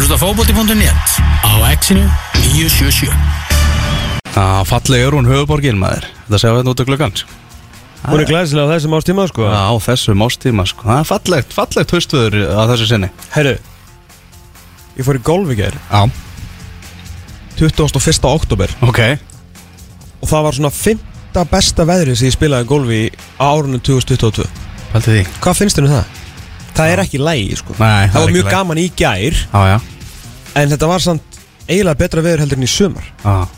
að hlusta á fótbolti.net á exinu 977 Já, falleg er hún höfuborgin maður. Þetta séu hérna út af klukkan Hún er glæsilega á þessum ástíma sko. Já, á þessum ástíma sko. Það er fallegt, fallegt haustvöður á þessu sinni. Herru Ég fór í golf í gær. Já, 21. oktober ok. Og það var svona fymta besta veðri sem ég spilaði golf í á árunum 2022 Pælti því. Hvað finnst þér um það? Það er ekki lægi sko. Nei, það Það var mjög lagi. gaman í gær. Já, já, En þetta var samt eiginlega betra veður heldur en í já.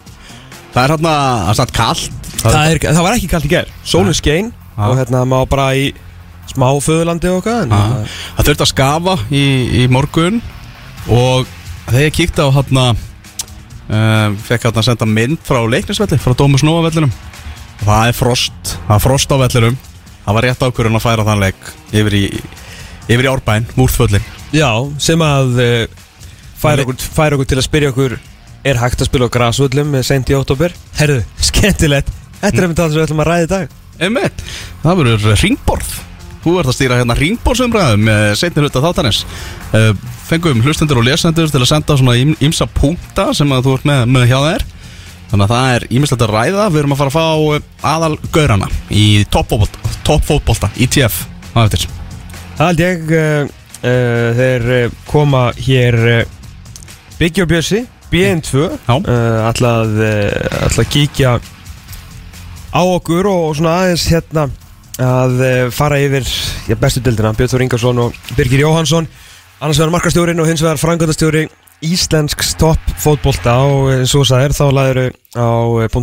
Það er hérna, satt kallt það, er, það var ekki kallt í gær. Sólinn skein. Og hérna maður bara í smá föðurlandi og eitthvað hérna- Það þurfti að skafa í, í morgun Og þegar ég kíkti á hérna um, Fekk hérna að senda mynd frá leiknisvelli Frá Dómus Nóa vellinum það er frost, það er frost á vellinum. Það var rétt ákvörðun að færa þann leik Yfir í, yfir í árbæn, múrþvöllin Já, sem að uh, færa, okkur, færa okkur til að spyrja okkur Er hægt að spila á grasvöllum með sent í oktober? Herðu, skemmtilegt. Þetta er einmitt það sem við ætlum að ræða í dag. Einmitt, það verður ringborð. Þú ert að stýra hérna ringborðsumræðum með setni hluta þáttanins Fengum hlustendur og lesendur til að senda svona ímsa punkta sem að þú ert með, með hjá þær Þannig að það er ímislegt að ræða. Við erum að fara að fá eh, aðal gaurana í toppfótbolta, ITF á eftir Það held ég uh, uh, Þeir uh, koma hér uh, Byggja og Bjössi BN2 Já. uh, Ætlað uh, ætla að kíkja á okkur og svona aðeins hérna að fara yfir já, bestu dildina Björn Þór Ingarsson og Birgir Jóhansson annars vegar markastjórin og hins vegar frangöndastjóri Íslensks topp fótbolta og eins og það er þá laður á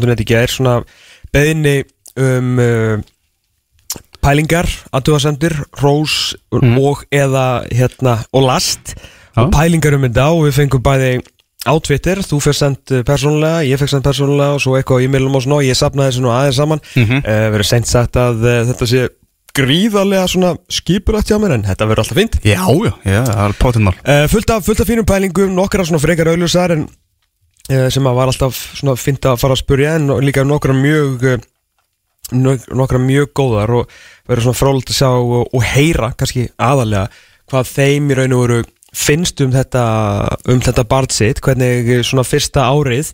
.net í gær svona beðinni um uh, pælingar, aðtúasendur, rós Mhm. og eða hérna og last Já. og pælingar um þetta og við fengum bæði á Twitter, þú fyrst sendt persónulega, ég fekk sendt persónulega og svo eitthvað á e-mailum og svona og ég sapnaði þessu nú aðeins saman mm Mhm. verður sent sagt að uh, þetta sé gríðarlega svona skipurætt hjá mér en þetta verður alltaf fínt Já, já, já, það er prótinmál uh, fullt, af, fullt af fínum pælingum, nokkra svona frekar auðlusar en uh, sem að var alltaf svona fínt að fara að spurja en líka nokkra mjög uh, nokkra mjög góðar og verður svona frólægt að sjá og, og heyra kannski aðalega hvað þeim í raun og veru finnst um þetta um þetta barn sitt, hvernig eh, svona fyrsta árið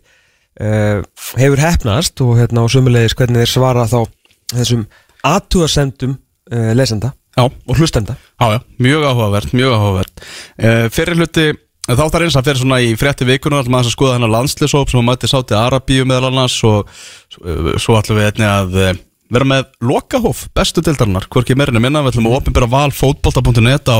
uh, hefur hefnast og hérna og sömulegis hvernig þeir svara þá þessum aðtúðasendum uh, lesenda Já, og hlustenda. Já, já, mjög áhugavert, mjög áhugavert. Uh, Fyrir hluti, þá þarf eins að fyrir svona í frétti vikunar aðeins að skoða hennar landslisóp sem að mæti sátti Arabíu meðal annars og svo ætlum við einni að uh, vera með lokahóf, bestu dildarinnar hvorki meirinu minna, við ætlum að opinbera val fótbolta.net á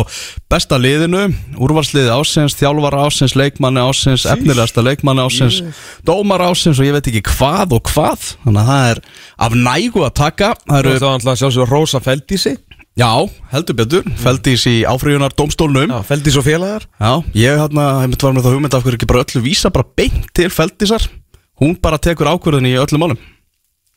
besta liðinu. Úrvarsliði ásins, þjálfar ásins leikmanni ásins, efnilegasta leikmanni ásins dómar ásins og ég veit ekki hvað og hvað, þannig að það er af nægu að taka. Það eru þá ætla að sjá svo Rósa Feldísi. Já, heldur betur, Feldís í áfríunar dómstólnum Já, Feldís og félagar. Já, ég hérna, ég myndi var með það hugmynd af hverju ekki bara öllu vísa bara beint til Feldísar Hún bara tekur ákvörðin í öllum málum.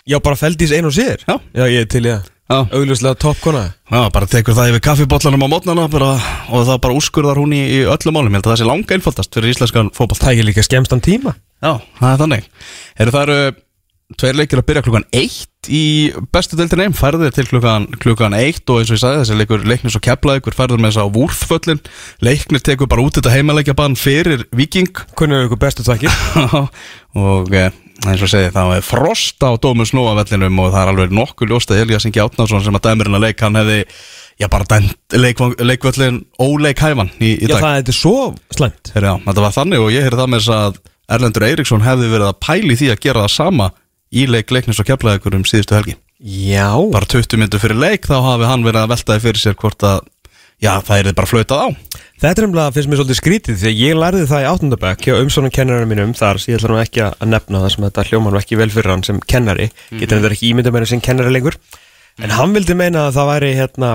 Já, bara Feldís ein og sér? Já. Já, ég er til ég Já, Augljóslega toppkona Já bara tekur það yfir kaffibotlanum á mótnana bara, og það bara úrskurðar hún í, í öllum málum. Ég held að það sé langa einfaldast fyrir íslenskan fótboll Það er líka skemmstan tíma. Já, það er þannig. Heru, Það eru tveir leikir að byrja klukkan eitt í bestu deildin einn færðir til klukkan, klukkan eitt og eins og ég sagði þessi leikur leiknis og kepla ykkur færður með þess að vúrföllin leiknir tekur bara út þetta heimaleikja fyrir Viking er ykkur bestu tvakir? og eh, eins og segi þá er frost á Dómus Nóa vellinum og það er alveg nokkuð ljóst að Elias Ingi Átnarsson sem að dæmirinn að leik hann hefði já bara dæmt leik, leikvöllin óleik hæfan í, í Já, dag. það er þetta svo slæmt. Já, þetta var þannig og ég heyrði það með þess að Erlendur Eiríksson hefði verið að pæli því að gera það sama í leik leiknis og keflaði ykkur um síðustu helgi. Já. Bara 20 myndu fyrir leik þá hafi hann verið að veltaði fyrir sér hvort að já það er bara flautað á. Þetta er umlað finnst mér svolítið skrítið því að ég lærði það í áttundabæk hjá umsónum kennarinn mínum þar ég ætla nú ekki að nefna það sem þetta hljóman ekki vel fyrir hann sem kennari. Getur þetta ekki ímynda meira sem kennari lengur. En hann vildi meina að það væri hérna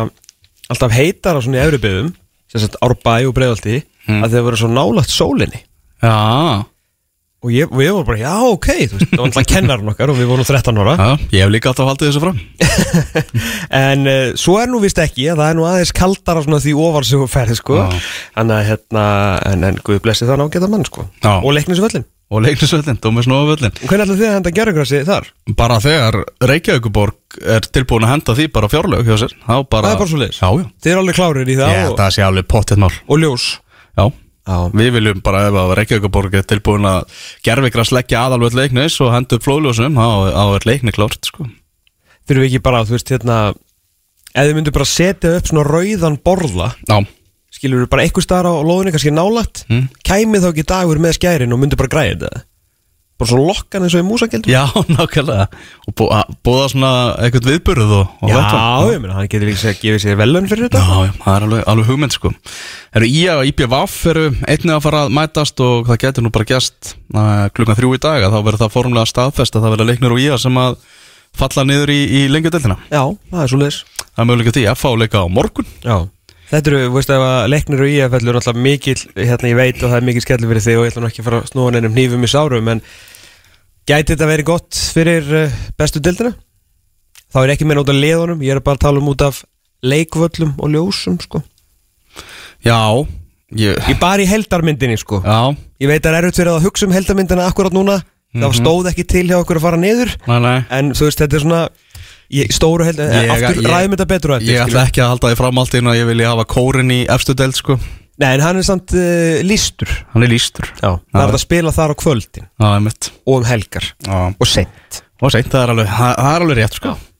alltaf heitar á svona í Európiðum sem sagt Árbæ og Breiðalti að þeir voru svo nálagt sólinni. Já, og ég, ég var bara, já ok þú veist, það var alltaf kennarinn okkar og við vorum 13 ára. Já ég hef líka átt að halda þessu fram. En uh, svo er nú vist ekki, það er nú aðeins kaldara svona því ofar sem þú ferði sko. Þannig að hérna, en, en Guð blessi það nágeta mann sko. Já. Og leiknisvöllin og leiknisvöllin, Dómus Nóa völlin Hvernig ætla þið að henda gerðugrassi þar? bara þegar Reykjavíkuborg er tilbúin að henda því bara fjárlög hjá sér bara, Það er bara svoleiðis. já, já, Þið er alveg klárir í það ég og, að það sé alveg pottið mál. Og ljós. Já, Já. Við viljum bara ef að Reykjavíkaborg er tilbúin að gerfikra sleggja aðalvöld leiknis og hendur flóðljósum þá er leikni klárt sko. Fyrir við ekki bara, þú veist, hérna Ef þið myndu bara setja upp svona rauðan borða Já, Skilur við bara eitthvað staðar á lóðinu, kannski nálætt Mm. Kæmi þá ekki dagur með skærin og myndu bara græða þetta Bara svo lokkan eins og í músakildu já, nákvæmlega. Og bú, að- búða svona eitthvað viðburð og, og Já, vettvang. ég meina, hann getur líka að gefa sér velun fyrir þetta. Já, já, það er alveg, alveg hugmynd sko. Eru IA og IPVAF eru einnig að fara að mætast og það getur nú bara gæst uh, klukkan þrjú í dag að þá verður það formlega staðfest að það verður leiknir og IA sem að falla niður í, í lengjudeldina Já, það er svo leis Það er möguleika því FH leika á morgun. Já Þetta eru, veist að leiknir og IF er náttúrulega mikil, hérna ég veit og það er mikil skellur fyrir þig og ég ætla nú ekki að fara að snúa neinum hnífum í sárum en gæti þetta verið gott fyrir uh, bestu dildina? Þá er ekki meina út af liðunum, ég er bara að tala um út af leikvöllum og ljósum sko. Já, ég, Ég bara í heldarmyndinni sko. Já, Ég veit að það er fyrir að hugsa um heldarmyndina akkurat núna. Það stóð ekki til hjá okkur að fara niður. Næ, næ En þú veist, þetta er svona ég, Stóru held, Ég- aftur ég- ræðum þetta betur Ég ætla ekki að halda því fram allt inn að ég vilja hafa kórin í efstu deild sko. Nei, en hann er samt uh, lístur Hann er lístur Já, það er að spila þar á kvöldin. Já, einmitt. Og um helgar. Já, og sent og seint, það er alveg, það er alveg rétt sko. Já,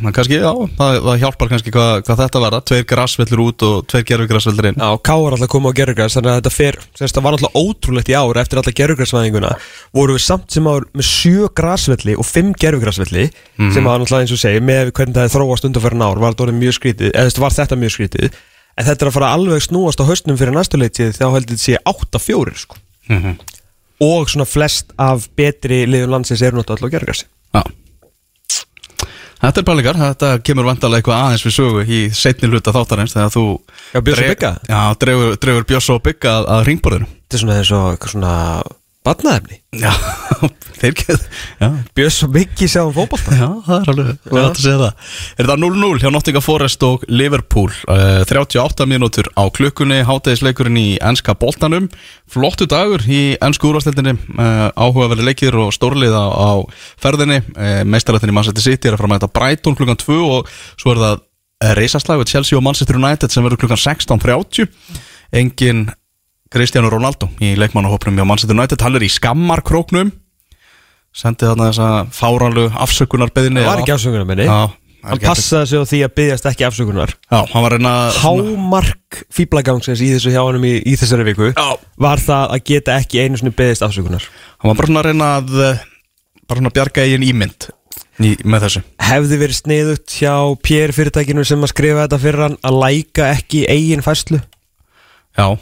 en kannski, já, það, það hjálpar kannski hvað, hvað þetta verða. Tveir grassvellur út og tveir gerfugrassvellur inn. Já, Ká var alltaf að koma á gerugræs þannig að þetta fer, það var alltaf ótrúlegt í ár eftir alla gerugræsvæðinguna voru við samt sem ár með sjö grasvelli og fimm gerugræsvelli sem var alltaf eins og segi með hvernig það er þróast undanferðin ár var þetta orðið mjög skrítið, eða var þetta mjög skrítið. En þetta er að fara alveg snúast á haustnum fyrir næstu leitið þá heldur þetta sé 8-4 sko. Mhm. og svona flest af betri liðum landsins eru náttúrulega alltaf Já Þetta er pælingar, þetta kemur vantarlega eitthvað aðeins við sögu í setni hluta þáttarins þegar þú Já, Björs og Bigga? Já, dreifur, dreifur Björs og Bygga að, að ringborðinu Þetta er svona eins og eitthvað svona badnaefni Já, þeir geð Já, Björs og Biggi sjá um fótbolta. Já, það er alveg, það er að segja það. Er það 0-0 hjá Nottingham Forest og Liverpool? Uh, 38 mínútur á klukkunni Hátegisleikurinn í enska boltanum. Flottu dagur í ennsku úrvarsleildinni uh, Áhugaverði leikir og stórlið á, á ferðinni. Uh, Meistarættin í Manchester City er að mæta Brighton klukkan 2 og svo er það reisaslag við Chelsea og Manchester United sem verður klukkan 16.30 Engin Cristiano Ronaldo í leikmannahópnum hjá Manchester United. Hann er í skammarkróknum. Sendi þarna þessa fáranlu afsökunarbeðinni Það var ekki afsökunar minni Já, það er Hann passaði sig á því að byggjast ekki afsökunar. Já, hann var reyna Hámark fýblagangsins í þessu hjá honum í, í þessari viku Já. Var það að geta ekki einu svona byggðist afsökunar. Hann var bara svona að reyna að eh, Bara svona að bjarga eigin ímynd í, Með þessu. Hefði verið sniðugt hjá PR fyrirtækinu sem að skrifa þetta fyrir hann Að læka ekki eigin fæslu Já,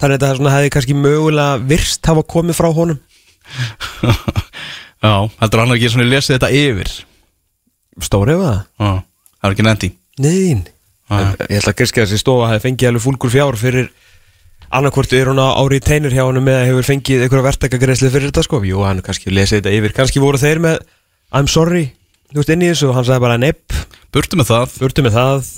Þannig að þetta svona hefði kannski mögulega virst hafa komið frá honum. Já, heldur hann ekki svona lesið þetta yfir? Stóri eða? Það? Já, það er ekki nefndi Nein Ah. Ég ætla að kannski að þessi stofa hefði fengið alveg fúlgur fjár fyrir annarkvort er hún á ári í teinur hjá honum eða hefur fengið einhverja verktakagreisli fyrir þetta sko. Jú, hann kannski lesið þetta yfir. Kannski voru þeir með I'm sorry Þú veist inn í þessu og hann sagði bara nepp Burtu með það. Burtu með það.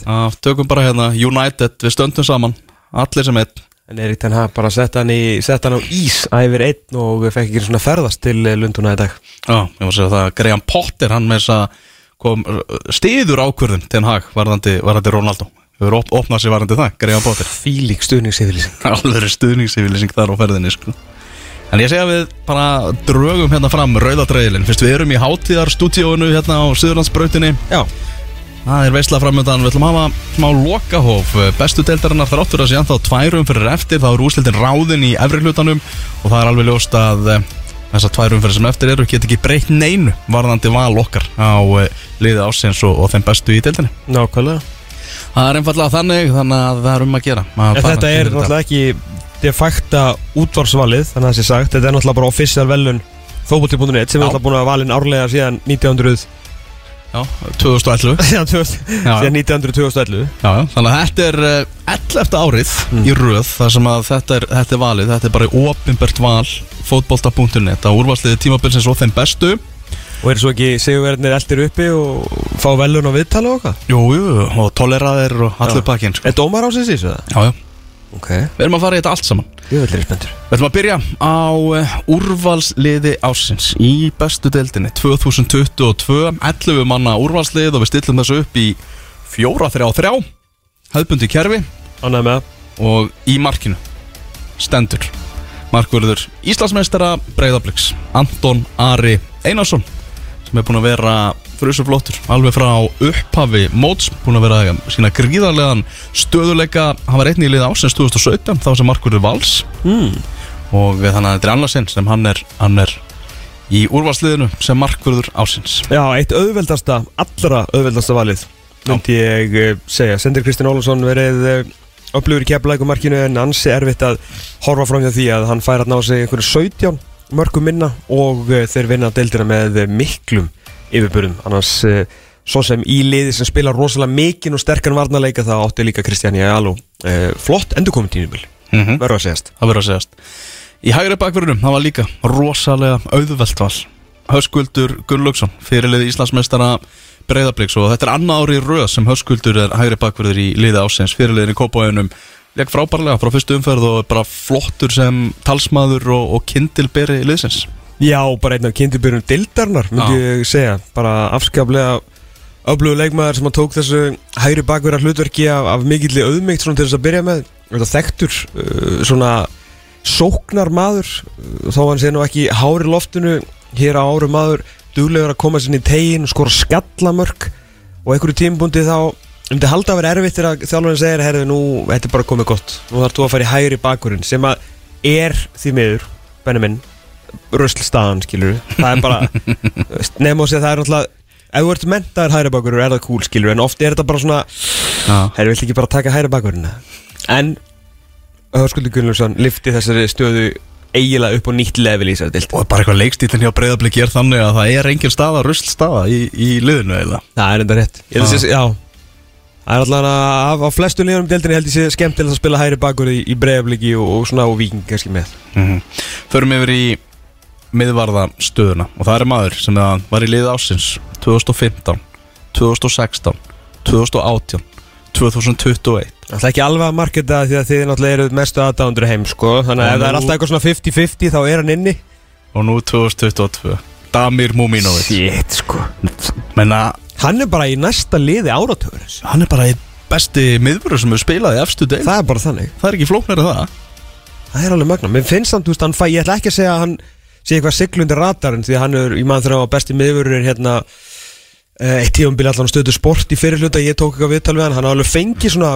Tökum bara hérna United Við stöndum saman Allir sem einn En Erik Ten Hag bara sett hann, í, sett hann á ís æfir einn og fekk ekki svona ferðast til eh, Lundúna í dag. Já, ég var að segja það Graham Potter Hann með þess að kom Stiður ákvörðun Ten Hag Varðandi, varðandi Ronaldo. Hefur op opnað sér varðandi það Graham Potter. Fílík stuðningsyfirlýsing. Alveg stuðningsyfirlýsing þar á ferðinni sko. En ég segja við bara drögum hérna fram rauðadreilin Fyrst við erum í hátíðarstúdíóinu hérna á Suðurlandsbrautinni. Já, Það er veisla framöndan, við ætlum að hafa smá lokahóf. Bestu deildarinnar þar áttur að sé ennþá tværum fyrir eftir Þá er úslitin ráðin í efri hlutanum Og það er alveg ljóst að eh, þessar tværum fyrir sem eftir eru Get ekki breytt neinu varðandi val okkar Á eh, liði ásins og, og þeim bestu í deildinni. Nákvæmlega. Það er einfallega þannig, þannig að það er um að gera að þetta er náttúrulega ekki de facto útvarsvalið Þannig að það sé sagt. Þetta er náttúrulega bara official velun Fótbolti.net sem er Já. náttúrulega búin að valin árlega síðan 1900 Já, 2011 Síðan 2000 Já. síðan 1900 2011 Já, já, þannig að þetta er uh, 11. árið í röð þar sem að þetta er, þetta er valið, þetta er bara ofinbært val fótbolta.net á úrvarsliði tímabilsins og þeim bestu Og er svo ekki sigurverðinir eldir uppi og fá velun á viðtala og hvað? Jú, jú, og toleraðir og allur Já. pakkin sko. Er dómar í þessu það? Já, já, Ok. Við erum að fara í þetta allt saman. Við ætlum að byrja á uh, úrvalsliði ásins í bestu deildinni 2022, 11 manna úrvalslið og við stillum þessu upp í 4-3-3 hefðbundi kerfi. Ánægð með það. Og í markinu stendur Markvörður Íslandsmeistara Breiðabliks Anton Ari Einarsson sem er búin að vera frusuflottur alveg frá upphafi móts búin að vera sína gríðarlegan stöðuleika hann var einnig í liða ásins 2017 þá sem Markvörður Vals. Mm. og þannig að þetta er annarsinn sem hann er, hann er í úrvalsliðinu sem Markvörður ásins Já, eitt auðveldasta, allra auðveldasta valið myndi ég uh, segja. Sendir Kristinn Ólafsson verið uh, upplifur í keflækumarkinu en ansi erfitt að horfa fram hjá því að hann fær að ná sig einhverju 17 mörgum minna og uh, þeir vinna deildina með miklum yfirbörðum annars uh, svo sem í liði sem spila rosalega mikinn og sterkan varnarleika þá átti líka Kristján Jáló uh, flott endurkominn tínubil mm -hmm. verður að segjast. Það verður að segjast. Í hægri bakverðunum, það var líka rosalega auðvelt val. Höskuldur Gunnlaugsson, fyrirlið Íslandsmeistara Breiðabliks og þetta er annað ári röð sem Höskuldur er hægri bakverður í liði ásins fyrirliðin í Kópáinum legg frábærlega frá fyrstu umferð og bara flottur sem talsmaður og, og kindilberi liðsins. Já, bara einn af kindibyrjum dildarnar myndi Já. ég segja, bara afskaplega öflugur leikmaður sem að tók þessu hægri bakverðar hlutverki af, af mikilli auðmygt svona til þess að byrja með. Þetta þekktur uh, svona sóknar maður uh, þó hann sé nú ekki hári loftinu hér á áru maður duglegur að koma sinni í tegin skora skallamörk. Og einhverju tímbundi þá um þetta halda að vera erfitt þegar þjálfurinn segir herðu nú, þetta er bara komið gott. Nú þarf þú að fara í hægri bakverðin sem að er því miður, Benjamin ruslstaðan skilur það er bara, nefnum að segja það er náttúrulega ef þú ert mentaður hægri bakverður er það cool skilur en oft er þetta bara svona herru, vilt ekki bara taka hægri bakverðina en Hörskuldur Gunnlaugsson lifti þessari stöðu eiginlega upp á nýtt level í þessari dild og bara eitthvað leikstílinn hjá Breiðablik er þannig að það er engin staða, það er alltaf að af flestu liðunum í deildinni held ég sé skemmtilegt að spila hægri bakur í, í breiðabliki og, og svona og viking kannski með. Mm Förum yfir í miðvarða stöðuna og það er maður sem var í liði ásins 2015, 2016 2018 2021 Það er ekki alveg að marketa því að þið náttúrulega eru mestu aðdándur heim sko. Þannig að ef það er alltaf eitthvað svona 50-50 þá er hann inni. Og nú 2022 Damir Muminovic Shit sko. Menna Hann er bara í næsta liði áratöður hann er bara einn besti miðvörður sem hefur spilað í efstu deil Það er bara þannig. Það er ekki flóknir að það. Það er alveg magna Mér finnst hann, þú veist, hann fæ Ég ætla ekki að segja að hann sé eitthvað siglundi radarinn Því að hann er, ég mann þegar hann var besti miðvörður hérna eh, Eitt tífambili allan stöðu sport í fyrir hluta. Ég tók eitthvað viðtal við hann. Hann alveg fengið svona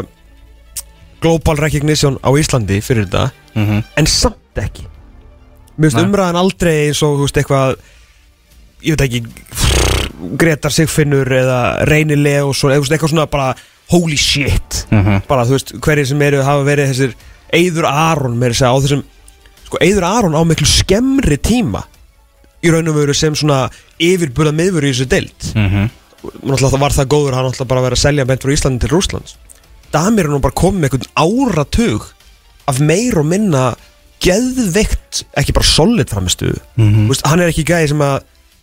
Global recognition á Íslandi fyrir þetta mm -hmm. En samt ekki. Mér finnst umræðan aldrei eins og, þú veist, eitthvað Ég veit ekki Gretar Sigfinnur eða Reynileg og svo, eða, eitthvað svona bara Holy shit Mhm. bara þú veist hverjir sem eru hafa verið þessir Eyður Aron með þess að á þessum sko Eyður Aron á miklu skemmri tíma í raun og veru sem svona yfirburða miðvöru í þessu deild Mm -hmm. náttúrulega það var það góður hann náttúrulega bara að vera að selja bent frá Íslandi til Rúslands Damir er nú bara komið með einhvern áratug af meir og minna geðveikt, ekki bara solid framistuðu Mhm. veist, hann er ekki gæði sem að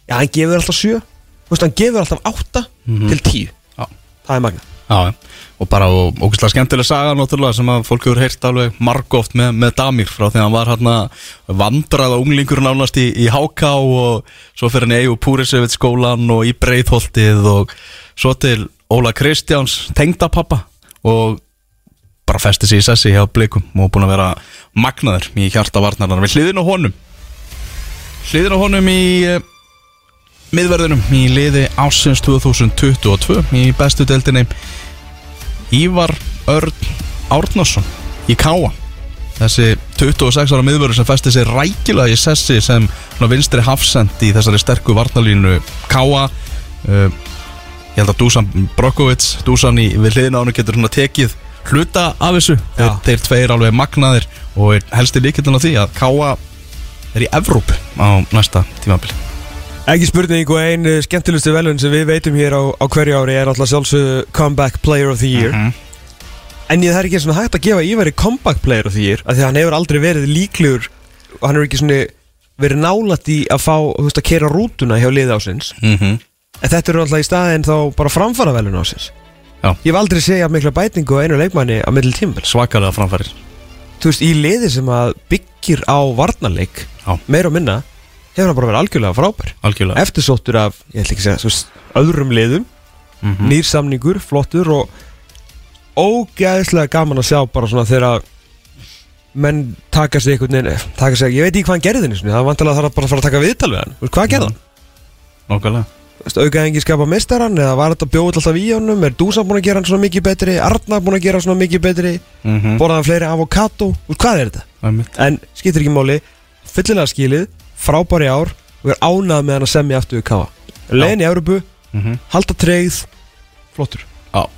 já, hann gefur alltaf sjö veist, hann gefur alltaf átta til tíu. Já. það er magna Já, og bara og, ógæslega skemmtileg saga náttúrulega sem að fólk hefur heyrt alveg margóft með, með Damir frá því að hann var hérna vandraða unglingur nánast í, í HK og svo fyrir hann í EU Púrisevit skólan og í Breiðholtið og svo til Óla Kristjáns tengdapappa og bara festi sig í sessi hjá blikum og búin að vera magnaður í hjarta varnarnar við hliðin á honum. Hliðin á honum í eh, miðverðinum í liði ásins 2022 í bestu deildinni Ívar Örn Árnason í Káa þessi 26 ára miðverður sem festi sig rækilega í sessi sem vinstri hafsend í þessari sterku varnalínu Káa uh, ég held að Dusan Brokovic Dusan í við hliðina á hann getur svona tekið hluta af þessu. Þeir, þeir tveir alveg magnaðir og helsti líkildin á því að Káa er í Evróp á næsta tímabili Ekki spurning og ein uh, skemmtilegustu velun sem við veitum hér á, á hverju ári er alltaf sjálfsögðu Comeback Player of the Year Mhm. En ég það er ekki svona hægt að gefa Ívari Comeback Player of the Year af Því að hann hefur aldrei verið líklegur og hann hefur ekki svona verið nálætt í að fá, þú veist, að kera rútuna hjá liði ásins mm En þetta eru alltaf í staðinn þá bara framfara velun ásins Já. Ég hef aldrei segja mikla bætingu á einu leikmanni á middel tímbil svakalega framfærir Þú veist, í liði sem að byggir á varnarleik Já. meira og minna hefur hann bara verið algjörlega frábær. Algjörlega. Eftirsóttur af, ég ætla ekki að segja, veist, öðrum liðum. Mhm. nýr samningur, flottur og ógæðislega gaman að sjá bara svona þegar menn taka sig einhvern veginn taka sig, ég veit ekki hvað hann gerði þinni það var vantilega þarf bara að fara að taka viðtal við hann. Hvað gerði hann? Nákvæmlega. Aukaði engi skapa meistaran eða var þetta bjóð alltaf í honum? Er Dúsan búin að gera hann svona mikið betri? Arna búin að gera hann svona mikið betri? Mm -hmm. borðaði hann fleiri avokado? Hvað er þetta? en skiptir ekki máli fyllilega skilið, frábæri ár. Og er ánað með hann að semja aftur við Kafa legin í Európu, mm -hmm. halda treyð flottur. Já,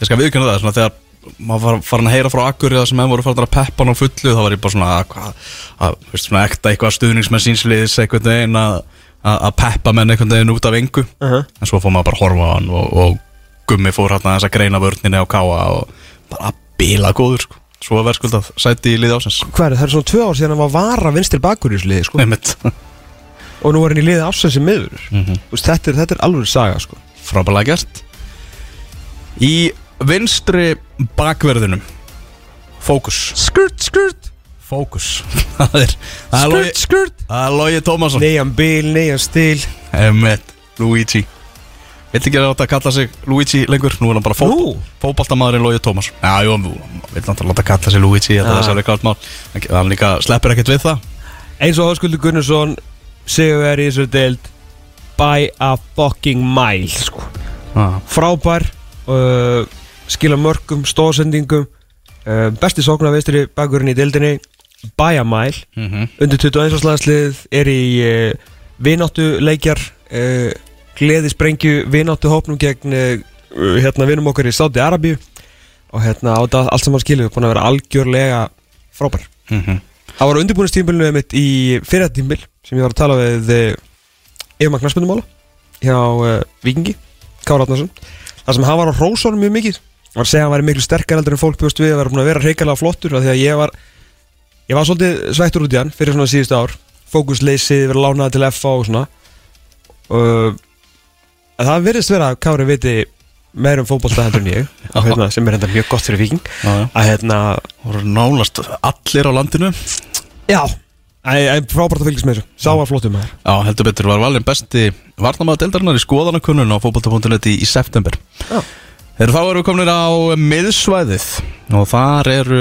ég skal viðkynna það svona þegar maður var farin að heyra frá Akkur eða sem enn voru farin að peppa hann á fullu þá var ég bara svona að, að, að veist, svona ekta eitthvað stuðningsmenn sínsliðis einhvern veginn að að peppa menn einhvern veginn út af engu. Uh -huh. en svo fór maður bara að horfa á hann og, og gummi fór hérna þess að greina vörninni á káa og bara bila góður sko. Svo að verðskuldað sæti í liði ásins Hvað er það? Er svona tvö ár síðan hann var vara vinstir bakur í þessu liði sko. Og nú er hann í liði ásins sem miður. Mm -hmm. þetta, er, þetta er alveg saga sko. Frábælega gert. Í vinstri bakverðinum Fókus. Skurt, skurt. Fókus. Það er Skurt, skurt. það er Logi Tómasson. Neian bil, neian stil Emmett Luigi Vill ekki láta að kalla sig Luigi lengur Nú er hann bara fótball, Nú? fótballtamaðurinn Logi Tómasson Já, jú, hann vill náttúrulega láta að kalla sig Luigi Ah. er sérlega klart mál Hann- Hann líka sleppur ekkert við það Eins og Höskuldur Gunnarsson Sigur er í þessu deild By a fucking mile sko. ah. Frábær uh, Skila mörgum, stóðsendingum uh, Besti sóknar vinstri bakurinn í deildinni By a mile mm -hmm. Undir 21 áslagslið er í uh, Vináttu leikjar uh, Gleði sprengju Vináttu hópnum gegn uh, Hérna vinum okkar í Sáti Arabíu. Og hérna á þetta allt saman skilur Búin að vera algjörlega frábær. Mhm. Það var undirbúinist tímbilinu mitt í fyrir tímbil sem ég var að tala við uh, Eva Magnarsmyndumála hjá uh, Vikingi, Kára Átnarsson þar sem hann var á rósónum mjög mikið. Var að segja að hann væri miklu sterkar heldur en fólk bjóst við að vera búin að vera reikalega flottur því að ég var ég var svolítið sveittur út í hann fyrir svona síðustu ár. Fókusleysið, verið lánaði til FA og svona. Uh, en það virðist vera að Kári viti meir um fótbolta heldur en ég hérna, sem er hérna mjög gott fyrir Viking að hérna, Það nánast allir á landinu. Já. Frábært að fylgjast með þessu, sá að flottum maður. Já, heldur betur. Var valin besti Varnamaður deildarinnar í skoðanakunnun á fótbolta.net í, í september. Já. Þegar þá erum við komin á miðsvæðið og þar eru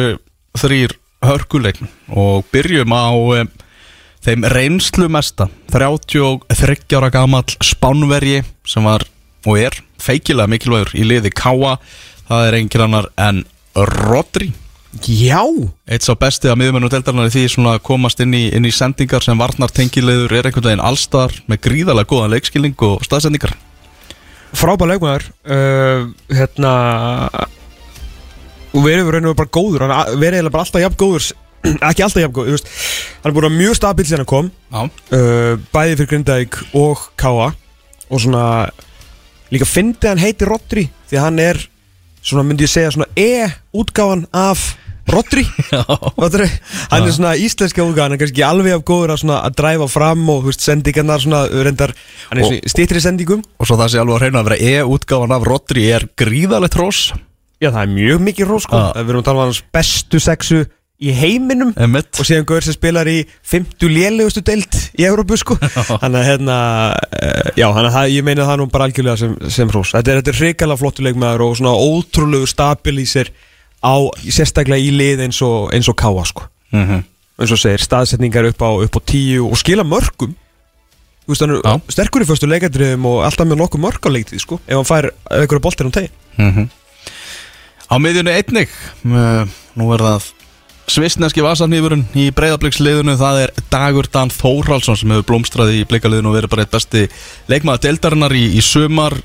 þrýr hörkuleikn og byrjum á um, þeim reynslu mesta 33 ára gamall spánverji sem var og er feikilega mikilvægur í liði Káa það er engin annar en Rodri. Já, Eitt sá besti að miðumennu deildarinnar í því að komast inn í, inn í sendingar sem varnar tengilegur er einhvern veginn allstar með gríðarlega góðan leikskilning og staðsendingar frábær leikmaður uh, hérna og verið veru bara góður verið bara alltaf jafn góður ekki alltaf jafn veist. Hann er búin að mjög stabil síðan hann kom. Uh, bæði fyrir Grindavík og Káa og svona líka fyndi hann heiti Rodri því hann er svona myndi ég segja svona E-útgáfan af Rodri. Hann er svona íslenska útgáfan hann er kannski alveg af góður að, svona, að dræfa fram og veist, sendingarnar svona reyndar hann er svona stýttri sendingum. Og svo það sé alveg að reyna að vera E-útgáfan af Rodri er gríðarlegt rós Já, það er mjög mikið rós sko. Við erum að tala um hans bestu sexu í heiminum Emmett og síðan Gaur sem spilar í 50 lélegustu deild í Európu sko. Þannig að hérna uh, Já, að það- ég meina það nú bara algjörlega sem, sem rós Þetta er, er hrikalega flottu leikmaður og svona ótrúlegu stabilísir á, sérstaklega í lið eins og, eins og káa sko. Mm -hmm. eins og segir, staðsetningar upp á, upp á tíu og skila mörgum. Þú veist, hann er sterkur í föstu leikadriðum og alltaf með nokkuð mörg á leiktið sko ef hann fær einhverju boltir um tegi Mhm. Á miðjunni einnig uh, Nú er það Svisneski vasanýfurinn í breyðabliksliðinu Það er Dagur Dan Þórhalsson sem hefur blómstrað í blikaliðinu og verið bara eitt besti leikmaður deildarinnar í, í sumar.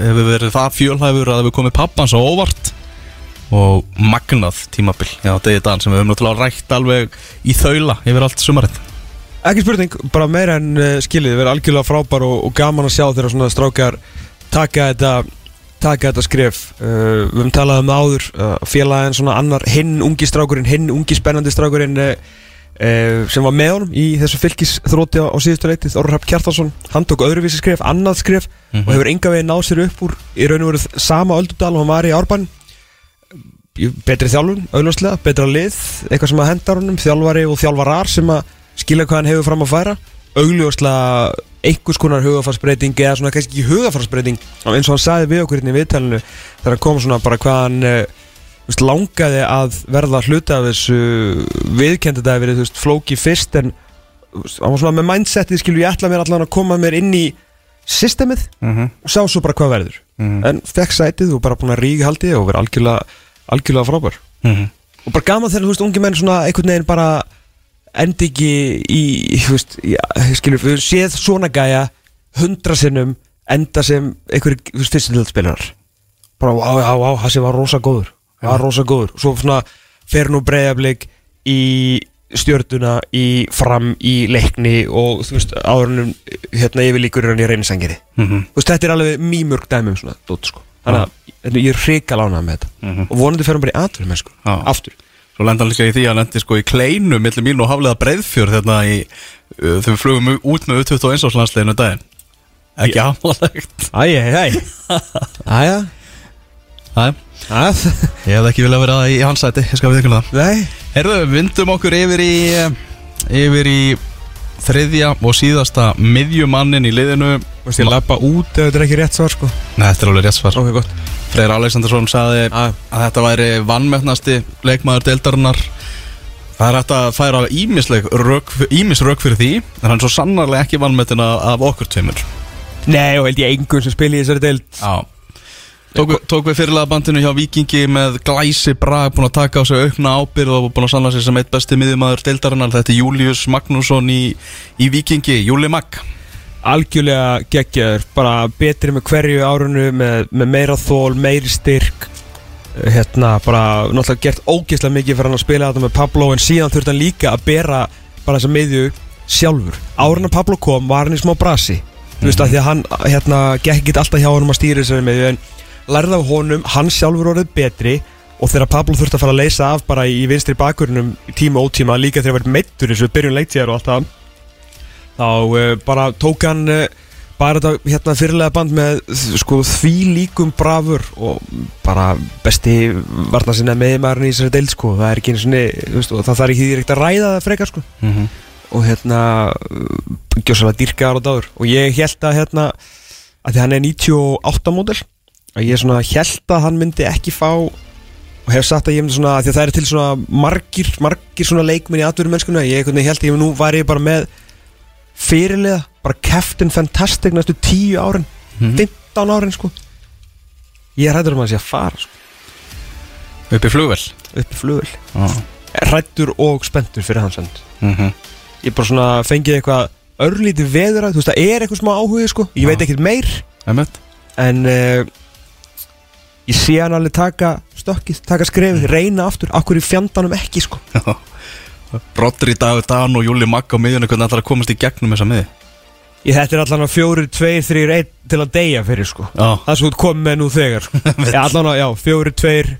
Hefur verið það fjölhæfur að hefur komið pappans á óvart og magnað tímabil. Já, Degi Dan sem við höfum náttúrulega rætt alveg í þaula yfir allt sumarið. Ekki spurning, bara meira en uh, skilið, verið algjörlega frábær og, og gaman að sjá þegar svona strákar taka þetta, taka þetta skref. Uh, Við höfum talað um áður, uh, félagin svona annar hinn ungi strákurinn, hinn ungi spennandi strákurinn uh, uh, sem var með honum í þessu fylgis þrótti á, á síðustu leitið, Orður Hrapp Kjartarsson hann tók öðruvísi skref, annað skref og hefur enga veginn náð sér upp úr í raun og veru sama öldudal og hann var í árbæn betri þjálfun, auðvarslega, betra lið eitthvað sem að hendar honum, þjálfari og þjálfarar sem að skilja hvað hann hefur fram að færa. Augljóslega einhvers konar hugafarsbreyting eða svona kannski ekki hugafarsbreyting eins og hann sagði við okkur hérna í viðtælinu þegar hann kom svona bara hvað hann þú veist, langaði að verða hluta af þessu viðkendi þetta að verið, veist, flóki fyrst en hann var svona með mindsetið skilur ég ætla mér allan að koma mér inn í systemið Mhm. og sá svo bara hvað verður en fekk sætið og bara búin að ríka haldi og vera algjörlega, algjörlega frábær Mhm. og bara gaman þegar, þú veist, ungi menn svona einhvern veginn bara endi ekki í, þú veist, já, skilur við séð svona gæja hundra sinnum enda sem einhverjir, þú veist, fyrstindildspilarar bara, á, á, á, þessi var rosa góður var rosa góður, svo svona fer nú breyðablik í stjörnuna, í fram í leikni og þú veist, áðurinnum hérna yfirlíkur hann í reynisangeri. Mhm. þú veist, þetta er alveg mýmörg dæmi um svona dót, sko, þannig að ég er hrika lánað með þetta. Mhm. og vonandi fer hann bara í atvinnum, sko, Já. aftur Svo lenda hann líka í því að hann lendi sko í kleinu millir mín og haflega breiðfjörð hérna í uh, þegar við flugum út með 21 árslandsleginu daginn. Ekki amalegt. Æj, æj, æj. Æ, Æj ég hef ekki viljað vera í hans sæti, ég skal við ykkur það. Nei. Herðu, vindum okkur yfir í yfir í þriðja og síðasta miðjumannin í liðinu. Þú veist, ég lappa út ef þetta er ekki rétt svar, sko. Nei, þetta er alveg rétt svar. Ok, gott Freyr Alexandersson sagði Æ. að þetta væri vannmennasti leikmaður deildarinnar. Það er hægt að færa ímis rök fyrir því en hann er svo sannarlega ekki vannmettina af okkur tveimur. Nei, og held ég engun sem spili í þessari deild. Já. Tók, tók við fyrirlega bandinu hjá Vikingi með glæsi brag, búin að taka á sig aukna ábyrð og búin að sanna sig sem eitt besti miðjumæður deildarinnar, þetta er Július Magnússon í, í Vikingi, Júli Mag Algjörlega geggjaður Bara betri með hverju árunu Með, með meira þól, meiri styrk. Hérna, bara Náttúrulega gert ógeðslega mikið fyrir hann að spila þetta með Pablo En síðan þurfti hann líka að bera Bara þessa miðju sjálfur. Árun að Pablo kom var hann í smá brasi. Þú veist að því að hann hérna, gekk ekki alltaf hjá honum að stýra þessari miðju En lærði af honum, hann sjálfur orðið betri Og þegar Pablo þurfti að fara að leysa af bara í vinstri bakurinnum tíma og ótíma Líka þegar hann verið meittur eins og byrjun leiktíðar og allt það þá uh, bara tók hann uh, bara þetta hérna fyrirlega band með sko því líkum brafur og bara besti varna sinna meðmæðurinn í þessari deild sko. Það er ekki veist, og það þarf ekki því reykt að ræða það frekar sko. Mm -hmm. og hérna gjósalega dýrkaðar og dáður og ég held að hérna að því hann er 98 módel að ég held að hann myndi ekki fá og hef sagt að ég myndi svona að að það er til svona margir, margir svona leikminn í atvinnum mennskuna ég held að ég nú var ég bara með fyrirliða, bara Captain Fantastic næstu 10 árin Mhm. 15 árin sko. Ég hættur um að sé að fara sko, upp í flugvel upp í flugvel ah. hrættur og spenntur fyrir hans end mm -hmm. ég bara svona fengið eitthvað örlítið veður að, þú veist, það er eitthvað smá áhugi sko. Ég veit Já. ekkert meir. En uh, ég sé hann alveg taka stökkið, taka skrefið, reyna aftur. Akkur í fjandanum ekki sko Rodri David Dan og Júli Mag á miðjunni hvernig ætlar að komast í gegnum þessa miði? Ég þetta er allan að fjórir, tveir, þrýr, einn til að deyja fyrir sko. Já, það svo þú komið með nú þegar sko. já, allan að, já, fjórir, tveir,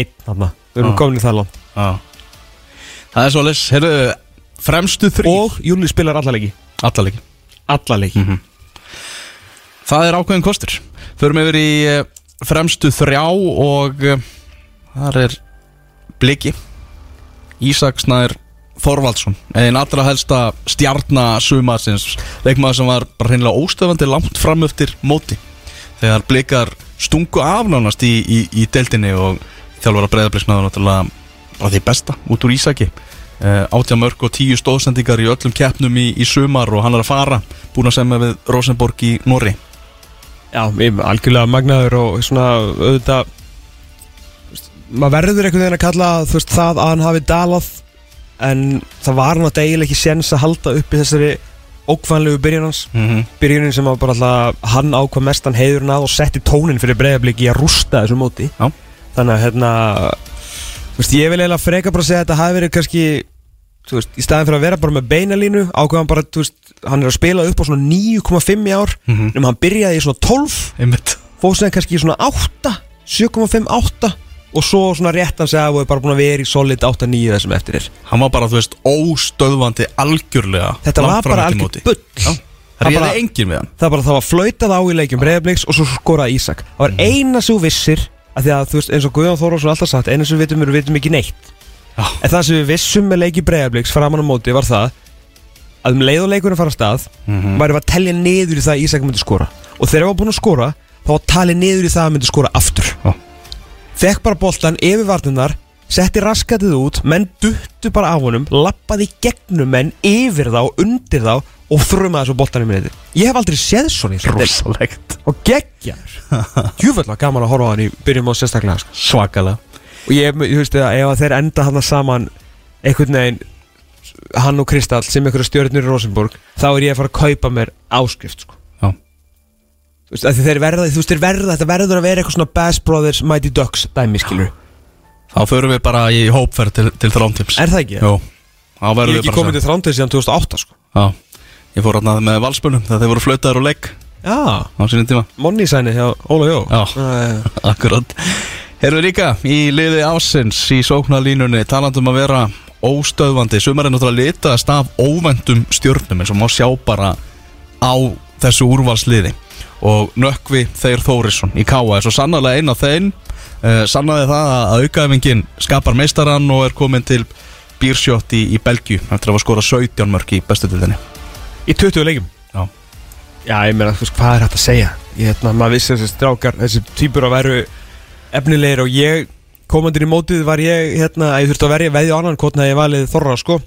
einn þarna, við erum Já. komin í það langt. Já. Það er svolítið, heyrðu, fremstu þrý og Júli spilar alla leiki. Allalegi alla leiki. Mhm. Það er ákveðin kostur. Förum yfir í eh, fremstu þrjá og eh, þar er Bliki Ísak Snær Þorvaldsson einn allra helsta stjarnasumarsins leikmaður sem var bara hreinlega óstöfandi langt fram eftir móti. Þegar Blikar stungu afnánast í, í, í deildinni og þjálfara breyðabliksnaður náttúrulega bara því besta út úr Ísaki. Uh, átja mörg og tíu stóðsendingar í öllum keppnum í, í sumar og hann er að fara búin að semja við Rosenborg í Norri Já, algjörlega magnaður og svona auðvitað maður verður einhvern veginn að kalla veist, það að hann hafi dalað en það var hann að eiginlega ekki séns að halda uppi þessari ókvæðanlegu byrjun hans mm -hmm. byrjunin sem að bara alltaf hann ákvað mestan heiðurinn að og setti tónin fyrir breyðabliki í að rústa þessu móti Já. þannig að hérna veist, ég vil eiginlega freka bara að segja að þetta hafi verið kannski veist, í staðin fyrir að vera bara með beinalínu ákvæðan bara, hann er að spila upp á svona 9,5 í ár Mhm. nema hann byrjaði í svona 12 einmitt fóð sem kannski í svona 8 7,5, 8 og svo svona rétt hann segja að við erum bara búin að vera í solid 8, 9 þessum eftir er hann var bara, þú veist, óstöðvandi algjörlega þetta var bara algjör bull Já. Það það reyði engin við hann það bara það var flautað á í leikjum breyðabliks og svo skoraði Ísak það var eina sem þú vissir að því að þú veist eins og Guðjón Þórólfsson alltaf sagt eina sem við vitum er við vitum ekki neitt Já. en það sem við vissum með leiki breyðabliks framan á móti var það að um leið og leikurinn fara stað Mhm. væri að telja niður í það að Ísak myndi skora og þegar það var búin að skora þá var talið niður í það að myndi skora aftur Já. Fekk bara boltan yfir varnunar setti raskatið út, menn duttu bara af honum, lappaði gegnum menn yfir þá, undir þá og þrumaði svo boltan í minni ég hef aldrei séð svona í rosalegt. Og geggjar djúvöld var gaman að horfa á hann í byrjum á sérstaklega sko. Svakalega. Og ég, ég veist að ef að þeir enda hann saman einhvern veginn hann og Kristall sem einhverja stjórnir í Rosenborg þá er ég að fara að kaupa mér áskrift sko. Já, þú veist, þeir verða, þú veist, þeir verða þetta verður að vera eitthvað svona Bass Brothers Mighty Ducks dæmi skilur þá förum við bara í hópferð til, til þrántims er það ekki? Jó, þá ég verðum hef við ekki bara komið til þrándið síðan 2008 sko. Já, ég fór hérna með valspunum þegar þeir voru flautaður og leik já, á sínum tíma. Money sæni hjá Óla Jó. Já. uh, Akkurat. Herðu líka í liði ásins í sóknarlínunni talandum að vera óstöðvandi. Sumar er náttúrulega litast af óvendum stjórnum eins og má sjá bara á þessu úrvalsliði og nökkvi Þeir Þórisson í Káa er svo sannarlega einn af þeim. Uh, sannaði það að aukaefingin skapar meistarann og er komin til býrsjótt í, í Belgju eftir að skora 17 mörg í bestu dildinni í 20 leikum Já, já, ég meina, hvað er hægt að segja? Ég hérna, maður vissi þessi strákar þessi týpur að veru efnilegir og ég komandir í mótið var ég hérna, að ég þurfti að verja veði á annan kotna að ég valið Þorra sko.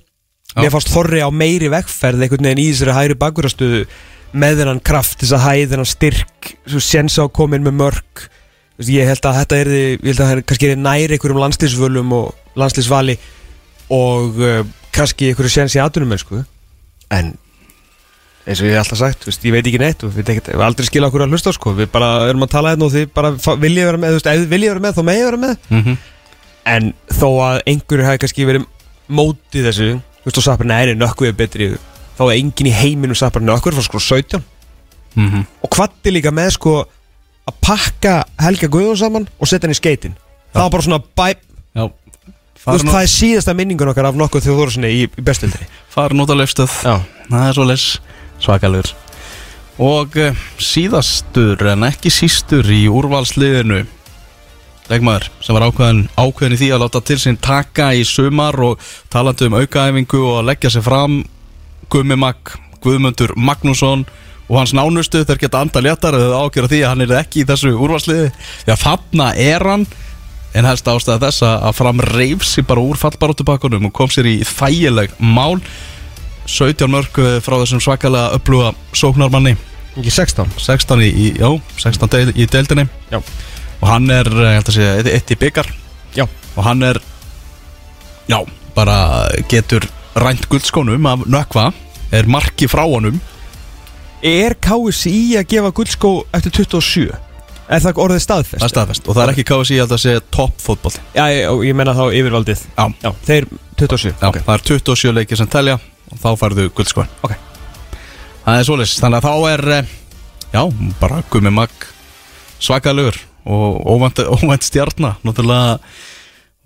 Já. mér fannst Þorri á meiri vegferð einhvern veginn í þessari hægri bakverðastöðu með þennan kraft, þessa hæð, þennan styrk svo séns á komin með mörg veist, ég held að þetta er ég held að það er kannski næri einhverjum landslýsvölum og landslýsvali og uh, kannski einhverju séns í atunum sko. en eins og ég hef alltaf sagt, veist, ég veit ekki neitt og við við aldrei skilja okkur að hlusta sko. við bara erum að tala hérna og þið bara viljið vera með, veist, ef viljið vera með þá megið vera með mm en þó að einhverju hafi kannski verið mótið þessu, og sapar næri nökkuð er betri, þá er enginn í heiminum sapar nökkur frá sko 17 -hmm. og kvatti líka með sko að pakka Helga Guðjón saman og setja hann í skeitin það var bara svona bæ, veist, það er síðasta minningun okkar af nokkuð þjóðorsinni í, í bestildri farin út á leifstöð Já, Það er svo leis svakalegur Og uh, síðastur en ekki sístur í úrvalsliðinu. Legmaður sem var ákveðin, ákveðin í því að láta til sín taka í sumar og talandi um aukaæfingu og að leggja sig fram Gummi Mag, Guðmundur Magnússon og hans nánustu þeir geta anda léttar eða ákveða því að hann er ekki í þessu úrvalsliði. Því að þarna er hann. En helst ástæða þess að fram reifs í bara úr fallbaróttubakkunum og kom sér í þægileg mál. 17 mörg eh, frá þessum svakalega uppluga sóknarmanni. Ekki 16 16 í, í, já, 16 deil, í deildinni. Já. og hann er, eh, eitt í byggar Já. og hann er já, bara getur rænt guldskónum af nökva er marki frá honum Er KSI að gefa guldskó eftir 27? Er það orðið staðfest? það er staðfest og það er ekki KSI að segja topp fótboll Já, ég, ég menna þá yfirvaldið Já. Já, þeir 27 Já, það er 27 leikir sem telja og þá færðu guldskóin Ok. Það er svoleiðis, þannig að þá er eh, já, bara gummi mag svakalugur og óvænt, óvænt stjarnar náttúrulega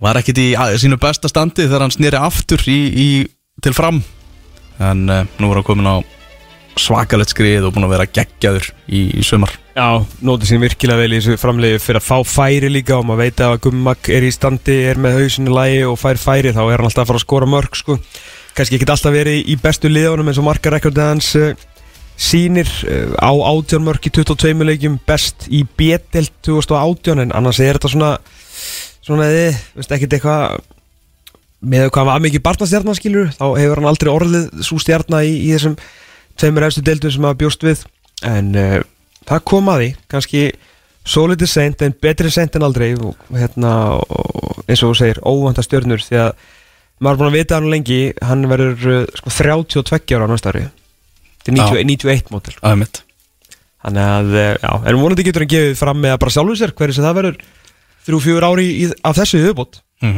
var ekkit í að- sínu besta standi þegar hann snýri aftur í, í, til fram en uh, nú er hann komin á svakalegt skrið og búin að vera geggjaður í, í sumar Já, nótið sín virkilega vel í þessu framleiði fyrir að fá færi líka og maður veit að Gummak er í standi, er með hausinu lægi og fær færi þá er hann alltaf að fara að skora mörg sko. kannski ekki alltaf verið í bestu liðunum eins og markarekordið hans uh, sýnir uh, á 18 mörg í 22 leikjum best í B-delt 2018 en annars er þetta svona svona þið, veist ekkert eitthvað með hvað var mikið barnastjarnaskilur þá hefur hann aldrei orðið svo stjarnar í, í þessum tveimur efstu deildum sem að bjóst við. En uh, það kom að því kannski svo litið seint en betri seint en aldrei og hérna og, eins og þú segir óvænta stjörnur því að maður er búin að vita hann lengi hann verður uh, sko 32 ára á næsta ári. Þetta er 90, 91 mótil þannig að uh, já, en vonandi getur hann gefið fram með að bara sjálfur sér hverju sem það verður þrjú, fjúur ári í, af þessu höfubót mm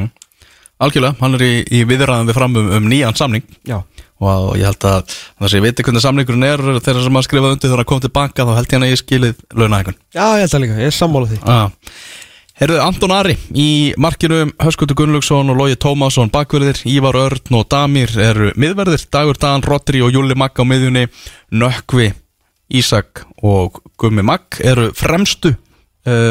Algjörlega, hann er í, í viðræðum við fram um, um nýjan samning. Já, og ég held að þess að ég veit hvernig samningurinn er þegar sem að skrifa undir þegar að koma tilbaka þá held ég hann að ég skilið launahækun já ég held það líka, ég er sammála því. Ah. Herðu, Anton Ari í markinu Höskutur Gunnlaugsson og Lógi Tómasson bakverðir, Ívar Örn og Damir eru miðverðir, Dagur Dan, Rodri og Júli Magg á miðjunni, Nökkvi Ísak og Gummi Magg eru fremstu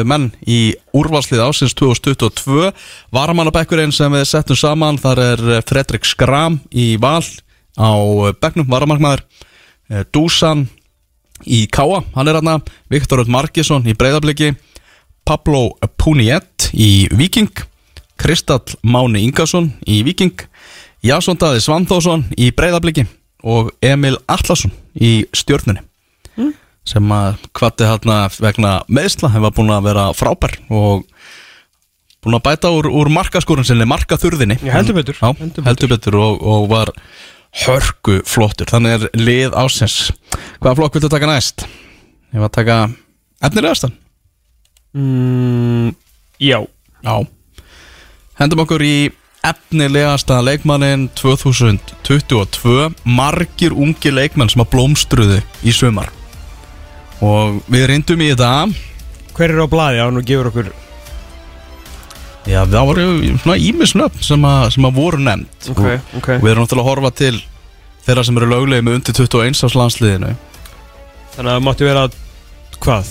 menn í úrvalslið ásins 2022 varamannabekkurinn sem við settum saman þar er eh, Fredrik Skram í val á eh, bekknum, varamarkmaður. Dusan í Káa, hann er aðna Viktor Öll Markesson í breyðabliki Pablo Puniet í Viking Kristall Máni Ingarsson í Viking Jason Daði Svanþósson í Breiðabliki. Og Emil Allarsson í Stjörnunni sem að hvati hérna vegna meðsla hefur búin að vera frábær og búin að bæta úr, úr markaskúrin sinni, markaþurðinni. Heldur betur, Já, heldur heldur, betur og, og var hörku flottur, þannig er lið ásins Hvaða flokk viltu taka næst? Ég var að taka efnilegastan mm, Já. Já. Hendum okkur í efnilegasta leikmannin 2022 Margir ungi leikmenn sem að blómstruðu í sumar Og við reyndum í þetta. Hver er á blaði? Á nú gefur okkur Já, það voru svona ímisnöfn sem, að- sem að voru nefnd. Ok, og, ok. Og við erum náttúrulega að horfa til þeirra sem eru löglegi með undir 21 ás landsliðinu. Þannig að það mátti vera Hvað?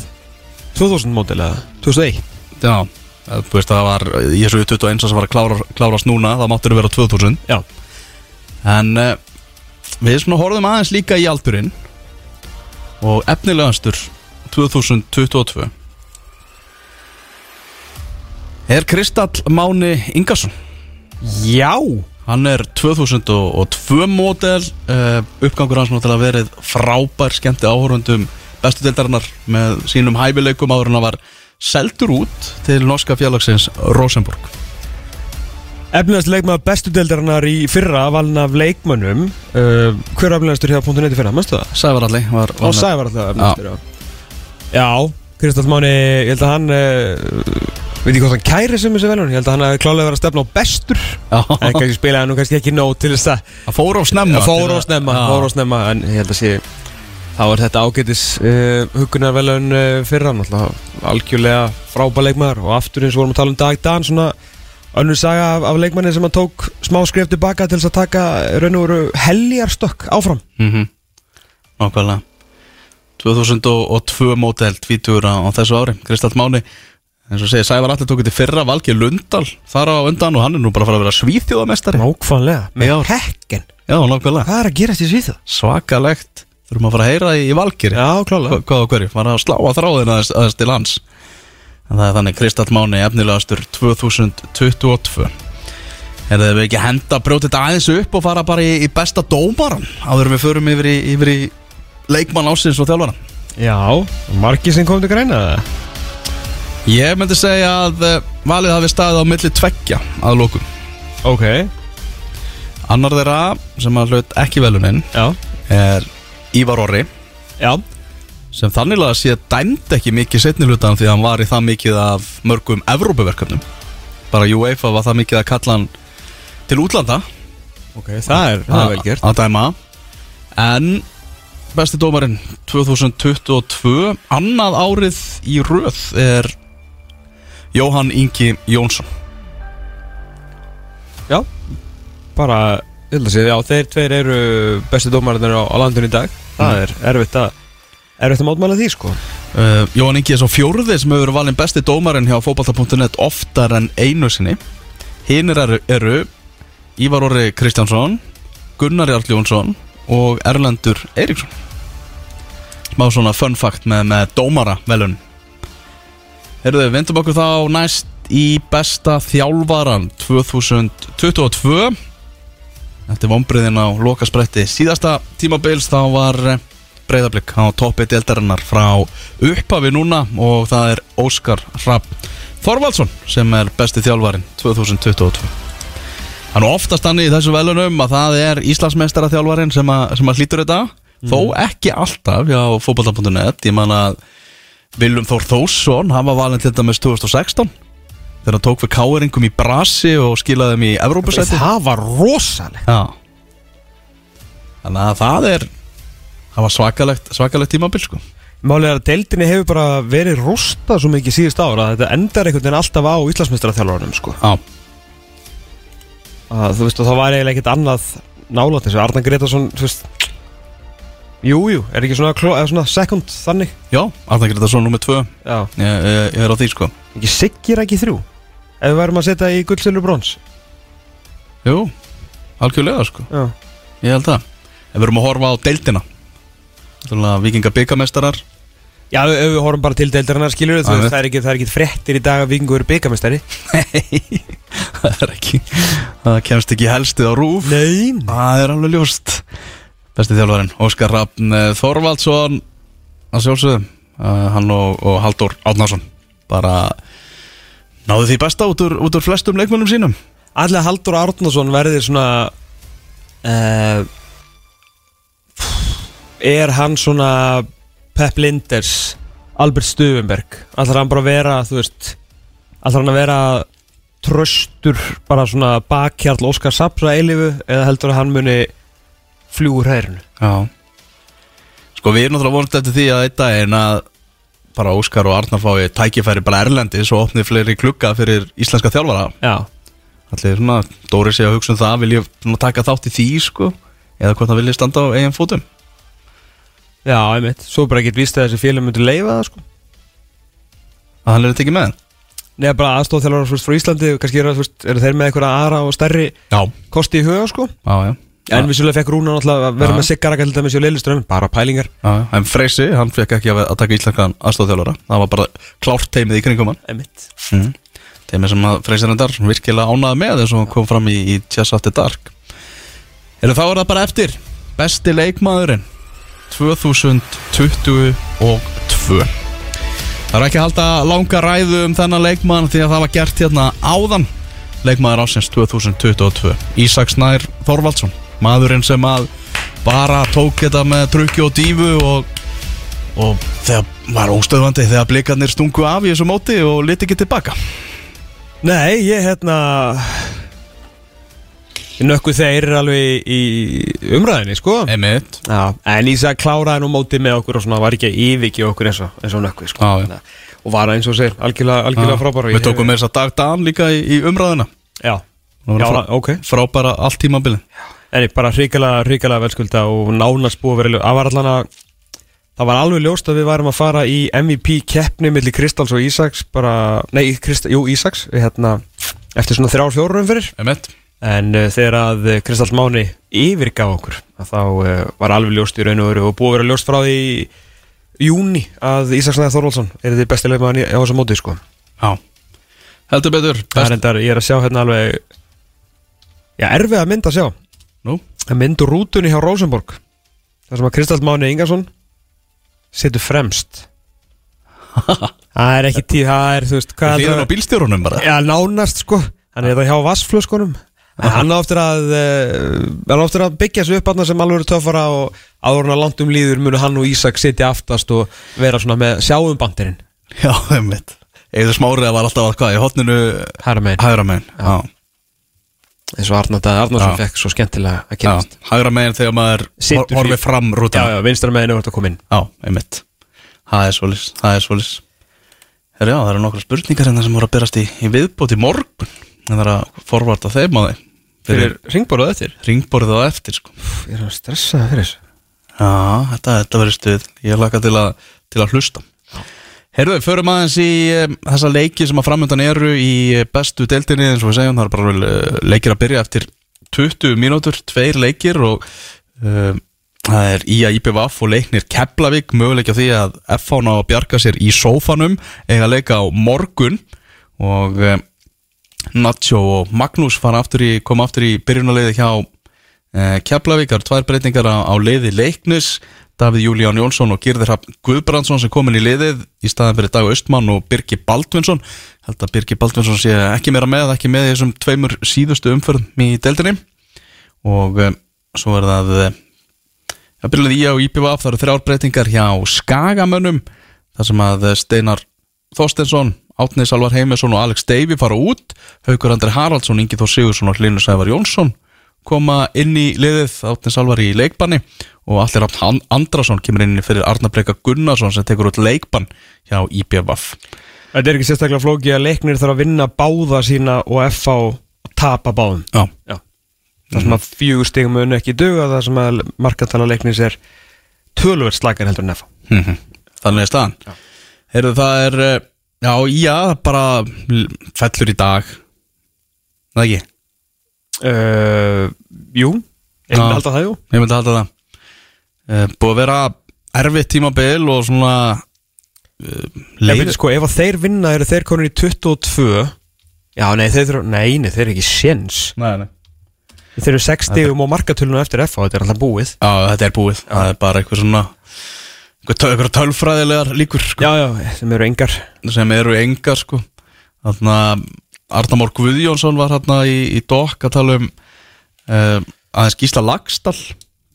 2000 mótil eða? 2001 Já, eh, þú veist það var í þessu 21 ás sem var að klára, klárast núna það máttur vera 2000 Já. En uh, við svona horfum aðeins líka í aldurinn og efnilegastur 2022 er Kristall Máni Ingarsson Já. Hann er 2002 mótel uh, uppgangur hans náttúrulega verið frábær skemmti áhörundum bestu deildarinnar með sínum hæfileikum áður en hann var seldur út til norska félagsins Rosenborg Efnilegast leikmaður bestu deildarinnar í fyrra valin af leikmönnum uh, Hver er efnilegastur hjá .net í fyrra, mannstu það? Sævaralli var, Á Sævar alltaf efnilegastur, já. Já, Kristall Máni, ég held að hann uh, veit ekki hvort hann kæri sem þessi velun ég held að hann hefði klálega verið að stefna á bestur. En kannski spilaði hann nú kannski ekki nóg til þess að það fór á snemma Það fór til á að- snemma, Já. fór á snemma en ég held að sé þá er þetta ágætis uh, hugunarvelun uh, fyrra náttúrulega algjörlega frábær leikmaður og aftur eins og vorum að tala um Dag Dan svona önnur saga af, af leikmanni sem hann tók smá skref tilbaka til þess að taka raun og veru heljarstökk áfram. Mhm. Nákvæmlega. 2002 mótel tvítur á, á þessu ári. Kristall Máni eins og segir Sævar Alli tók þetta fyrra Valgeir Lundal þar á undan og hann er nú bara að fara að vera svíþjóðamestari Nákvæmlega, með Já. hekken. Já, nákvæmlega. Hvað er að gerast í Svíþjóð? Svakalegt. Þurfum að fara að heyra í, í Valgeir Já, klálega. Hvað og hverju, fara að slá að þráðin aðeins, aðeins til hans en það er þannig Kristall Máni efnilegastur 2022 Er það ekki að henda brjóta þetta aðeins upp og fara bara í, í besta dómaran áður við förum yfir í, yfir í leikmann ásins og þjálfaran Já, margir sem kom til greina það Ég myndi segja að eh, valið hafi staðið á milli tveggja að lókum Ok, Annar þeirra sem að hlut ekki velunin já, er Ívar Orri. Já sem þannig að sé dæmd ekki mikið setni hlutan því að hann var í það mikið af mörgum Evrópuverkefnum. Bara UEFA var það mikið að kalla hann til útlanda. Ok, það er, það er vel gert. að dæma. En besti dómarinn 2022 annað árið í röð er Jóhann Ingi Jónsson. Já, bara, ég held að segja, já, þeir tveir eru bestu dómararnir á, á landinu í dag. Það er erfitt að, erfitt að mátmæla því, sko? Uh, Jóhann Ingi er svo fjórði sem hefur valinn besti dómarinn hjá fótballta.net oftar en einu sinni. Hinnir eru, eru Ívar Orri Kristjánsson Gunnar Jarl Jónsson og Erlendur Eiríksson. Smá svona fun fact með, með dómara velun Herðu, vendum okkur þá næst í besta þjálfaran 2022 Þetta er vonbriðin á lokaspretti. Síðasta tímabils þá var breyðablík á toppi deildarinnar frá upphafi núna og það er Óskar Rapp Þorvaldsson sem er besti þjálfarin 2022 Hann er oftast hann í þessu velunum að það er Íslandsmeistara þjálfarin sem, sem að hlýtur þetta. Þó ekki alltaf hjá fótbolta.net ég man að Viljum Þór Þórsson hann var valin til dæmis 2016 þegar hann tók við káeringum í Brasi og skilaði þeim í Evrópusæti. Það var rosalegt. Já. Þannig að það er Það var svakalegt, svakalegt tímabil sko. Málið er að deildinni hefur bara verið rústað svo mikið síðust ára að þetta endar einhvern veginn alltaf á Íslandsmeistaraþjálfarnum sko. Að, Þú veist og það var eiginlega ekkert annað nálátt þessu. Arnar Gretarsson þú veist Jú, jú, er ekki svona, svona second þannig? Já, Arna Gretarsson nummer 2 ég, ég, ég er á því sko. Ekki siggir ekki þrjú? Ef við værum að setja í gull, silfur, brons. Jú, algjörlega sko. Já. Ég held það. Ef við erum að horfa á deildina Þannig að vikinga byggamestarar Já, ef við horfum bara til deildarinnar skilur Já, það, er er ekki fréttir í dag að vikingur eru byggamestari Nei, það er ekki Það kemst ekki helstið á rúf. Nei. Það er alveg ljóst. Besti þjálfarinn, Óskar Rafn eh, Þorvaldsson að sjálfsögðu uh, hann og, og Haldur Átnarsson bara náðu því besta út úr, út úr flestum leikmönnum sínum. Allega Haldur Árnason verði svona uh, Er hann svona Pep Linders Albert Stuvenberg? Allar hann bara að vera, Allar hann að vera Tröstur, bara svona bakhjarl Óskar Sapsa eilifu Eða heldur að hann muni fljúur hæðinu Já. Sko við erum náttúrulega vonandi eftir því að einn daginn að bara Óskar og Arnar fái tækifæri bara erlendis og opnið fleiri klukka fyrir íslenska þjálfara. Já. Allir svona, Dóri sé að hugsa um það vil ég taka þátt í því sko eða hvort það vilja standa á eigin fótum Já, einmitt, svo bara ekki víst að þessi félum myndir leifa það sko. Að hann er tekið með Nei, bara aðstofþjálfur frá Íslandi og kannski eru, veist, eru þeir með einhverja aðra og stærri Já, kosti í huga sko. Já, já. En vissulega fekk Rúna náttúrulega að vera með Siggaraka til dæmis í Leiliström, bara pælingar. Já, já. en Freysi, hann fekk ekki að að taka íslenskan aðstofþjálfara það var bara klárt teimið í kringum hann. Einmitt. Mm. teimið sem að Freysi reyndar virkilega ánaði með þess að kom fram í, í Chess After Dark. Eða þá er það bara eftir. Besti leikmaðurinn 2022 Það er ekki að halda langa ræðu um þennan leikmann því að það var gert hérna áðan. Leikmaður ásins 2022 Ísak Snær Þorvaldsson. Maðurinn sem að bara tók þetta með trukki og dífu og, og þegar var óstöðvandi þegar blikarnir stungu af í þessu móti og liti ekki tilbaka. Nei, ég hérna Ég nökku þeir alveg í umræðinni, sko. Já, en Ísak kláraði nú mótið með okkur og svona var ekki að yfirki okkur eins og, eins og nökku, sko. Já. Og var eins og segir, algjörlega, algjörlega frábæra Við tókum með þess að dag Dan líka í, í umræðina Já, já, frá- ok. Frábæra allt tímabilið. En bara hrikalega, hrikalega velskulda og nánast búið að vera Það var allan að Það var alveg ljóst að við værum að fara í MVP keppni millir Kristals og Ísaks bara, nei, Krist, jú, Ísaks hérna, eftir svona þrjár fjórum fyrir en uh, þegar að uh, Kristals Máni yfirgaf okkur að þá uh, var alveg ljóst í raun og veru og búið að vera ljóst frá því júni að Ísaks Næður Þorvaldsson er því besti leikmaðan í- á þessu móti sko. Já. Heldur betur það er endar, ég er að sjá hérna alveg já, erfið að mynd að sjá. Nú? Að mynd úr rútunni hjá Rosenborg þar sem að Kristals Máni Ingarsson setur fremst. Það er ekki tíð það er, þú veist, Fyrir heldur á bílstjórunum bara. Já, nánast sko. Hann er þetta hjá vassflöskunum hann á eftir að eftir að byggja sig upp hann sem alveg eru töffara og áður hann að langt um líður munu hann og Ísak sitja aftast og vera svona með sjáum bandirinn. Já, emitt Eða smárið var alltaf að hvað í hotninu Hægra megin Já, eins og Arnarsson Já. fekk svo skemmtilega að já kynast Hægra megin þegar maður Situr hor- horfir fyrir- fram Já, rútuna já, vinstra megin er þetta að koma inn. Já, einmitt. Það er svolis, það er svolis Herra, já, það eru nokkra spurningar hérna sem voru að berast í, í viðbót í morgun. Það er að forvarta þeim á þeim Fyrir ringborðað eftir? ringborðið á eftir sko. Pff, Ég er að stressa það fyrir þessu. Já, þetta, þetta verður stuð. Ég laka til að, til að hlusta. Herðu, förum aðeins í um, þessa leiki sem að framöndan eru í eh, bestu deildinni. Eins og við segjum, það er bara vel, uh, leikir að byrja eftir 20 mínútur, tveir leikir og uh, það er í að IPVF og leiknir Keflavík. Möguleik á því að F ná að bjarga sér í sófanum að leika á morgun. Og uh, Nacho og Magnús aftur í, koma aftur í byrjunarleiði hjá Keflavík, það eru tvær breytingar á, á leiði leiknis Davíð Júlíán Jónsson og Girðir Hrafn Guðbrandsson sem komin í liðið í staðan fyrir Dag Östmann og Birgi Baldvinsson. Held að Birgi Baldvinsson sé ekki meira með ekki með þessum tveimur síðustu umförðum í deildinni. Og um, svo er það um, að byrjuð í á IPVF það eru þrjár breytingar hjá Skagamönnum þar sem að Steinar Þorstensson, Átni Salvar Heimisson og Alex Davey fara út. Haukur Andri Haraldsson, Ingi Þór Sigursson og Linus Sævar Jónsson koma inn í liðið Átni Salvar í leikbanni. Og Allir Rafn Andrason kemur inn fyrir Arnar Breka Gunnarsson sem tekur út leikbann hjá IPVF Þetta er ekki sérstaklega flóki að leiknir þarf að vinna báða sína og FH tapa báðum. Já, Já. Það sem að fjögur stigum mun ekki duga það sem að markantala leiknis er tölvöld slakar heldur en FH Mhm. þannig er staðan. Heyrðu það er eh, Já, já, bara fellur í dag. Það ekki? Uh, Jú, ég myndi halda það jú. Ég myndi halda það. Uh, Búið að vera erfitt tímabil og svona Nei, leiðir sko, ef að þeir vinna eru þeir konur í 22 Já, nei, þeir, þurfa- nei, nei, þeir eru ekki séns. Nei, nei. Þeir eru 60 og markatölunum eftir F og þetta er alltaf búið. Já, þetta er búið, það er bara eitthvað svona eitthvað töl- eitthvað tölfræðilegar líkur sko, Já, já, sem eru engar. Sem eru engar sko. Að Arnamór Guðjónsson var hérna í, í DOK að tala um uh, aðeins Gísla Lagstall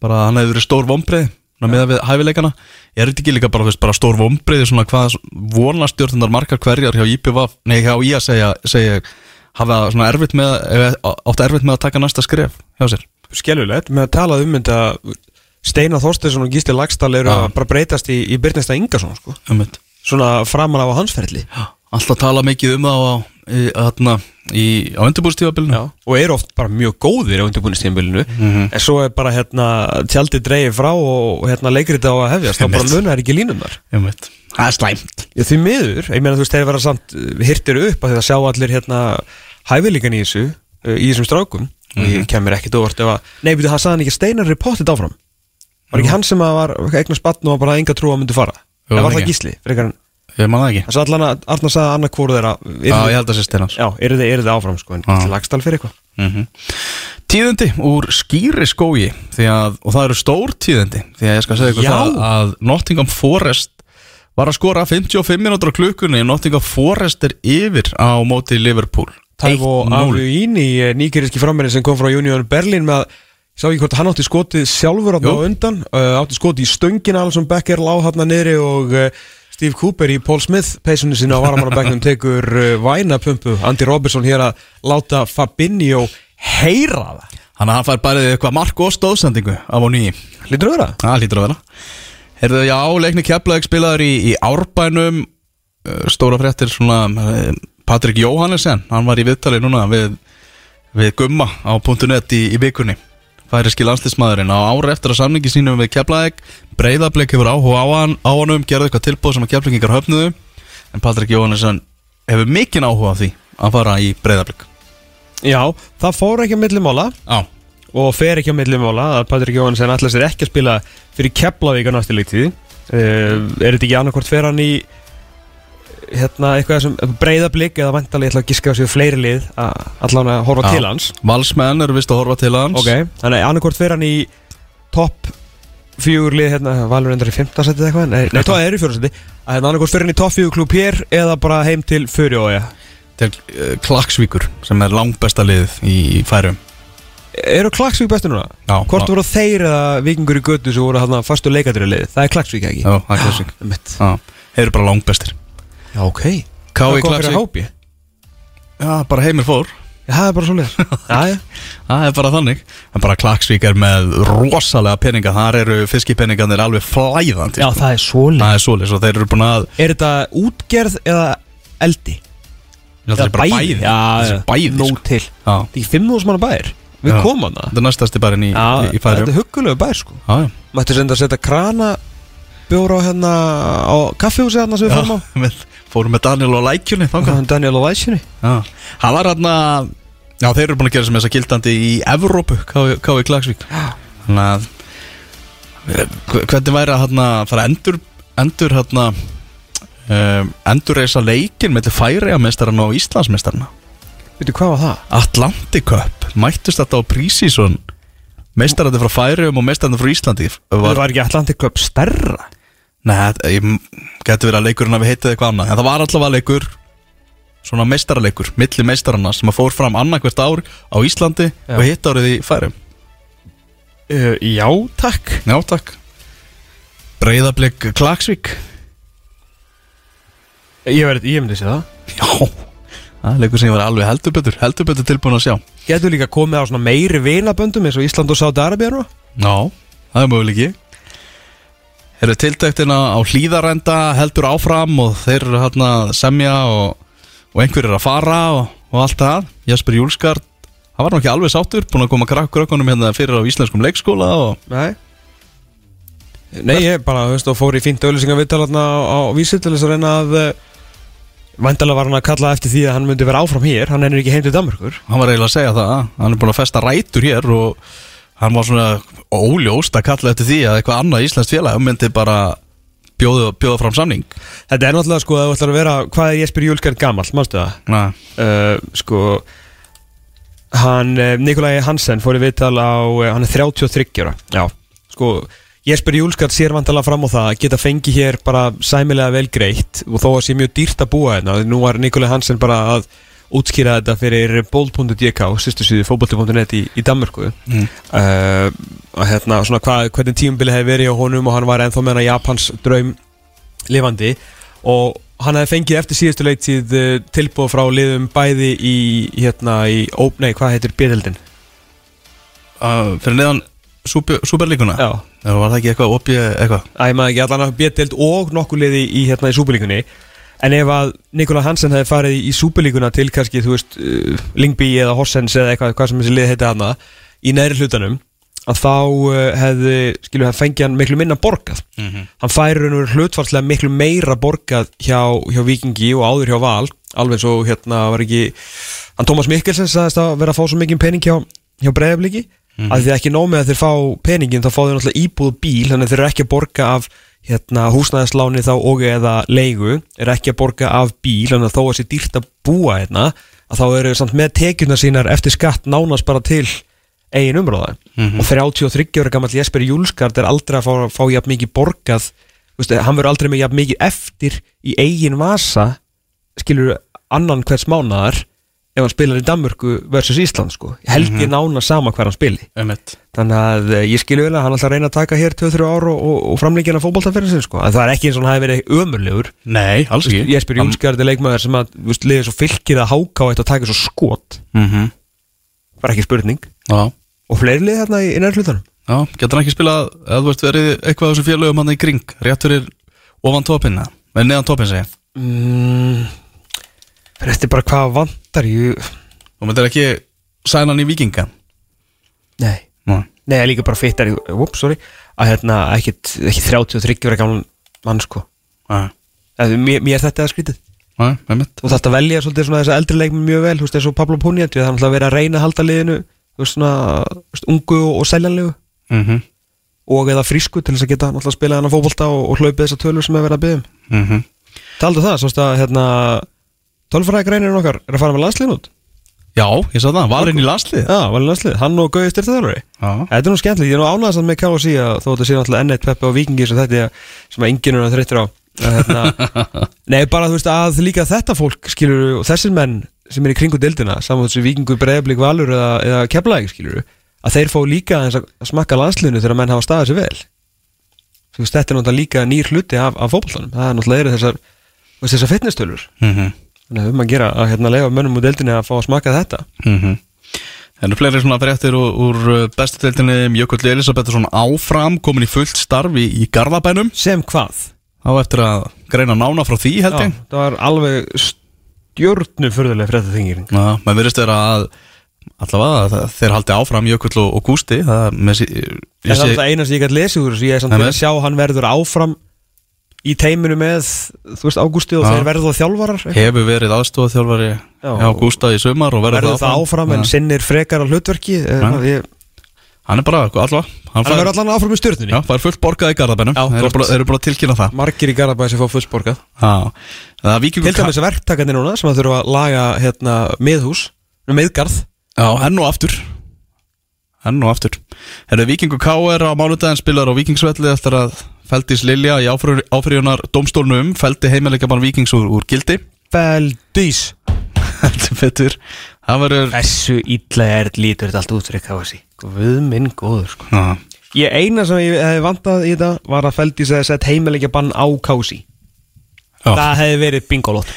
bara hann hefði verið stór vombrið með við hæfileikana. Er þetta ekki líka bara, veist, bara stór vombrið svona hvað vonastjórnundar margar hverjar hjá IPVAF, nei hjá í að segja, segja hafa svona erfitt með eh, átt erfitt með að taka næsta skref hjá sér? Skelvilegt, með að tala um þetta Steinar Þorsteinsson og Gísli Lagstall eru að bara breytast í, í Byrnesta Ingarsson sko. Svona framan á hans ferli. Alltaf tala mikið um það á, í, á undirbúrstífabilinu og eru oft bara mjög góðir á undirbúinistíðanbylinu Mhm. en svo er bara hérna tjaldi dreigið frá og hérna leikrið á að hefjast þá bara munar ekki línunar um þetta það er slæmt. Já, því miður, ég meina þú veist, þeir vera samt uh, hirtir upp að þetta sjá allir hérna hæfileikan í þessu, uh, í þessum strákum. Og Mhm. ég kemur ekkit óvart ef að nei, við það sagði hann ekki Steinar reportið áfram var ekki hann sem var eignast batn og bara enga trú að myndi fara? Jú, eða var það gísli, frekar ég man það ekki. Það sagði allan að annað hvort þeirra já, ég held að sé steinans já, eru þið, áfram sko en gísli lagstall fyrir eitthvað. Mm Tíðindi úr skýri skógi að, og það eru stór tíðindi því að ég skal segja ykkur Já. það að Nottingham Forest var að skora 55 minútur á klukkunni Nottingham Forest er yfir á móti Liverpool. Tævo 1-0. Avuín í nýgeriski frammerin sem kom frá Union Berlin með sá ekki hvort hann átti skotið sjálfur á undan? Uh, átti skotið í stöngina alls sem Becker lág hann niðri og uh, Steve Cooper í Paul Smith peysunni sinna á varamannabæknum tekur uh, vænapumpu. Andy Robertson hér að láta Fabinho heyra það. Þannig að hann fær bara eitthvað mark og stóðsendingu af á nýji Lítur öðra? Það hlýtur að vera. Herðu, já, leikni Keflavík spilaður í, í Árbænum. Stóra fréttir svona Patrik Jóhannesen, hann var í viðtali núna við, við Gumma á .net í, í vikunni Færiski landslismæðurinn á ári eftir að samningi sínum við Keflavík Breiðablik hefur áhuga á hann á honum gerði eitthvað tilbúð sem að Keflavíkingar höfnuðu. En Patrik Jóhannesen hefur mikinn áhuga á því að fara í Breiðablik. Já, það fór ekki að millimála Já, og fer ekki að millimála að Patrik Jóhansen ætla sér ekki að spila fyrir Keflavík á næstu leiktíð. Uh, Er þetta ekki annarkvort fer hann í hérna eitthvað sem breyðablík eða vantalega ég ætla að giska á sig fleiri lið að allan að horfa Já. til hans Valsmenn eru vist að horfa til hans Ok, þannig að annarkvort fer hann í topp fjögur lið hérna, valur endur í fymta seti eða eitthvað, nei, nei, það er í fjóra seti að hérna annarkvort fer hann í topp fjögur klub hér eða bara heim til Furjója til uh, Klaksvíkur sem er langbesta liðið í, í færum Eru Klagsvík bestu núna? Já, Hvort já. voru þeir eða vikingur í götu sem voru hérna fastu leikadur í lið? Það er Klagsvík ekki? Já, það er Klaksvík Mitt. Já, þeir eru bara langbestir Já, ok. K.I. Hvað kom fyrir hópi? Já, bara heimir fór. Já, það er bara svo leið Já, já. Það er bara þannig. En bara Klaksvík er með rosalega peninga. Þar eru fiskipeningarnir alveg flæðandi Já, sko. það er svo leið Það er svoleiðis og þeir eru búin að Er þetta útgerð eða eldi? Að Það er bara bæði? Já, Þessi já. bæði Nó sko. til. Já, Það er 5.000 manna bæir Við Já. komum hana þetta er næstasti bærin í, Já, í, í þetta færum er huggulegu bær sko. Já, já. Mættu senda að setja krana Bjóra á hérna Á kaffihúsi hérna sem við fórum á. Já, fórum með Daniel og Lækjunni Hann Daniel og Læsjunni Já, það var hérna Já, þeir eru búin að gera sem þess að gildandi í Evrópu, K.V. Klagsvík Þannig að eh, hve- Hvernig væri að hérna fara endur Endur hérna um, Endur reysa leikin með til færiðamestarana og Íslandsmestarana Veitu hvað var það? Atlantic Cup. Mættust þetta á prísíson Meistarandi frá færiðum og meistarandi frá Íslandi? Var, var ekki Atlantic Club stærra Nei, ég geti verið að leikurinn að við heitið eitthvað annað. En það var allavega leikur Svona meistararleikur, milli meistarana Sem að fór fram annarkvært ár á Íslandi Já. Og hitt árið í færiðum uh, Já, takk. Já, takk. Breiðablik Klagsvík Ég, verið, ég myndi segja það. Já. Það er leikur sem ég var alveg heldur betur Heldur betur tilbúin að sjá. Getur líka komið á svona meiri vinaböndum eins og Ísland og nú Já, það er möguleiki Eru tiltæktina á hlýðarenda heldur áfram og þeir eru hérna semja og, og einhver er að fara og, og allt það. Jesper Júlskart, hann var ekki alveg sáttur búin að koma krakkurökkunum hérna fyrir á íslenskum leikskóla og Nei. Nei, ég bara, þú veist, og fór í fínt auðlýsingar viðtalarna á, á vísi til þess að reyna að uh, Væntalega var hann að kalla eftir því að hann myndi vera áfram hér. Hann er ekki heim til Danmarkur hann var eiginlega að segja það. Hann er búin að festa rætur hér og hann var svona óljóst að kalla eftir því að eitthvað annað íslenskt félag myndi bara bjóða, bjóða fram samning. Þetta er náttúrulega sko að þú ætlar að vera Hvað er Jesper Júlskart gamall, mannstu það? Uh, sko Hann, uh, Nikolai Hansen fór í viðtal á uh, Hann er 33 ára. Já, sko Jesper Júlskart sér vantalega fram á það að geta fengið hér bara sæmilega vel greitt og þó að sé mjög dýrt að búa hérna nú var Nikolai Hansen bara að útskýra þetta fyrir bold.dk sýstu síðu fótbolti.net í, í Danmörku. Mm. og hérna svona hvað, hvernig tímubili hefði verið á honum og hann var ennþá með hana Japans draum lifandi. Og hann hefði fengið eftir síðustu leiktið uh, tilbúð frá liðum bæði í hérna í, ó, nei hvað heitir byrjaldin uh, Fyrir neðan super, Superlíkuna Já. Það var það ekki eitthvað opið eitthvað? Æ, maður ekki allan að bjötild og nokkuð liði í, hérna, í Súperlíkunni En ef að Nikola Hansen hefði farið í Súperlíkuna til kannski, þú veist, uh, Lingby eða Horsens eða eitthvað, hvað sem þessi lið heiti hana í næri hlutanum að þá uh, hefði, skilju, hann fengið hann miklu minna borgað. Hann færi raun og veru hlutfarslega miklu meira borgað hjá, hjá Vikingi og áður hjá Val alveg svo hérna var ekki hann Tómas Mikkelsen sagðist að vera að fá svo mikið pening hjá, hjá Breiðabliki. Mm að því ekki nóg með að þeir fá peningin þá fá þeir náttúrulega íbúð bíl þannig að þeir eru ekki að borga af hérna, húsnæðisláni þá og eða leigu er ekki að borga af bíl að þó að sé dýrt að búa hérna að þá eru samt með tekjuna sínar eftir skatt nánast bara til eigin umráða. Og 33 ára gammal Jesper Júlskart er aldrei að fá, fá jafn mikið borgað Vistu, hann verður aldrei með jafn mikið eftir í eigin vasa skilur annan hvers mánaðar ef hann spilar í Danmörku versus Ísland sko. held ég nána sama hver hann spili. Emmett þannig að eh, ég skilju vel að hann að reyna að taka hér 2-3 ár og, og, og framleikina fótboltaferðin sin sko. en það er ekki eins og hann hafi verið ömurlegur. Nei, alls ekki. Jesper Júlskart er leikmaður sem að þú veist, liðið svo fylgir að háka á eitt og taka svo skot. Mm -hmm. var ekki spurning. Já, og fleiri lið þarna í innæri hlutanum já, getur hann ekki spilað eða þú veist verið eitthvað á þessu félögum hann í kring rétt fyrir ofan topinna en neðan topin segja mm, Þetta er bara hvað vantar ég og maður er ekki sæna hann í vikinga Nei. Nei, Nei, líka bara fittar í, ups, sorry. Að hérna, ekki, ekki 33 ára gamlan mann sko. Eða, mér, mér er þetta að skrítið. Emmett og þetta velja svolítið svona þessa eldri leikmenn mjög vel þú veist, eins og Pablo Puniet við þannig að vera að reyna að halda liðinu þú veist, svona, veist, ungu og, seljanlegu. Mm -hmm. og eða frísku til þess að geta náttúrulega spila hana fótbolta og, og hlaupið þessar tölur sem er verið að byggja um. Mm -hmm. Taldu það, svo að hérna tölfræðigreinirinn okkar er að fara með landsliðin út. Já, ég sá það, valinn í landslið Já, valin landslið, hann og Gauði styrtaðalari Þetta er nú skemmtilegt, ég er nú ánægast með KSI að þó þetta sé náttúrulega ennett peppi á vikingi sem þetta er, sem að enginn er að þreyttur á. Að hérna, Nei, bara þú veist að líka þetta fólk skilur og þessir menn sem er í kringu dildina saman þessu vikingu breyðablík valur eða, eða keflæk skilur að þeir fá líka að að smakka landsliðinu þegar menn hafa staðið sér vel. Þetta er náttúrulega líka nýr hluti af, af fótboltanum. Það er náttúrulega þessar, þessar fitnesstölur mm þannig að um að gera að hérna leifa mönnum úr dildinni að fá að smakka þetta. -hmm. Það eru fleiri svona fréttir úr, úr bestu deildinni. Jökull Elisabethsson áfram komin í fullt starfi í Garðabænum. Sem hvað? á eftir að greina nána frá því held ég. Það var alveg stjórnu fyrðulega frétta þingir Já, maður verðist vera að allavega þeir haldi áfram Jökull og, Gústi. Það með sí, Það er alltaf eina sem ég gæti lesið úr þessu, ég er samt að sjá hann verður áfram í teiminu með, þú veist, Ágústi og þeir verður þá þjálfarar hefur verið aðstofað Já, hjá Gústa í sumar og verður, það áfram? en Já. sinnir frekar á hlutverki ég, hann er bara allavega hann hann fær, verður allan áfram í stjórnunni já, fær fullt borgað í Garðabænum. Þeir eru bara, bara að tilkynna það. Margir í Garabæði sem fá það er Víkingur til dæmis verktakarnir núna sem að þurfa að laga hérna, miðhús, meðgarð Já, enn og aftur. Enn og aftur. Er það Víkingur K.R. á mánudaginn spilar á Víkingsvelli eftir að Feldís Lilja í áfriðunar domstólnum feldi heimilega bara Víkings úr, úr gildi. Feldís! Heldur betur. Það verður Þessu illa er lítur þetta allt út fyrir kási Guð minn góður sko. Já, Ég eina sem ég hefði vantað í þetta var að Feldís hefði sett heimilegja bann á kási Já. Það hefði verið bingolótt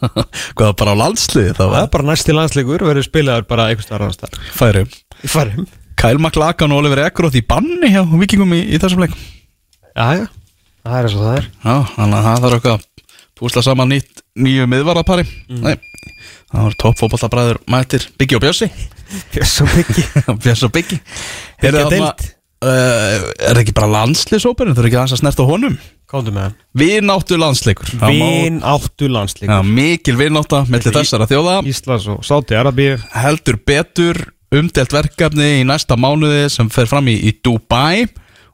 Hvað bara á landsliði þá Það er bara næsti landsleikur verður spilaður bara einhvers staðar annars staðar. Færi Í farum Kyle McLagan og Oliver Ekroth í banni hjá Víkingum í, í þessum leik Já, já Það er eins og það er. Já, þannig að það þarf eitthvað að púsla saman nýtt nýju miðvarapari. Nei, það var toppfótballtabræður mættir Biggi og Bjössi. Bjöss og Byggi Bjössi og Biggi. Byggja Er það uh, Er ekki bara landsliðsóperinn? Er ekki að snerta á honum? Kóndu með hann. Vináttu landsleikur. Það má- Vin áttu landsleik Já, mikil vinátta mellir þessara þjóða. Íslands og Sáti Arabíu heldur betur umdelt verkefni í næsta mánuði sem fer fram í, í Dubai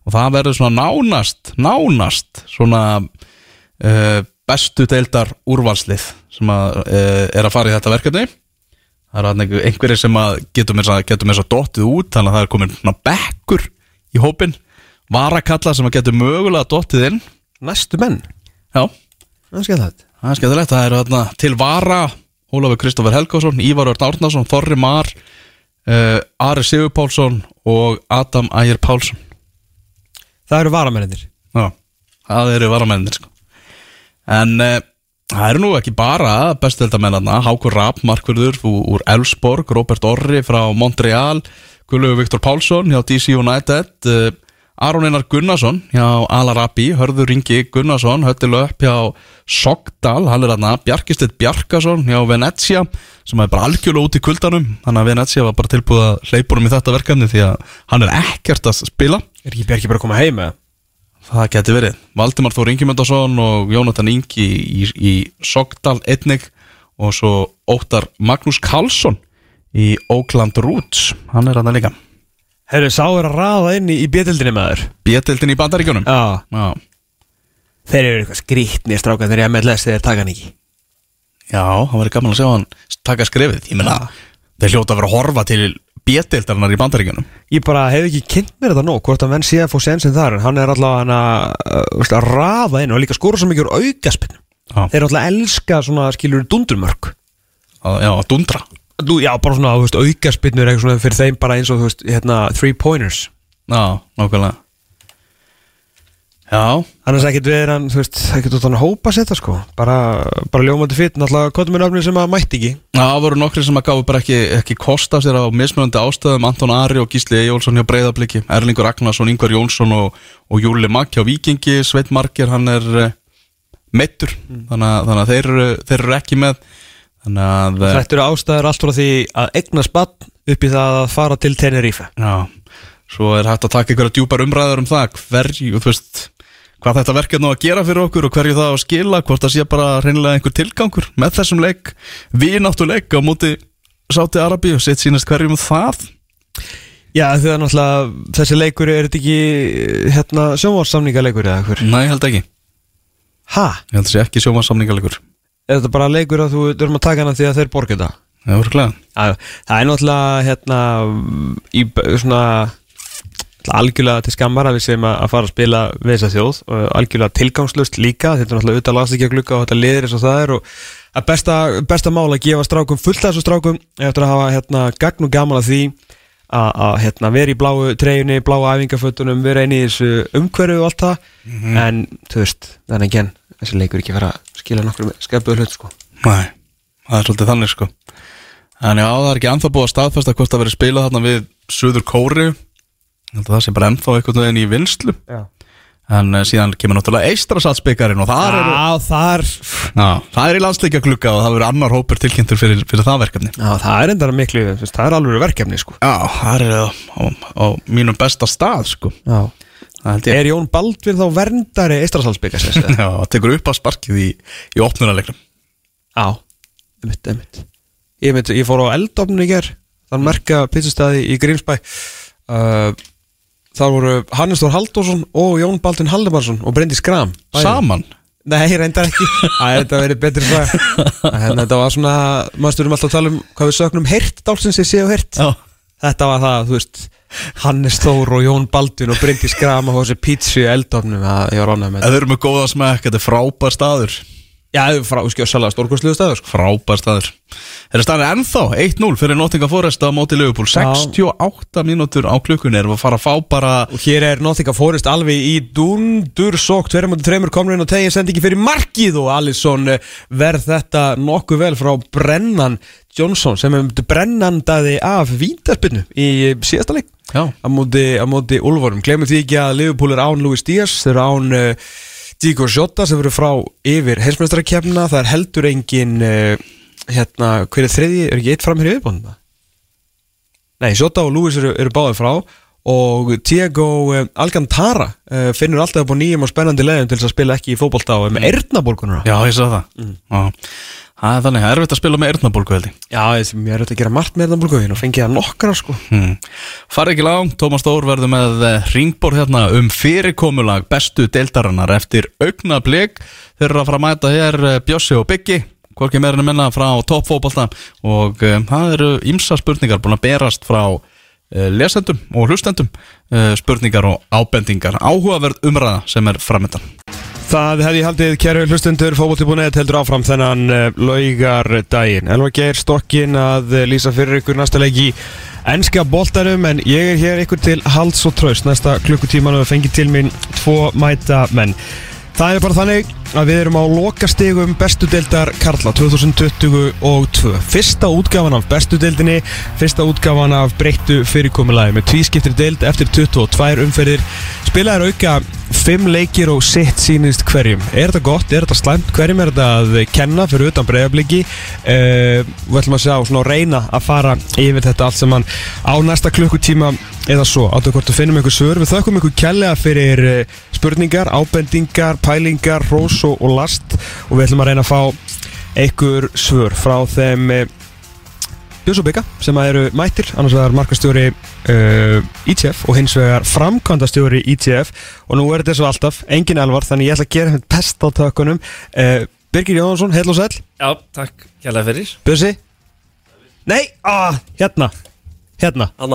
og það verður svona nánast nánast svona uh, bestu deildar úrvalslið sem að, uh, er að fara í þetta verkefni. Það er einhver, einhverjir sem getur með þess að dottið út þannig að það er komin bekkur í hópin varakalla sem að getur mögulega dottið inn. Næstu menn. Já, Það er skemmt það er skemmtilegt. Það er þarna, til vara Ólafur Kristoffer Helgásson, Ívar Örn Árnason Þorri Mar, uh, Ari Sigur Pálsson og Adam Ægir Pálsson Það eru varamennir Já, það eru varamennir sko. En uh, það eru nú ekki bara bestuðeldamennarna Hákur Rapp, Markverður úr, Elfsborg, Robert Orri frá Montreal Guðlaugur Viktor Pálsson hjá DC United uh, Aron Einar Gunnarsson hjá Alarabi Hörður Ingi Gunnarsson höttilu upp hjá Sogdal, hann er aðna Bjarkistedt Bjarkason hjá Venezia sem er bara algjörlega út í kuldanum. Þannig að Venezia var bara tilbúið að hleypunum í þetta verkefni því að hann er ekkert að spila Er ekki Bjarki bara að koma heim eða? Það geti verið. Valdimar Þór Ingimundarsson og Jónatan Ingi í, í, í Sogdal einnig og svo Óttar Magnús Karlsson í Oakland Roots. Hann er hann líka. Herru, sá er að raða inn í, í bjöldinni maður Bjetildin í bandaríkjunum. Já Já. Þeir eru eitthvað skrítni strákan þegar ég með les þeir taka hann ekki Já, það verið gaman að sjá hann taka skrifið. Ég meina, þeir hljóta að vera að horfa til bjetildarinnar í bandaríkjunum. Ég bara hef ekki kynnt mér þetta nóg hvort að menn sé að fá sensin þar en hann er alltaf hann að, uh, að raða inn og líka skóra svo mikið úr aukaspinn Já, Þeir eru alltaf að elska svona skilur dundurmörk að, já, dundra. Nú, Já, bara svona, aukaspinnur er fyrir þeim bara eins og, þú veist, hérna, three pointers Já, nákvæmlega. Já, Annars ekkert við er hann, þú veist, ekkert út hann að hópa setja sko. Bara, bara ljómandi fyrir, náttúrulega kottum við nöfnir sem að mætti ekki. Já, það voru nokkri sem að gáfu bara ekki, ekki kosta sér á mismunandi ástöðum Anton Ari og Gísli Ejjólfsson hjá Breiðabliki Erlingur Ragnarsson, Ingvar Jónsson og, og Júli Makk hjá Víkingi. Sveit Marger, hann er uh, meittur þannig, að- þannig að þeir, eru- þeir eru ekki með. Þannig að uh, Þetta eru ástæður allt frá því að egna spann upp í það að fara til Tenerife. Já, svo er hægt að taka einhverja djúpar umræður um það hverju, þú veist hvað þetta verkefni á að gera fyrir okkur og hverju það á að skila hvort það sé bara reynilega einhver tilgangur með þessum leik, við náttúruleik á móti Sáti Arabi og sitt sínast hverjum um það? Já, því að náttúrulega þessi leikur er þetta ekki hérna sjónvarssamningaleikur eða hver ég held ekki. Ha? Ég held að sé ekki sjómansamningarleikur Er þetta bara leikur að þú erum að taka hana því að þeir borga þetta? Það er örglega Já, það er náttúrulega hérna í svona algjörlega til skammar að við séum að að fara að spila við þessa þjóð. Algjörlega tilgangslust líka þetta er náttúrulega auðvitað last ekki að glugga og þetta liðir eins og það er og að besta, besta mál að gefa strákum fullt af þessu strákum eftir að hafa hérna gagn og gaman að því að, að hérna, vera í bláu treyjunni, bláu æfingafötunum, vera inn í þessu umhverju og allt það. En þú veist, þannig en þessi leikur ekki fara að skila nokkur skefbuðu hlut sko. Nei, það er svolítið þannig sko. En já, það er ekki ennþá búið að staðfesta hvort það verið spilað þarna við Suður Kóri að það sé bara ennþá einhvern veginn í vinslu Já, En uh, síðan kemur náttúrulega Eistrasalsbyggarinn og þar eru Já þar Já, það er í landsleikja glugga og það verður annar hópur tilkynntur fyrir, fyrir það verkefni. Já, það er enda miklu, þú veist, það er alveg verkefni sko. Já, það er á, á, á mínum besta stað sko. Já. Það held ég. Er Jón Baldvin þá verndari Eistrasalsbyggasins? Já, það tekur upp að sparkið í, í opnunarleiknum. Já, einmitt, einmitt. Ég, mynd, ég fór á eldofnun í ger Þann merka pizzastæði í Grímsbæ. Uh, Það voru Hannes Þór Halldórsson og Jón Baldvin Haldemarsson og Bryndi Skram Bæði. Saman? Nei, reyndar ekki. Það er þetta verið betri það En þetta var svona, maður styrum alltaf að tala um hvað við söknum heyrt dálsins ég sé og heyrt. Já, Þetta var það, þú veist Hannes Þór og Jón Baldvin og Bryndi Skram og þessi í eldofnum að ég var ánægð með eða eru með góða smekk, þetta er frábær staður Já, frá, skjóðsalega stórkostluðu staður. Sko. Frábær staður. Er það staðin ennþá 1-0 fyrir Nottingham Forest á móti Liverpool. 68 mínútur á klukkunni erum við að fara að fá bara Og hér er Nottingham Forest alveg í dundur sók Tverjum og tremur komur inn og tegin sendi ekki fyrir markið Og Alisson eh, verð þetta nokkuð vel frá Brennan Johnson Sem er brennandaði af vítaspinnu í síðasta leik. Já, Á móti, á móti Ulforum Glemur því ekki að Liverpool er án Luis Díaz Þeir eru án Diego Jota sem verður frá yfir heimsmeistarakefna Það er heldur engin uh, Hérna, hver er þriði, er ekki eitt fram hér í viðbónda? Nei, Jota og Luis eru, eru báðið frá og Diego uh, Alcantara uh, finnur alltaf upp á nýjum og spennandi leiðum til þess að spila ekki í fótbolta og er með ernaborgununa já ég sagði það. Já. Það er þannig, það er erfitt að spila með erðnabólgu held ég. Já, ég er þetta að gera margt með búlgöðin og fengi það nokkra sko. Hmm. Farið ekki langt, Tómas Stór verður með ringborð hérna um fyrirkomulag bestu deildarinnar eftir augna blik Þeir eru að fara að mæta hér eh, Bjössi og Byggi Hvorki meirinu minna frá toppfóbalta og um, það eru ymsa spurningar búin að berast frá lesendum og hlustendum. Spurningar og ábendingar. Áhugaverð umræða sem er framöndan Það hefði haldið kæru hlustundur fókbóti.net heldur áfram þennan uh, laugar daginn. Elvar Geir stokkin að uh, lýsa fyrir ykkur næsta leik í ennska boltarum en ég er hér ykkur til hals og traust næsta klukkutíman og fengið til mín tvo mæta menn. Það er bara þannig að við erum á lokastegum bestu deildar Karla 2022 Fyrsta útgafan af bestu deildinni Fyrsta útgafan af breyttu fyrirkomulagi með tvískiptir deild eftir 22 umferðir Spilaðir auka 5 leikir og sitt sínist hverjum Er þetta gott? Er þetta slæmt? Hverjum er þetta að kenna fyrir utan breyðabliki? Uh, við ætlum að sjá að reyna að fara yfir þetta allt saman á næsta klukkutíma eða svo, áttu hvort að finnum einhver svör við þakkum ykkur kjallega fyrir eh, spurningar, ábendingar, pælingar rós og, og last. Og við ætlum að reyna að fá einhver svör frá þeim eh, Björns og Bygga sem eru mættir. Annars vegar markastjóri uh, ITF og hins vegar framkvæmdastjóri ITF og nú er þetta svo alltaf engin elvar þannig ég ætla að gera henni pest á tökunum. Uh, Birgir Jónsson, heil og sæl Já, takk, kjærlega fyrir. Björnsi Nei, ah, hérna Hérna, hann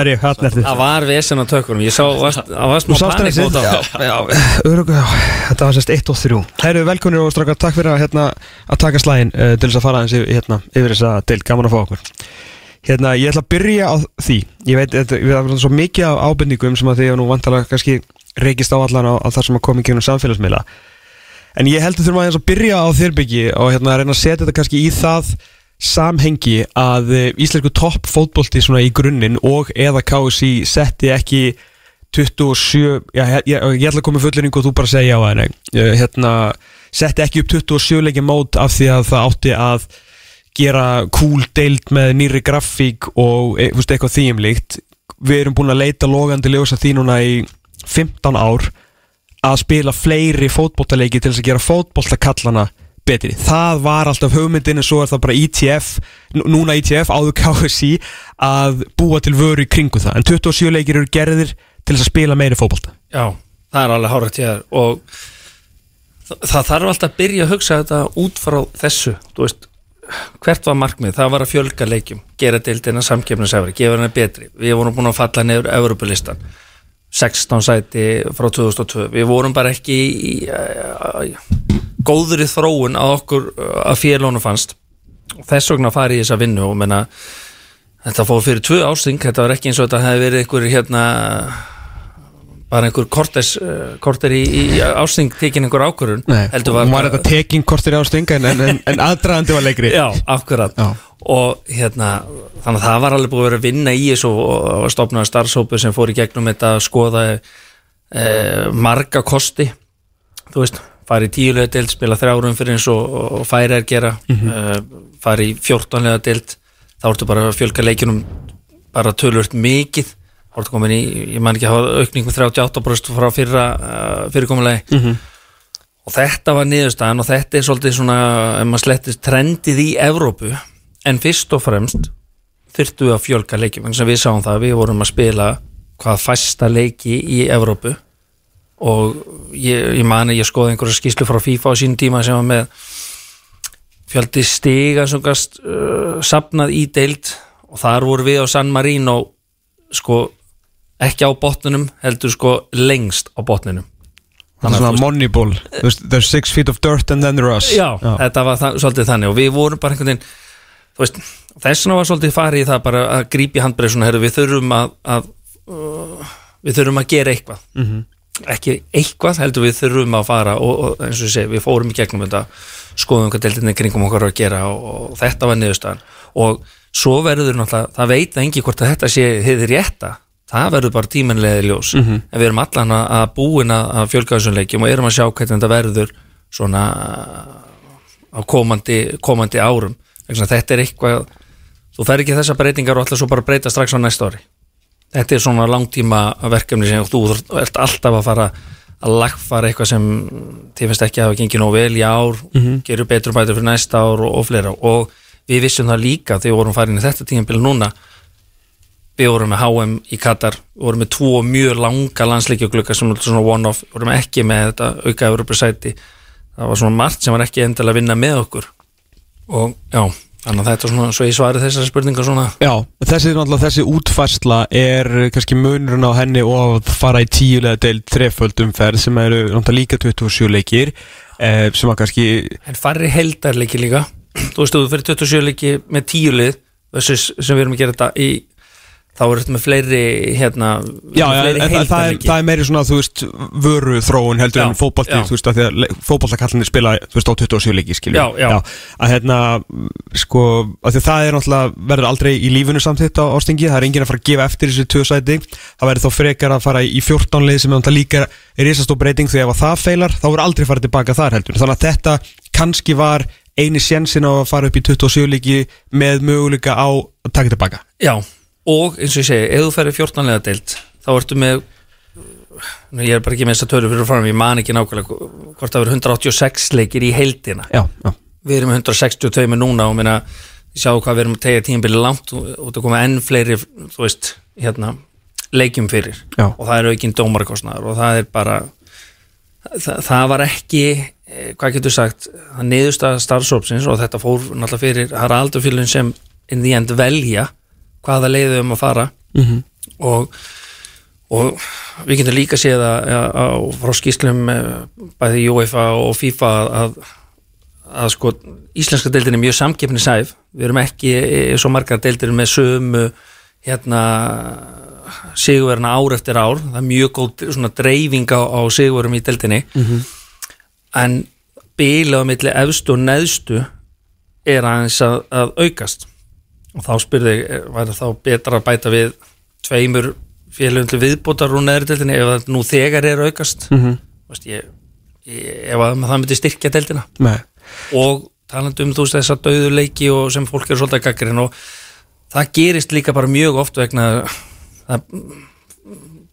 er ég, hann er þið. Það var vesen á tökunum, ég sá að það var smá panik út á. þetta var sérst 1 og 3 Herru, velkonir og strákar, takk fyrir að, hérna, að taka slægin uh, til þess að fara aðeins yfir, hérna, yfir þess að deil, gaman að fá okkur. Hérna, ég ætla að byrja á því. Ég veit, þetta, við hafa svo mikið af ábendingum sem að því að nú vantalega kannski reykist á allan á, á það sem að koma í gegnum samfélagsmiðla. En ég heldur þurfum aðeins að byrja á þérbyggi og hérna að reyna að setja þetta kannski í það samhengi að eh, íslensku topp fótbolti svona í grunninn og eða KSI setti ekki 27, já, ég, ég, ætla að koma fulleringu og þú bara segja á henni hérna, setti ekki upp 27 leikja mót af því að það átti að gera cool deild með nýri grafík og e, veist, eitthvað þýjumlíkt. Við erum búin að leita logandi ljósa því núna í 15 ár að spila fleiri fótboltaleiki til þess að gera fótboltakallana betri. Það var alltaf hugmyndin en svo er það bara ITF nú- núna ITF áður KSI að búa til vöru í kringu það. En 27 leikir eru gerðir til þess að spila meiri fótbolta. Já, það er alveg hárætt ég er og það, það þarf alltaf að byrja að hugsa þetta út frá þessu. Þú veist, hvert var markmið? Það var að fjölga leikjum, gera deildina samkefnisefri, gefa henni betri. Við vorum búin að falla nefur Evropalistan 16 sæti frá 2002 við vorum bara ekki í, í, í góðri þróun að okkur að félónu fannst. Þess vegna farið í þessa vinnu og menna þetta fór fyrir tvö ásting þetta var ekki eins og þetta hefði verið einhver hérna bara einhver kortes, korter í, í ásting tekin einhver ákvörun heldur var, var þetta teking kortir ásting en, en, en, en aðdraðandi var leikri Já, akkurat. Já. og hérna, þannig að það var alveg búið að vera að vinna í þessu og, stopnaði starfsópu sem fór í gegnum þetta að skoða eh, marga kosti. Þú veist, fara í tíulega deild spila þrjárum fyrir eins og, og færi er gera mm fara í fjórtónlega deild. Þá ertu bara að fjölga leikjunum bara tölvört mikið ertu komin í, ég man ekki að hafa aukning með 38% frá fyrra uh, fyrirkomulegi og þetta var niðurstaðan og þetta er svolítið svona ef maður slettist trendið í Evrópu en fyrst og fremst þyrftu við að fjölga leikjum eins og við sáum það, við vorum að spila hvað fæsta leiki í Evrópu. Og ég, ég mani ég skoði einhverja skýslu frá FIFA á sínum tíma sem var með fjöldi stiga sem gast uh, sapnað í deild. Og þar voru við á San Marino sko ekki á botninum heldur sko lengst á botninum. Þannig að svona moneyball. There's, six feet of dirt and then there us Já, þetta var það, svolítið þannig. Og við vorum bara einhvern veginn þú veist, þess vegna var svolítið farið í það bara að grípi herru, við þurfum að, að uh, við þurfum að gera eitthvað. Mhm. ekki eitthvað, heldur við þurfum að fara og, og eins og ég segi, við fórum í gegnum þetta skoðum hvað deildinni kringum okkar að gera og, og þetta var niðurstaðan. Og svo verður náttúrulega, það veit það engi hvort að þetta sé hefði rétta það verður bara tímanlega ljós Mhm. en við erum allan að, búin að fjölga þessum leikjum og erum að sjá hvernig þetta verður svona á komandi, komandi árum þetta er eitthvað þú fer ekki þessar breytingar og ætla svo bara breyta strax á næsta ári þetta er svona langtíma verkefni sem þú ert alltaf að fara að lagfara eitthvað sem þið finnst ekki að hafa gengið nóg vel í ár Mhm. gerur betur bætur fyrir næsta ár og, og fleira og við vissum það líka þegar við vorum farin í þetta tíðanbíl núna við vorum með HM í Katar við vorum með tvo mjög langa landsleikjuglugga sem var svona one-off, við vorum ekki með þetta auka Evropasæti það var svona margt sem var ekki endilega að vinna með okkur. Og já, þannig að þetta er svona svo ég svari þessari spurningar svona. Já, þessi, þessi útfærsla er kannski munurinn á henni og að fara í tíulega del þreföldumferð sem eru líka 27 leikir eh, sem var kannski en farri heldarleiki líka. Þú veist, þú fyrir 27 leiki með tíu lið versus sem við erum að gera þetta í þá er þetta með fleiri hérna Já, fleiri en, það, er, það er meiri svona, þú veist, vöru þróun heldur Já, en fótbolti, já. þú veist, að því að fótboltakallinni spila, þú veist, á 27 leiki, skilju Já, já. Að hérna, sko, að því að það er náttúrulega, verður aldrei í lífinu samþitt á ástingi, það er enginn að fara að gefa eftir þessu tvö sæti, það verður þá frekar að fara í 14 leið sem er náttúrulega líka er risastó breyting því ef að það feilar, þá verður aldrei farið tilbaka þar heldur, þannig að þetta eini sjensin á að fara upp í 27 leiki með möguleika á að taka tilbaka. Já, og eins og ég segi, ef þú ferir 14 lega deilt þá ertu með nú, ég er bara ekki með þess að tölu fyrir fram ég man ekki nákvæmlega hvort það verður 186 leikir í heildina. Já, já, við erum með 162 með núna og minna, sjáu hvað við erum að tegja tímabili langt og, og það koma enn fleiri veist, hérna leikjum fyrir. Já. og það er aukinn dómarkostnaður og það er bara það, það var ekki eh, hvað getur sagt, það niðurst að starfsópsins og þetta fór náttúrulega fyrir það er aldurfélun sem in the end velja hvaða leiðu um að fara. Mhm. og og við getum líka séð að, að, að frá skýslum eh, bæði UEFA og FIFA að, að sko íslenska deildin er mjög samkeppni sæf við erum ekki svo margar deildir með sömu hérna sigurverðina ár eftir ár. Það er mjög góð svona dreifing á, á sigurverðum í deildinni. -hmm. en bíla á milli efstu og neðstu er aðeins að, að aukast og þá spurði ég, væri þá betra að bæta við tveimur félögum til viðbótar úr neðri ef það nú þegar er aukast? Mm. -hmm. ég, ég, ef að það myndi styrkja deildina. Nei. Og talandi um þú veist þessa döðuleiki og sem fólk er svolítið að gaggrinn og það gerist líka bara mjög oft vegna það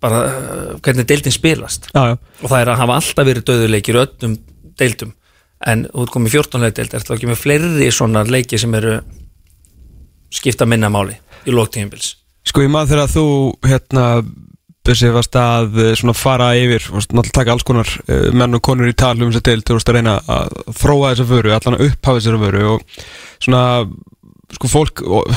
bara uh, hvernig deildin spilast. Já, já, og það er að hafa alltaf verið döðuleikir í öllum deildum. En ert komið 14 leik deild er það ekki með fleiri svona leiki sem eru skipta minna máli í lóktíðinbils Sko ég maður þegar þú hérna þessi varst að eh, svona fara yfir varst náttúrulega taka alls konar uh, menn og konur í tal um þess að til þú varst að reyna að þróa þessa vöru, allan að upphafa þessa vöru og svona sko fólk og,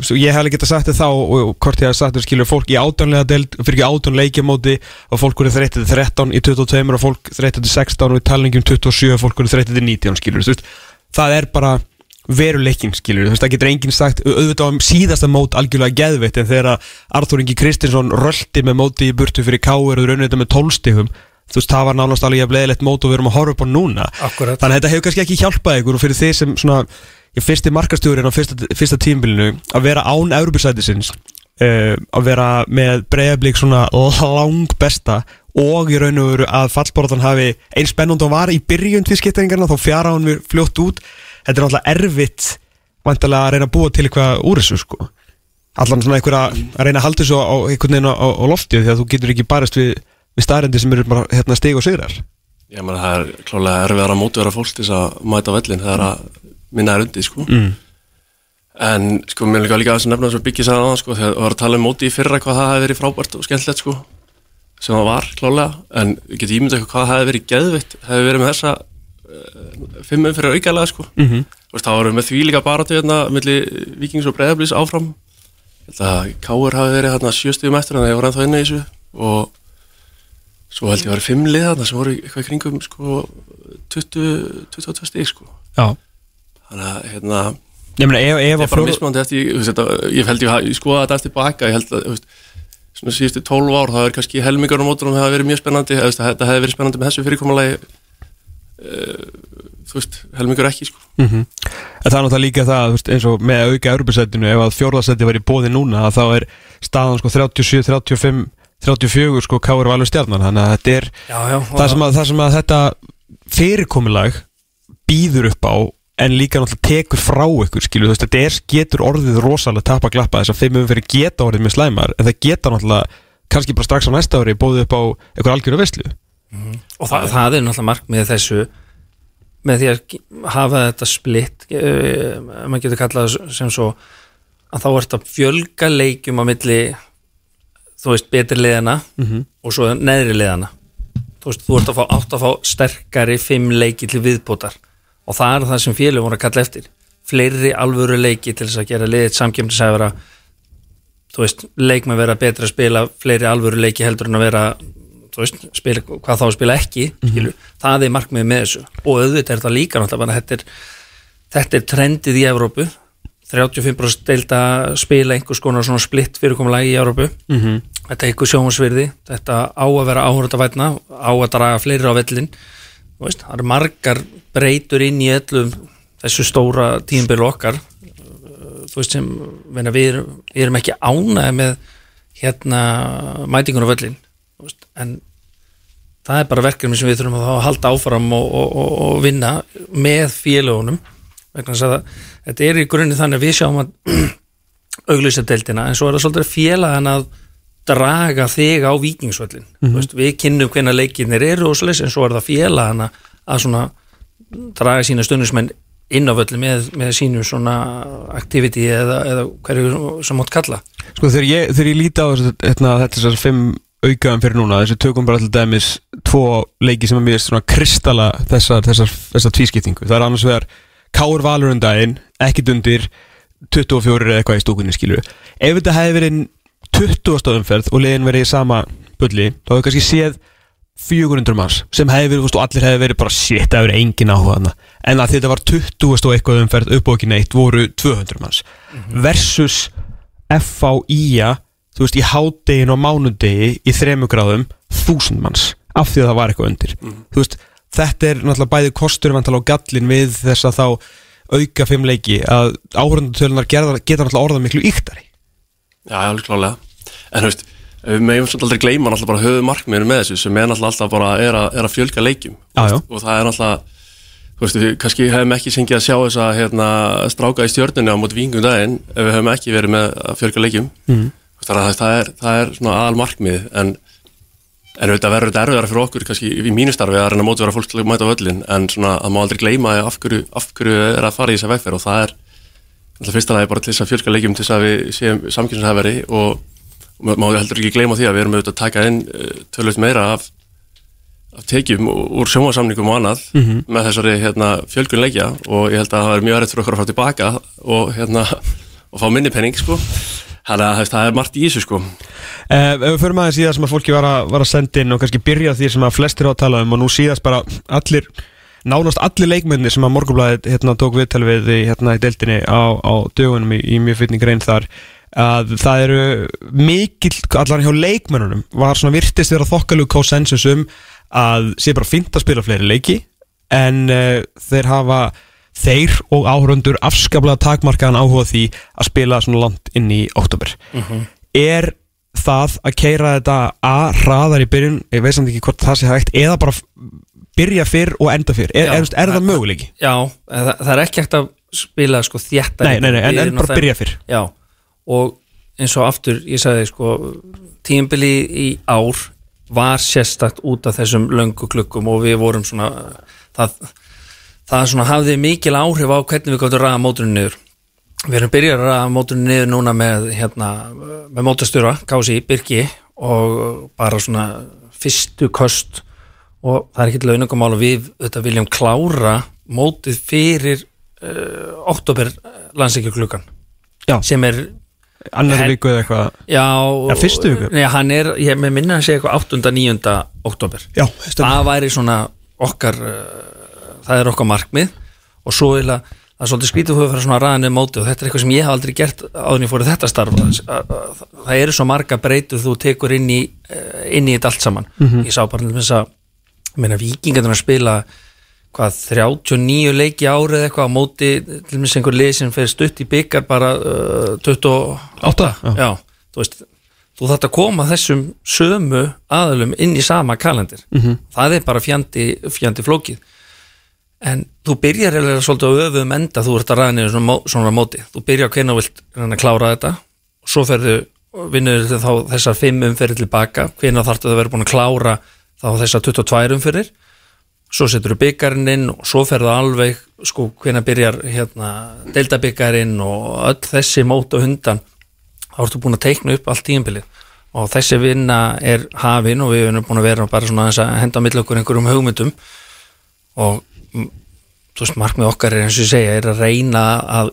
svo ég hef alveg getað sagt þetta þá og, hvort ég hef sagt þetta skilur fólk í átjónlega deild fyrir ekki átjón leikjamóti og fólk voru þreytið til 13 í 22 og fólk þreytið til 16 og í talningum 27 og fólk voru þreytið til 19 skilur þú veist, það er bara veruleikin skilur, þú veist, það getur enginn sagt auðvitað á síðasta mót algjörlega geðveitt en þegar að Arþór Ingi Kristinsson röldi með móti í burtu fyrir Káur og raunir þetta með tólstigum þú veist, það var nánast alveg jafn leðilegt mót og við erum að horfa upp á núna. Akkurat. þannig að þetta hefur kannski ekki hjálpað ykkur og fyrir þið sem svona, ég fyrsti markastjúrin á fyrsta, fyrsta tímbilinu að vera án Európusætisins uh, að vera með breyðablík svona lang besta og í raun og veru að fallborðan hafi eins spennund og var í byrjun til skiptaringarna þá fjara hann við fljótt út þetta er náttúrulega erfitt vantilega að reyna að búa til eitthvað úr þessu sko. Allan svona einhver að reyna að halda þessu á einhvern veginn á, á, á loftið því að þú getur ekki barist við, við staðrendi sem eru bara hérna stig og sigrar. Ég meina það er klálega erfiðar að mótvera fólk til þess að mæta vellin þegar að minna er undir sko. Mm. En sko mér líka líka að nefna þess að byggja sér aðan sko þegar við varum að tala um móti í fyrra hvað það hefði verið frábært og skemmtilegt sko sem það var klálega en við getum ímyndað eitthvað hvað það hefði verið geðvitt hefði verið með þessa fimmum fyrir aukalega sko. Mm. -hmm. þá varum við því líka bara til hérna milli Víkings og Breiðablís áfram. Að Káur hafi verið hérna sjöstíðum eftir en það voru ennþá inni í þessu. Og svo held ég að vera fimm lið þarna sem voru eitthvað kringum sko 20, 22 stík sko. Já. Þannig að hérna Ég meina ef, ef að bara mismandi eftir, ég, þú veist, þetta, ég held ég, ég skoða þetta eftir baka, ég held að, veist, svona síðustu 12 ár, það er kannski helmingur á mótunum, það hefði verið mjög spennandi, veist, þetta hefði verið spennandi með þessu fyrirkomulagi, uh, þú veist, helmingur ekki, sko. Mhm. En það er náttúrulega líka það, veist, eins og með auka Európusætinu, ef að fjórðasæti var í bóði núna, þá er staðan sko 37, 35, 34 sko Káur Valur stjarnan, þannig að þetta er Já, já, það sem að, það sem að þetta fyrirkomulag býður upp á en líka náttúrulega tekur frá ykkur skilju, þú veist, þetta er, getur orðið rosalega tapa glappa þess að fimm umfyrir geta orðið með slæmar en það geta náttúrulega kannski bara strax á næsta ári bóðið upp á einhver algjöru veislu og það, það er náttúrulega markmið þessu með því að hafa þetta splitt uh, maður getur kallað það sem svo að þá ert að fjölga leikjum á milli þú veist betri liðana og svo neðri liðana þú veist þú ert að fá átt að fá sterkari fimm leiki til viðbótar og það er það sem félög voru að kalla eftir. Fleiri alvöru leiki til þess að gera liðið samkjöfnisæfara þú veist, leikmenn vera betri að spila fleiri alvöru leiki heldur en að vera veist, spila, hvað þá að spila ekki mm það er markmið með þessu. Og auðvitað er það líka náttúrulega þetta er, þetta er trendið í Evrópu. 35% deilda spila einhvers konar svona splitt fyrirkomulagi í Evrópu. -hmm. þetta er eitthvað sjónvarsvirði þetta á að vera áhörðavætna á að draga fleiri á vellin veist, það eru margar breytur inn í öllum þessu stóra tímbil okkar. Veist sem við, erum, við erum ekki ánæði með hérna mætingun á völlin en það er bara verkefni sem við þurfum að, halda áfram og, og, og, og vinna með félagunum þetta er í grunni þannig að við sjáum að auglýsa deildina en svo er það svolítið félagan að draga þig á vikingsvöllin mm veist, við kynnum hvenna leikinnir eru og slis en svo er það félagan að- draga sína stundismenn inn á völli með, með sínu svona activity eða, eða hverju sem mátt kalla. Sko þegar ég, þegar ég líti á hérna, þetta þessar fimm aukaðum fyrir núna. Þessi tökum bara til dæmis tvo leiki sem er mér svona kristalla þessar, þessar, þessar tvískiptingu. Það er annars vegar Káur Valur um daginn ekkit undir 24 eða eitthvað í stúkunni skilur ef þetta hefði verið 20 stöðumferð og liðin verið í sama bulli þá hefur kannski séð 400 manns sem hefði verið, og allir hefði verið bara shit, það verið engin áhuga þarna. En að þetta var 20 og eitthvað umferð upp og ekki neitt voru 200 manns versus FVIA þú veist, í hádegin og mánudegi í þremu gráðum, þúsund manns af því að það var eitthvað undir. Þú veist, þetta er náttúrulega bæði kostur og gallin við þess að þá auka fimm leiki að áhörundutölunar geta náttúrulega orðað miklu yktari Já, já, klálega En þú veist, við meðum svolítið aldrei gleyma náttúrulega bara höfu markmiðinu með þessu sem er náttúrulega alltaf bara er að, er að fjölga leikjum. Já, já. og það er náttúrulega þú veist, við kannski hefum ekki sengið að sjá þess að hérna, stráka í stjörnunni á móti vingum daginn ef við hefum ekki verið með að fjölga leikjum. Mm. Það, það, er, það er svona aðal markmið en, en auðvitað verður þetta erfiðara fyrir okkur kannski í mínu starfi að reyna að mótivera fólk til að mæta völlin en svona að má aldrei gleyma af hverju, af hverju er að fara í þessa vegferð og það er alltaf fyrsta lagi bara til þess að fjölga leikjum til þess að við séum samkynnshæfari og, og má heldur ekki gleyma því að við erum auðvitað að taka inn uh, tölvöld meira af, af tekjum úr sjómasamningum og annað með þessari hérna, fjölgun leikja og ég held að það er mjög erriðt fyrir okkur að fara tilbaka og, hérna, og fá minni penning sko. Þannig að það er margt í þessu sko. Uh, ef við förum aðeins í það sem að fólki var að, var að senda inn og kannski byrja því sem að flestir á að tala um og nú síðast bara allir nánast allir leikmennir sem að morgunblæðið hérna, tók viðtal við hérna, í deildinni á, á dögunum í, í mjög fytning reyn þar að það eru mikill, allar hjá leikmennunum var svona virtist vera þokkalug konsensus um að sé bara fínt að spila fleiri leiki en uh, þeir hafa þeir og áhörundur afskaplega takmarkaðan áhuga því að spila svona langt inn í oktober er það að keira þetta að hraðar í byrjun, ég veist samt ekki hvort það sé hægt eða bara byrja fyrr og enda fyrr, er, Já. er, er það möguleiki? Já, það, það er ekki hægt að spila sko þjættar Nei, nei, nei, en, en bara byrja fyrr Já, og eins og aftur ég sagði sko, tímbili í ár var sérstakt út af þessum löngu klukkum og við vorum svona það, það svona hafði mikil áhrif á hvernig við gáttum ræða móturinn niður við erum byrjað að ræða móturinn niður núna með hérna, með mótastjóra Kási, Birki og bara svona fyrstu köst og það er ekki til launungumál og við þetta viljum klára mótið fyrir uh, oktober landsleikjuklukkan Já. sem er annar viku eða eitthvað Já, Ja, fyrstu viku? Nei, hann er, ég með minna að segja eitthvað 8. 9. oktober Já, Það væri svona okkar uh, það er okkar markmið og svo er það svolítið skrítið þú hefur farið svona ræðinni móti og þetta er eitthvað sem ég hef aldrei gert áður en ég fór í þetta starf. Það eru svo marga breytur þú tekur inn í eh, inn í þetta allt saman. Ég sá bara til þess að meina vikingarnir að spila hvað 39 leiki árið eitthvað á móti til dæmis einhver lið sem fer stutt í byggar bara uh, 28 Átta, já. já, þú veist þú þarft að koma þessum sömu aðalum inn í sama kalendir -hmm. það er bara fjandi, fjandi flókið en þú byrjar eða svolítið á öfum enda þú ert að ræða niður svona, svona móti. Þú byrjar hvernig þú vilt reyna að klára þetta. Og svo ferðu, vinnur þá þessar fimm umferði tilbaka. Hvernig þarftu að vera búin að klára þá þessar 22 umfyrir svo setur þú byggarinn inn og svo ferðu alveg sko hvenær byrjar hérna deildabyggarinn og öll þessi mót og hundan þá ertu búin að teikna upp allt tíumbilið og þessi vinna er hafin og við erum búin að vera bara svona að henda á milli okkur einhverjum hugmyndum. Og þú veist markmið okkar er eins og ég segja er að reyna að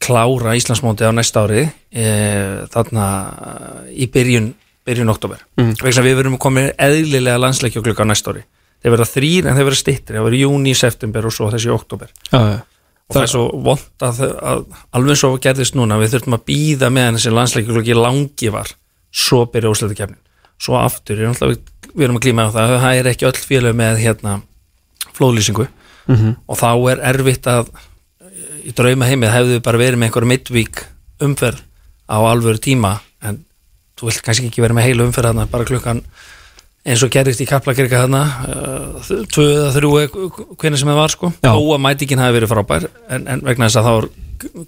klára Íslandsmóti á næsta ári e, þarna í byrjun byrjun oktober mm. vegna við verum komið eðlilega landsleikja klukka á næsta ári. Þeir verða þrýr en þeir verða stittri það verða júni, september og svo þessi oktober já. og það er svo vond að, að alveg svo gerðist núna við þurfum að býða meðan þessi landsleikja klukki langi var. Svo byrja úsleitakefnin svo aftur, náttúrulega- við erum að glíma á það það er ekki öll félög með hérna flóðlýsingu og þá er erfitt að í drauma heimið hefðu bara verið með einhverjum midvík umferð á alvöru tíma en þú vilt kannski ekki vera með heilu umferð bara klukkan eins og gerist í Kaplakirka þarna uh, tvö eða þrjú hvernig sem það var sko. Já. þó að mætingin hafi verið frábær en, en vegna þess að þá er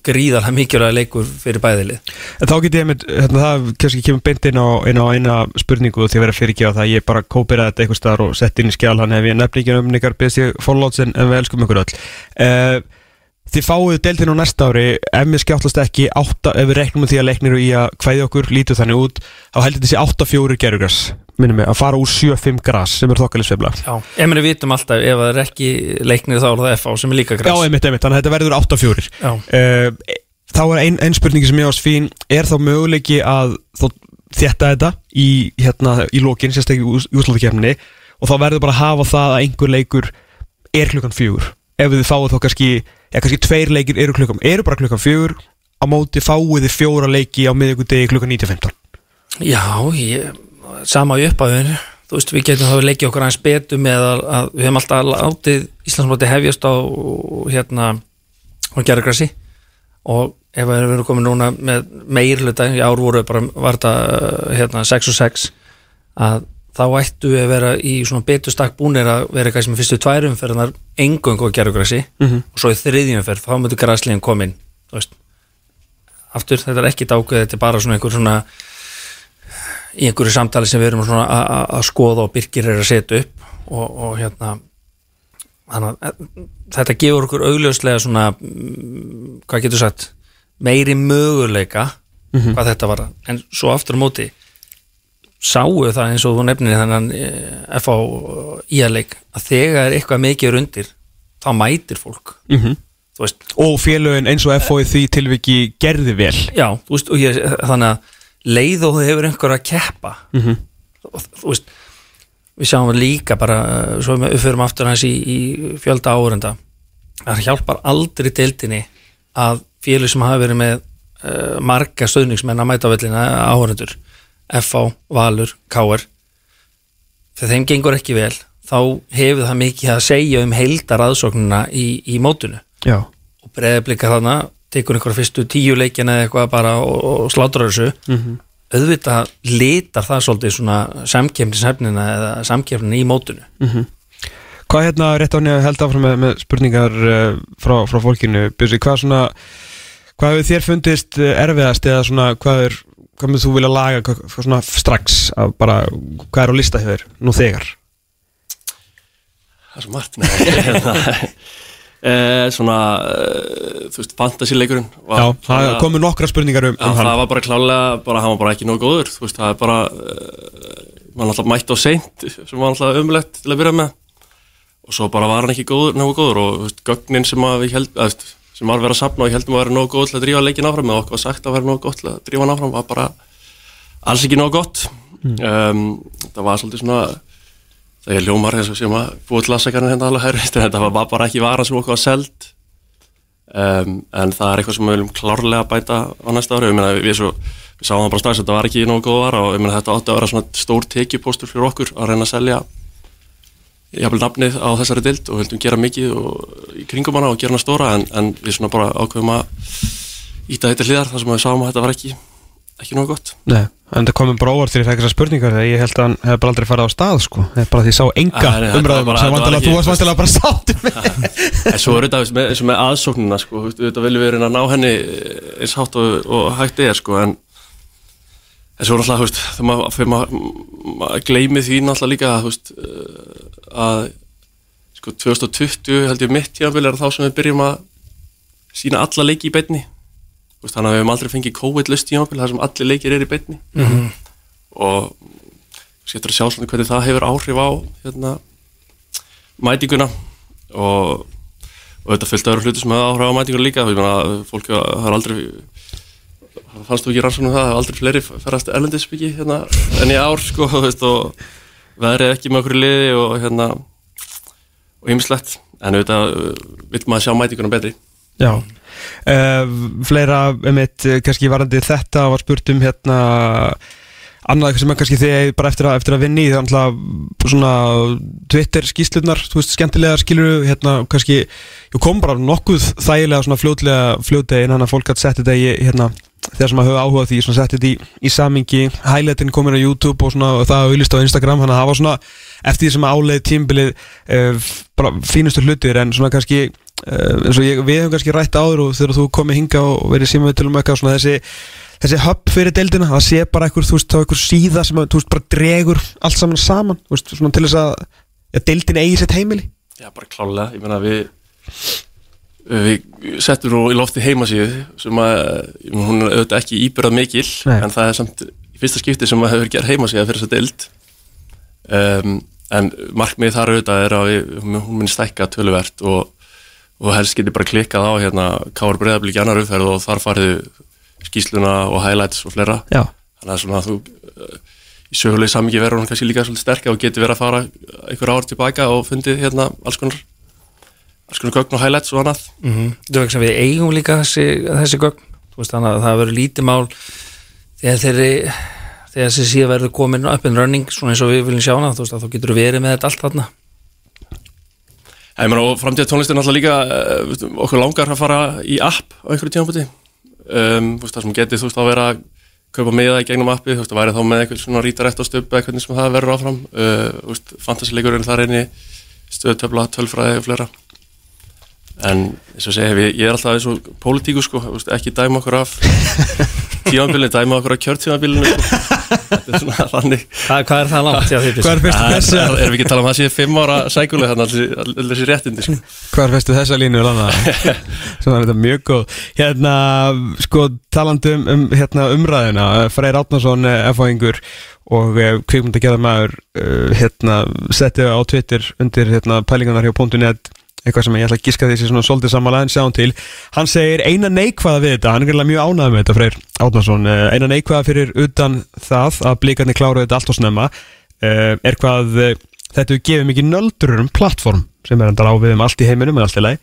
gríðarlega mikilvæg leikur fyrir bæðilið En þá get ég einmitt, hérna, það kannski kemur beint inn á, inn á eina spurningu því að vera fyrirgefa það, ég bara kópira þetta eitthvað staðar og sett inn í skjál, hann hef ég nefnilega um ég follows en, en við elskum ykkur öll. Uh, Þið fáið deildin á næsta ári. Ef við skjáttlast ekki átta, ef við reknum með því að leiknir í að kvæði okkur lítu þannig út þá heldur þessi 8-4 gerugras minnum mig, að fara úr 7-5 gras sem er þokkalið svefla Já, ef mér vitum alltaf ef það er ekki leiknir þá er það FA sem er líka Já, græs einmitt, einmitt, þannig að þetta verður 8-4 Já. uh, Þá er ein, ein spurningi sem ég ást fín Er þá möguleiki að þó, þétta þetta í, hérna, í lokin sérstaklega í úsláðakefninni þá kannski, tveir leikir eru klukkan, eru bara klukkan fjögur. Á móti fáið þið fjóra leiki á miðvikudegi klukkan 9.15 Já, ég, sama í upphæðinu þú veist, við getum þá leikið okkur aðeins betur með að, við hefum alltaf látið Íslandsmóti hefjast á hérna á gerðargrassi og ef við erum komin núna með meirluta, í ár voru bara var þetta hérna 6 og 6 að þá ættu við að vera í svona betur stakk búnir að vera eitthvað sem fyrstu tværum fyrir þar engöngu á gerðargrassi Mhm. og svo í þriðjum fyrir þá mötu græsliðin komin aftur, þetta er ekki dákveð, þetta er bara svona einhver svona í einhverju samtali sem við erum svona að- skoða og byrkir er að setja upp og, og hérna eh, þetta gefur okkur augljóslega svona mm, hvað getur sagt meiri möguleika hvað þetta var en svo aftur á móti sáu það eins og þú nefnir þennan eh, FH íaleik að þegar eitthvað mikið er undir þá mætir fólk. Þú veist, og félögin eins og í því tilviki gerði vel. Já, veist, og ég, þannig að leið og þú hefur einhver að keppa Mhm. og þú veist við sjáum líka bara, uh, svo við förum aftur hans í, í fjölda árenda það hjálpar aldrei deildinni að félug sem hafa verið með uh, marga stöðningsmenn að mæta vellina áhörendur, FH, Valur KR þegar þeim gengur ekki vel þá hefur það mikið að segja um heildar aðsóknuna í, í mótunu Já, og breyðablika þarna tekur einhverja fyrstu tíu leikina eða eitthvað bara og, og slátrar þessu. Mhm. auðvitað litar það svolítið svona samkefnishefnina eða samkefnina í mótunu Hvað hérna rétt á henni að held áfram með, með spurningar uh, frá, frá fólkinu. Björsi, hvað svona hvað hefur þér fundist eh, erfiðast eða svona hvað er hvað með þú vilja laga hvað, hvað svona strax að bara hvað er á lista hefur nú þegar? Það er svo margt hérna, eh, Svona eh, Þú veist, fantasíleikurinn var Já, það komu nokkra spurningar um, Já, um það var bara klálega, bara hann var bara ekki nóg góður þú veist, það er bara uh, mann alltaf mætti á seint sem var alltaf umlegt til að byrja með. Og svo bara var hann ekki góður, nógu góður og þú veist, gögnin sem að við held, að, veist, sem var verið að sapna og ég heldum að vera nógu góð til að drífa leikin áfram eða okkur var sagt að vera nógu gott til að drífa hann áfram var bara alls ekki nógu gott. Um, það var svolítið svona það er ljómar eins og sem að búið til aðsakarinn hérna alveg hæri þetta var bara ekki vara sem okkur var seld. Um, en það er eitthvað sem við viljum klárlega bæta á næsta ári, meina við, svo, við sáum það bara strax að þetta var ekki nógu góð vara og þetta átti að vera svona stór tekjupóstur fyrir okkur að reyna að selja jafnvel nafnið á þessari dild og vildum gera mikið og, í kringum hana og gera hana stóra en, en við svona bara ákveðum að íta þetta hliðar þar sem við sáum að þetta var ekki ekki nógu gott. Nei, en það komum bara óvart þegar ég fekk þessar spurningar þegar ég held að hann hefði bara aldrei farið á stað sko. það er bara því ég sá enga umræðum sem vantilega þú varst vantilega bara með En svo er þetta eins og með aðsóknina sko, þetta viljum við reyna að ná henni eins hátt og, og hægt er sko, en en svo náttúrulega, þú veist, þegar maður, þegar maður, maður gleymi því náttúrulega líka að, þú veist, uh, að sko 2020 held ég mitt tíðanbili er þá sem við byrjum að sína alla leiki í beinni. Veist, þannig að við hefum aldrei fengið COVID-lust tíðanbili þar sem allir leikir er í beinni. Og skemmtur að sjá svona hvernig það hefur áhrif á hérna, mætinguna og, og þetta fylgta öðru hluti sem hefur áhrif á mætinguna líka. Ég meina, fólk er aldrei fannst þú ekki rannsóknum það það er aldrei fleiri ferast erlendisbyggi hérna, enn í ár sko, veist, og veðrið ekki með okkur í liði og hérna og ýmislegt, en auðvitað uh, vil maður sjá mætinguna betri. Já. Uh, Fleira um eitt kannski varandi þetta var spurt um hérna annað sem er kannski þegar bara eftir að, eftir að vinni þannig að svona Twitter skýslunar, þú veist, skemmtilega skilur hérna kannski, jú kom bara nokkuð þægilega svona fljótlega fljótlega innan að fólk hatt sett þetta í hérna þegar sem að hafa áhuga því, svona sett þetta í, í samingi highlightin komin á YouTube og svona og það auðlist á Instagram, þannig að var svona eftir því sem að áleið tímbilið uh, bara fínustu hlutir en svona kannski uh, eins og ég, við hefum kannski rætt áður og þegar þú komið hinga og verið síma til um eitthvað svona þessi þessi hub fyrir deildina, það sé bara einhver, þú veist, þá einhver síða sem að, þú veist, bara dregur allt saman saman, þú veist, svona til þess að ja, deildin eigi sitt heimili. Já, bara klálega, ég meina við við settum nú í lofti heimasíðu sem að, hún er auðvitað ekki íbyrðað mikil, Nei. en það er samt í fyrsta skipti sem að hefur gerð heimasíða fyrir þessa deild. Um, en markmiðið þar auðvitað er að við, hún muni stækka töluvert og, og helst getur bara klikkað á hérna Káur Breiðablík annar umferð og þar farið skýsluna og highlights og fleira. Já, þannig að svona að þú uh, í sögulegi samingi verður hún kannski líka svolítið sterk og getur verið að fara einhver ár tilbaka og fundið hérna alls konar konar gögn og highlights og annað. Mm Það er ekki sem við eigum líka þessi, þessi gögn. Þú veist, að það verður lítið mál þegar þeirri þegar þessi síða verður komin up and running svona eins og við viljum sjá hana, þú veist að þú getur verið með þetta allt þarna. Já, ég meina og framtíða tónlistin alltaf líka uh, veist, okkur langar að fara í app á einhverju tímafóti um, veist, það sem geti þú veist að vera að kaupa miða í gegnum appi, þú veist að væri þá með eitthvað svona rítarætt á stöpu eða hvernig sem það verður áfram. Uh, þú veist, fantasileikurinn þar einni stöðutöfla, tölfræði og fleira en eins og segja, ég, ég er alltaf eins og pólitíku sko, þú veist, ekki dæma okkur af tímabilinu, dæma okkur af kjörtímabilinu sko. þetta er svona þannig Hvað, hvað er það langt? Hvað er fyrstu þessa er, erum við ekki að tala um það síðan fimm ára sækuleg þannig að allir þessi réttindi sko. Hvað er fyrstu þessa línu? Svona er þetta mjög góð Hérna, sko, talandi um, um hérna, umræðina Freyr Átnason, F.A.ingur og uh, kvikmyndagerðarmaður uh, hérna, setti á Twitter undir hérna, pælingarnar hjá .net eitthvað sem ég ætla að giska því sé svona svolítið sammála en sjáum til. Hann segir eina neikvæða við þetta. Hann er greinlega mjög ánægð með þetta Freyr Átnason uh, eina neikvæða fyrir utan það að blíkarnir klára þetta allt og snemma. Uh, er hvað uh, þetta gefið mikið nöldur um plattform sem er enda á við um allt í heiminum en allt í lagi.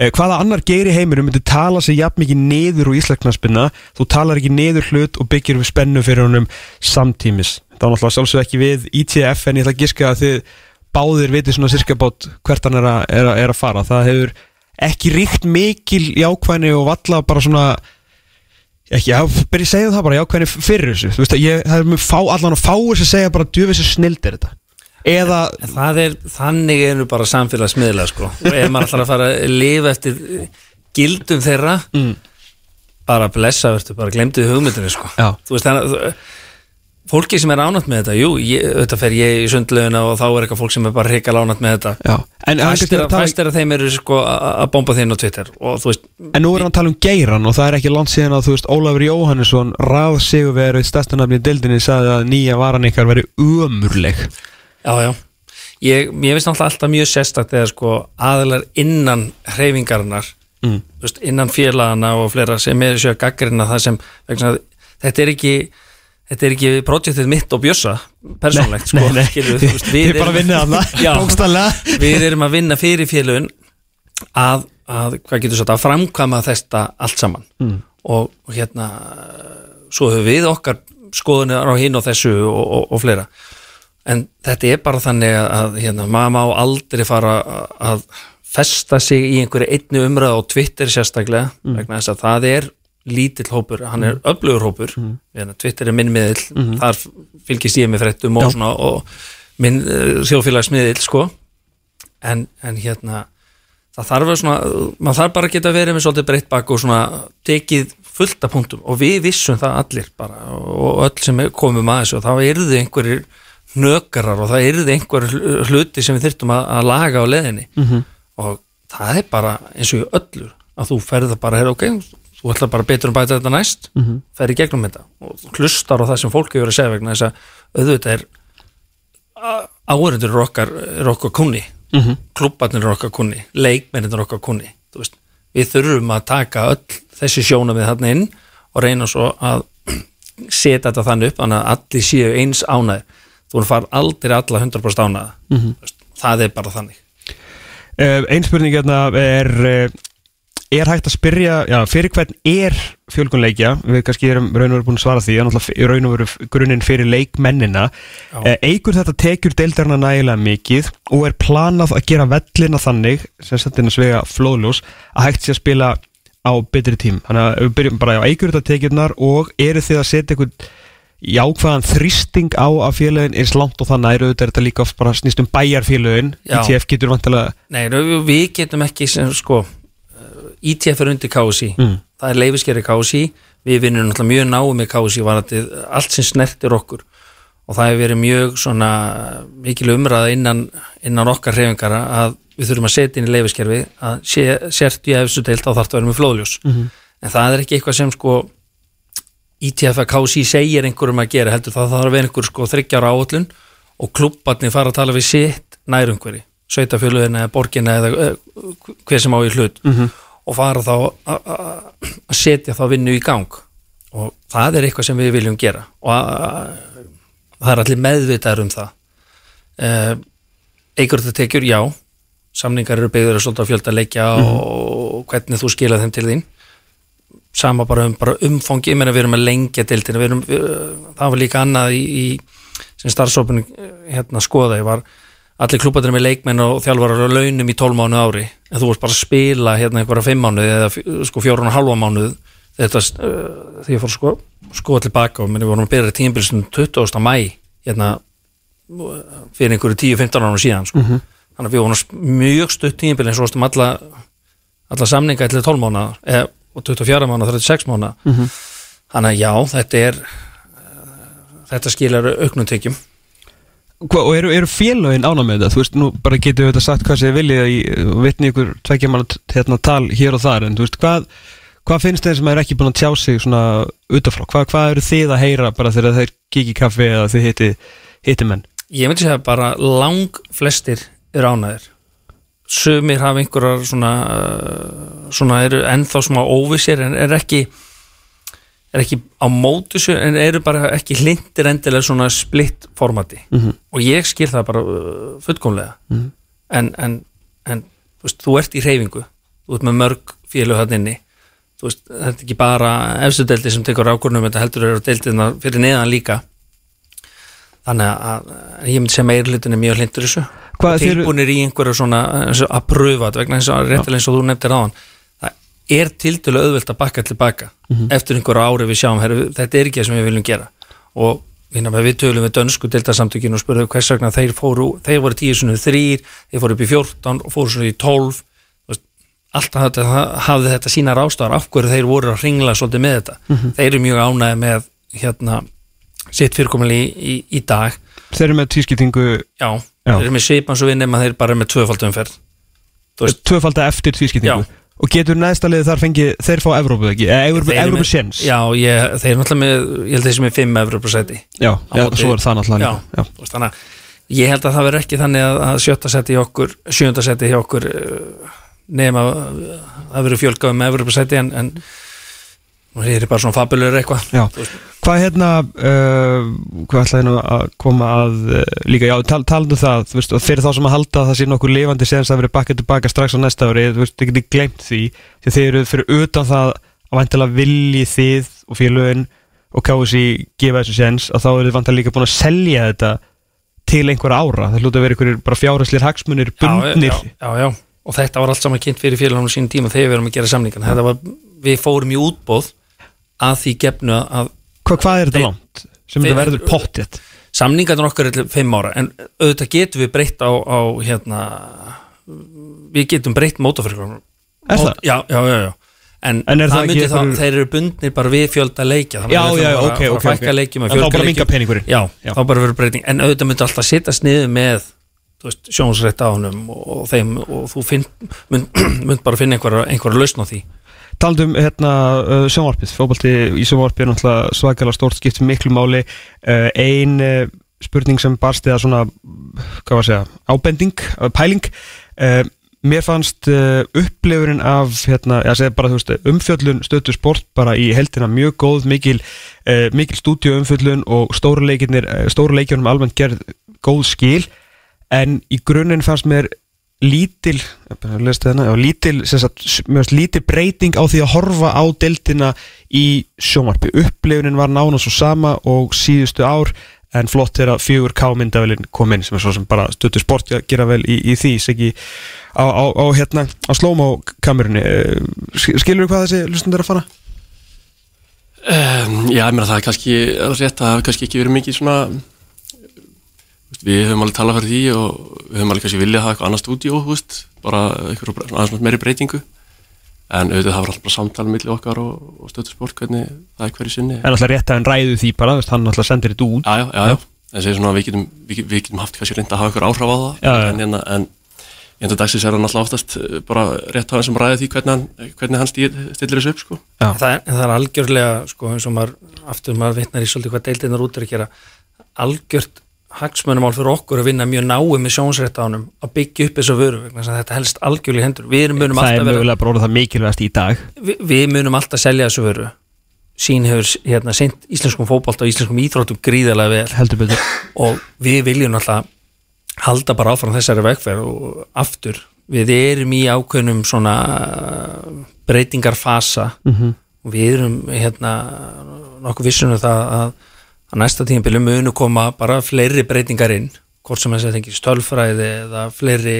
Eh, Hvaða annar geir í heiminum myndi tala sig jafn mikið niður úr íslensknaspinna þú talar ekki niður hlut og byggir við spennu fyrir honum samtímis. Það var náttúrulega sjálfsög ekki við ITF en ég ætla að giska að þið báðir vitið svona sirka bát hvert hann er að, er, að, er að fara. Það hefur ekki ríkt mikil jákvæðni og valla bara svona ekki, já, byrja að segja það bara jákvæðni fyrir þessu, þú veist að ég það er með fá, allan að fáir sem segja bara djöfis að snild er þetta. Eða, En það er, þannig er nú bara samfélagsmiðla sko. Og ef maður ætlar að fara að lifa eftir gildum þeirra Mm. bara blessa verður, bara glemdu hugmyndinu sko. Já. þú veist þannig að fólki sem er ánætt með þetta, jú, ég, þetta fer ég í sundlaugina og þá er eitthvað fólk sem er bara hrikal ánætt með þetta. Já, en, en, fæstir, en, fæstir af þeim eru sko að að bomba þinn á Twitter og þú veist, En nú er hann að tala um geiran og það er ekki langt síðan að þú veist Ólafur Jóhannesson ráð sigurverið stærstanafni í deildinni sagði að nýja varan ykkar veri umurleg já, já. Ég, ég veist náttúrulega alltaf mjög sérstakt þegar sko aðilar innan hreyfingarinnar Mm. veist, innan félagana og fleira sem er sér að gaggrina það sem að þetta er ekki þetta er ekki projektið mitt og bjössa persónlegt, sko, nei, nei. skilur við, þú veist, Þið bara vinnið þarna, Já. bókstaflega. við erum að vinna fyrir félagin að, að hvað getur sagt, að framkvæma þetta allt saman mm. og, og hérna svo höfum við okkar skoðunir á hinn og þessu og, og, og fleira en þetta er bara þannig að hérna, maður má aldrei fara að festa sig í einhverju einni umræð á Twitter sérstaklega vegna þess að það er lítill hópur, hann er öflugur hópur. Mm. Twitter er minn miðill þar fylgist ég með fréttum og, svona, og minn uh, þjóðfélagsmiðill sko. En, en hérna það þarf að svona, maður þarf bara að geta verið með svolítið breytt bak og svona tekið fullt af punktum. Og við vissum það allir bara og öll sem komum að þessu og þá eruðu einhverjir nökarar og það eruðu einhverjir hluti sem við þyrftum að, að laga á leðinni -hmm. og það er bara eins og öllu að þú ferð það bara, hey, ok, þú ætlar bara betur um bæta þetta næst, mm -hmm. ferð í gegnum þetta og hlustar á það sem fólk hefur að segja vegna þess að auðvitað er áhörundur er okkar, er okkar kunni mm -hmm. klubbarnir er okkar kunni leikmennir er okkar kunni við þurfum að taka öll þessi sjóna við þarna inn og reyna svo að setja þetta þannig upp þannig að allir séu eins ánæð þú far aldrei alla 100% ánæða mm -hmm. það er bara þannig uh, Einn spurning hérna er uh, er hægt að spyrja, já, fyrir hvern er fjölgunleikja, við kannski erum raun og veru búin að svara því, en alltaf raun og veru grunninn fyrir leikmennina. Eigur þetta tekjur deildarna nægilega mikið og er planað að gera vellina þannig, sem settina svega flóðljós, að hægt sé að spila á betri tím, þannig að við byrjum bara á eigur þetta tekjurnar og eru þið að setja einhvern jákvæðan þrýsting á að félagin er slánt og þannig að er þetta líka oft bara snýst um bæjarfélagin ITF getur vantilega Nei, við getum ekki sem sko ITF er undir KSI mm. það er leifiskerri KSI við vinnum náttúrulega mjög náðu með KSI allt sem snertir okkur og það hefur verið mjög svona mikil umræða innan, innan okkar hreyfingara að við þurfum að setja inn í leifiskerfi að sért í efstu deilt á þartu að vera með flóðljós mm -hmm. en það er ekki eitthvað sem sko ITF að KSI segir einhverjum að gera heldur það þarf að vera einhver sko þryggjára áallun og klubbarnir fara að tala við sitt nærumhverfi, sveitafjöluðina eða borginna eða hver sem á í hlut mm -hmm. Og fara þá að setja þá vinnu í gang. Og það er eitthvað sem við viljum gera. Og það er allir meðvitaður um það. Einhverjum þetta tekjur, já. Samningar eru byggður að svolítið að fjölda leikja mm -hmm. og hvernig þú skila þeim til þín. Sama bara um bara umfangi, ég meina við erum að lengja deildina, við erum, við, það var líka annað í, í sem starfsópin hérna skoðaði var allir klúpatir með leikmenn og þjálfarar og launum í 12 mánu ári, en þú vorst bara að spila hérna einhverja 5 mánuði eða sko 4,5 mánuð þetta uh, því ég fór sko, skoða tilbaka og við vorum að byrja tímbilsum 20. mæ hérna fyrir einhverju 10-15 ára síðan sko. mm -hmm. þannig að við vorum mjög stutt tímbil eins og stum alla, alla samninga eitthvað 12 mánu eða og 24 mánu og 36 mánu mm -hmm. þannig að já, þetta er þetta skilar auknumtekjum og eru, eru félagin ána með þetta? Þú veist, nú bara getur við þetta sagt hvað sé viljið í vitni ykkur tveikja mann hérna, tal hér og þar en þú veist, hvað, hvað finnst þeir sem er ekki búin að tjá sig svona utafrá? Hvað, hvað eru þið að heyra bara þegar þeir kiki kaffi eða þið hitti, hitti menn? Ég myndi segja bara lang flestir eru ánaðir sumir hafa einhverjar svona, svona eru ennþá smá óvissir en er ekki er ekki á mótu en eru bara ekki hlindir endilega svona splitt formati. Mm -hmm. og ég skil það bara uh, fullkomlega. Mm -hmm. en, en, en veist, þú ert í reyfingu þú ert með mörg félög hann inni. Veist, þetta er ekki bara efstudeldi sem tekur ákvörnum þetta heldur eru deildina fyrir neðan líka. Þannig að ég myndi segja meirlutin er mjög hlindur þessu. Og tilbúinir í einhverju svona að pröfa þetta vegna þess að réttilega eins og þú nefndir á hann það er til dælu auðvöld að bakka tilbaka mm -hmm. eftir einhverju ári við sjáum herri, þetta er ekki það sem við viljum gera og við tölum við dönsku deltasamtökinu og spurðum hvers vegna þeir fóru þeir voru tíu svona þrýr, þeir fóru upp í 14 og fóru svona í 12 alltaf þetta, hafði þetta sína rástafar af hverju þeir voru að ringla svolítið með þetta mm -hmm. þeir eru mjög ánæði með hérna, sitt fyrirkomali í, í, í dag Þeir eru með tvískiptingu Já, Já. þeir eru með nefnum að þeir bara er með tvöfaldumferð Tvöfalda eftir tvískiptingu Já. Og getur næstalið þar fengið, þeir fá Evrópu ekki, eða Evrópu séns Já, ég, þeir er náttúrulega með, ég held að þeir sem er 5 Evrópu seti Já, já svo er það náttúrulega já, já. Þannig að ég held að það verður ekki þannig að sjötta seti hjá okkur, sjönda seti hjá okkur nefn að það verður fjölgað með Evrópu seti en, en það er bara svona fabulur eitthvað. Hvað hérna uh, hvað ætlaði nú að koma að uh, líka, já, tal, talandu um það veist, fyrir þá sem að halda að það sé nokkur lifandi séðans að vera bakkað tilbaka strax á næsta ári þú veist, þið getur glemt því því þeir eru fyrir utan það að vantilega vilji þið og félögin og kási gefa þessu séðans að þá eru þið vantilega líka búin að selja þetta til einhverja ára, það hlúti að vera einhverjir bara fjárhæslir hagsmunir, bundnir. já, já, já, og þetta var allt saman kynnt fyrir félaginu sín tíma þegar við erum að gera samlingan var, við fórum í útbóð að því gefnu að Hva, Hvað er þetta langt? Sem þetta verður pottið? Samningarnir okkar er 5 ára en auðvitað getum við breytt á, á hérna, við getum breytt mótafyrir Er það? Já, já, já, já en, En er það það myndi þá, einhverjur- þeir eru bundnir bara við fjölda leikja Já, já, bara ok, ok, fækka ok. leikjum En þá bara leikjum. peningurinn. já, Já. þá bara verður breyting en auðvitað myndi alltaf sittast niður með sjónsrétt á honum og, þeim og þú finn, mynd, mynd bara finna einhverja, einhverja lausn á því Taldum hérna uh, sjónvarpið, fótbolti í sjónvarpið er náttúrulega svakalega stórt skipt miklu máli. Uh, Ein uh, spurning sem barst eða svona, hvað var að segja, ábending, uh, pæling. Uh, Mér fannst uh, upplifurinn af, hérna, ég segi bara, þú veist, umfjöllun stötu sport bara í heldina mjög góð, mikil, mikil stúdíu umfjöllun og stóru leikjunum almennt gerð góð skil. En í grunninn fannst mér lítil já, lítil, sagt, lítil breyting á því að horfa á deildina í sjónvarpi upplifunin var nána svo sama og síðustu ár en flott er að fjögur K-myndavelin kom inn sem er svo sem bara stöttu sport að gera vel í, í því segi á, á, á hérna á slóma kamerunni skilur þú hvað þessi lustundur að fara? Um, já, ég meina það er kannski rétt að það hafi kannski ekki verið mikið svona við höfum alveg talað fyrir því og við höfum alveg kannski viljað hafa eitthvað annað stúdíó, bara eitthvað aðeins meiri breytingu. En auðvitað það var alltaf bara samtal milli okkar og, og stöðusport hvernig það er hverju sinni. En alltaf rétt að hann ræðu því bara, veist, hann alltaf sendir þetta út. Já, já, já, en segir svona að við getum, við, við getum haft kannski reynda að hafa eitthvað áhrif á það. Já, já. en, en, en í enda dagsins er hann alltaf oftast eh, bara rétt að hann sem ræði því hvernig hann, hvernig hann stýr, stillir þessu upp sko. En það, er- en það er algjörlega sko, eins og maður, aftur maður vitnar í svolítið hvað deildinnar út er að gera algjört hagsmönumál fyrir okkur að vinna mjög náið með sjónsrétt á honum að byggja upp þessu vöru þetta helst algjörlega hendur. Við munum Það er alltaf vera mögulega bara orðið það mikilvægast í dag. Við, munum alltaf selja þessu vöru. Sín hefur hérna sint íslenskum fótbolt og íslenskum íþróttum gríðarlega vel. Og við viljum alltaf halda bara áfram þessari vegferð og aftur. Við erum í ákveðnum svona breytingarfasa. Mhm. og við erum hérna nokkuð vissunum það að, að næsta tímabili munu koma bara fleiri breytingar inn hvort sem þess að þengi stölfræði eða fleiri,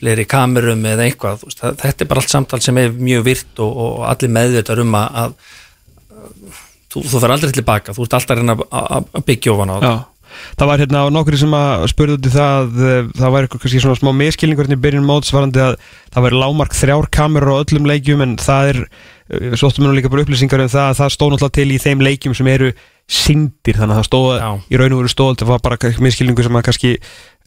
fleiri kamerum eða það, þetta er bara allt samtal sem er mjög virt og, og allir meðvitað um að, að þú, þú fer aldrei tilbaka, þú ert alltaf að að- byggja ofan á Já, það var hérna nokkur sem að spurði út í það eh, það var eitthvað kannski svona smá miskilningur hérna í byrjun móts varandi að það væri lámark þrjár kamerur á öllum leikjum en það er, eh, við sóttum nú líka bara upplýsingar um það að það stóð náttúrulega til í þeim leikjum sem eru sindir þannig að það stóð Já. í raun og veru stóð það var bara miskilningur sem að kannski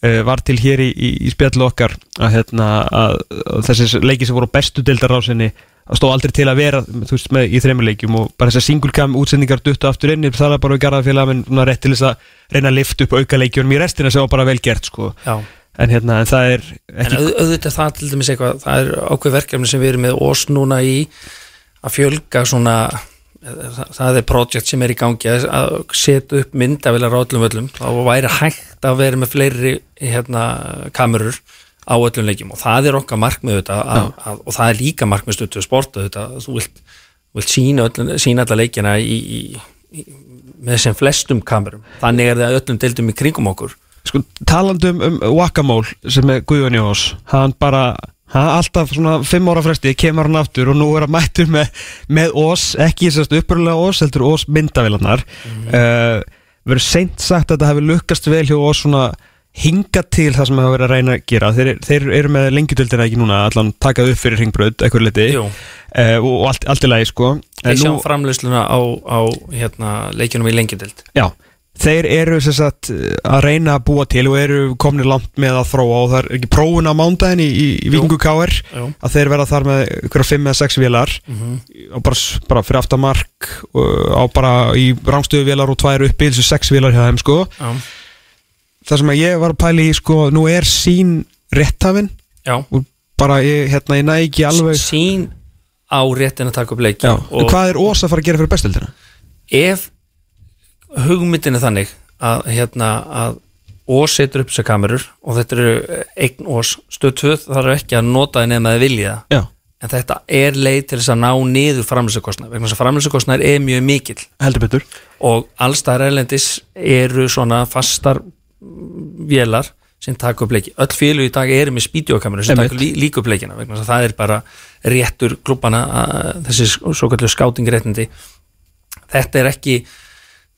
uh, var til hér í, í, í spjallu okkar að, hérna, að, að þessi leiki sem voru á bestu deildarásinni það stóð aldrei til að vera veist, með, í þreymur leikjum og bara þessar singulcam útsendingar duttu aftur inn það er bara við garðafélag en rétt til þess að reyna að lifta upp auka leikjunum í restina sem var bara vel gert sko. En, hérna, en það er En ekki auð, auðvitað það til dæmis eitthvað, það er ákveð verkefni sem við erum með ós núna í að fjölga svona, það, er projekt sem er í gangi að setja upp myndavilar á öllum öllum, þá væri hægt að vera með fleiri hérna, kamerur á öllum leikjum. Og það er okkar markmið auðvitað að, að, og það er líka markmið stötu sport auðvitað, að þú vilt, vilt sína, öllum, sína alla leikjana í, í, í, með sem flestum kamerum, þannig er það öllum deildum í kringum okkur. Sko, talandum um Wakamól sem er Guðjón Jós hann bara, hann alltaf svona fimm ára fresti kemur hann aftur og nú er hann mættur með, með Ós, ekki sérst uppröðlega Ós, heldur Ós myndavilarnar mm Mhm. verður seint sagt að þetta hefur lukkast vel hjá Ós svona hinga til það sem hefur verið að reyna að gera. Þeir, þeir eru með lengjudöldina ekki núna allan takað upp fyrir hringbröð, eitthvað liti uh, og, og allt, allt í lagi sko. Við sjáum framleysluna á, á hérna, leikjunum í lengjadild Já, þeir eru sem sagt, að reyna að búa til og eru komnir langt með að þróa. Og það er ekki prófun á mándaginn í, í, í Víkingu KR að þeir verða þar með ykkur fimm eða sex vélar. Mhm. og bara, bara fyrir aftan mark og bara í rángstöðu vélar og tvær uppi þessu sex vélar hjá þeim sko. Já, það sem að ég var að pæli í sko nú er sín og bara ég, hérna, ég næ ekki alveg Sín á réttin að taka upp leiki og hvað er Ós að fara að gera fyrir bestildina? ef hugmyndin er þannig að hérna að Ós setur upp þessar kamerur og þetta eru eign Ós stöð 2 þarf ekki að nota það nema að vilja það. Já, en þetta er leið til þess að ná niður framlýsakostnað vegna þess að framlýsakostnað er mjög mikill. Og allstaðar erlendis eru svona fastar vélar sem taka upp leiki. Öll félug í dag eru með spídjókameru sem taka lí, líka upp leikina vegna þess að það er bara réttur klubbana að- þessi svo kallu skátingréttindi þetta er ekki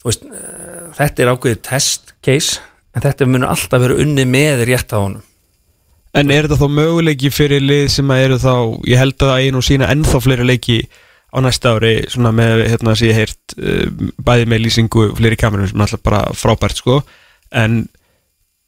veist, eh, þetta er ákveðið test case en þetta munur alltaf vera unni með rétt á honum. En er þetta þá möguleiki fyrir lið sem að eru þá, ég held að einu og sína ennþá fleiri leiki á næsta ári svona með, hérna, sem ég heyrt uh, bæði með lýsingu fleiri kamerun sem alltaf bara frábært, sko. En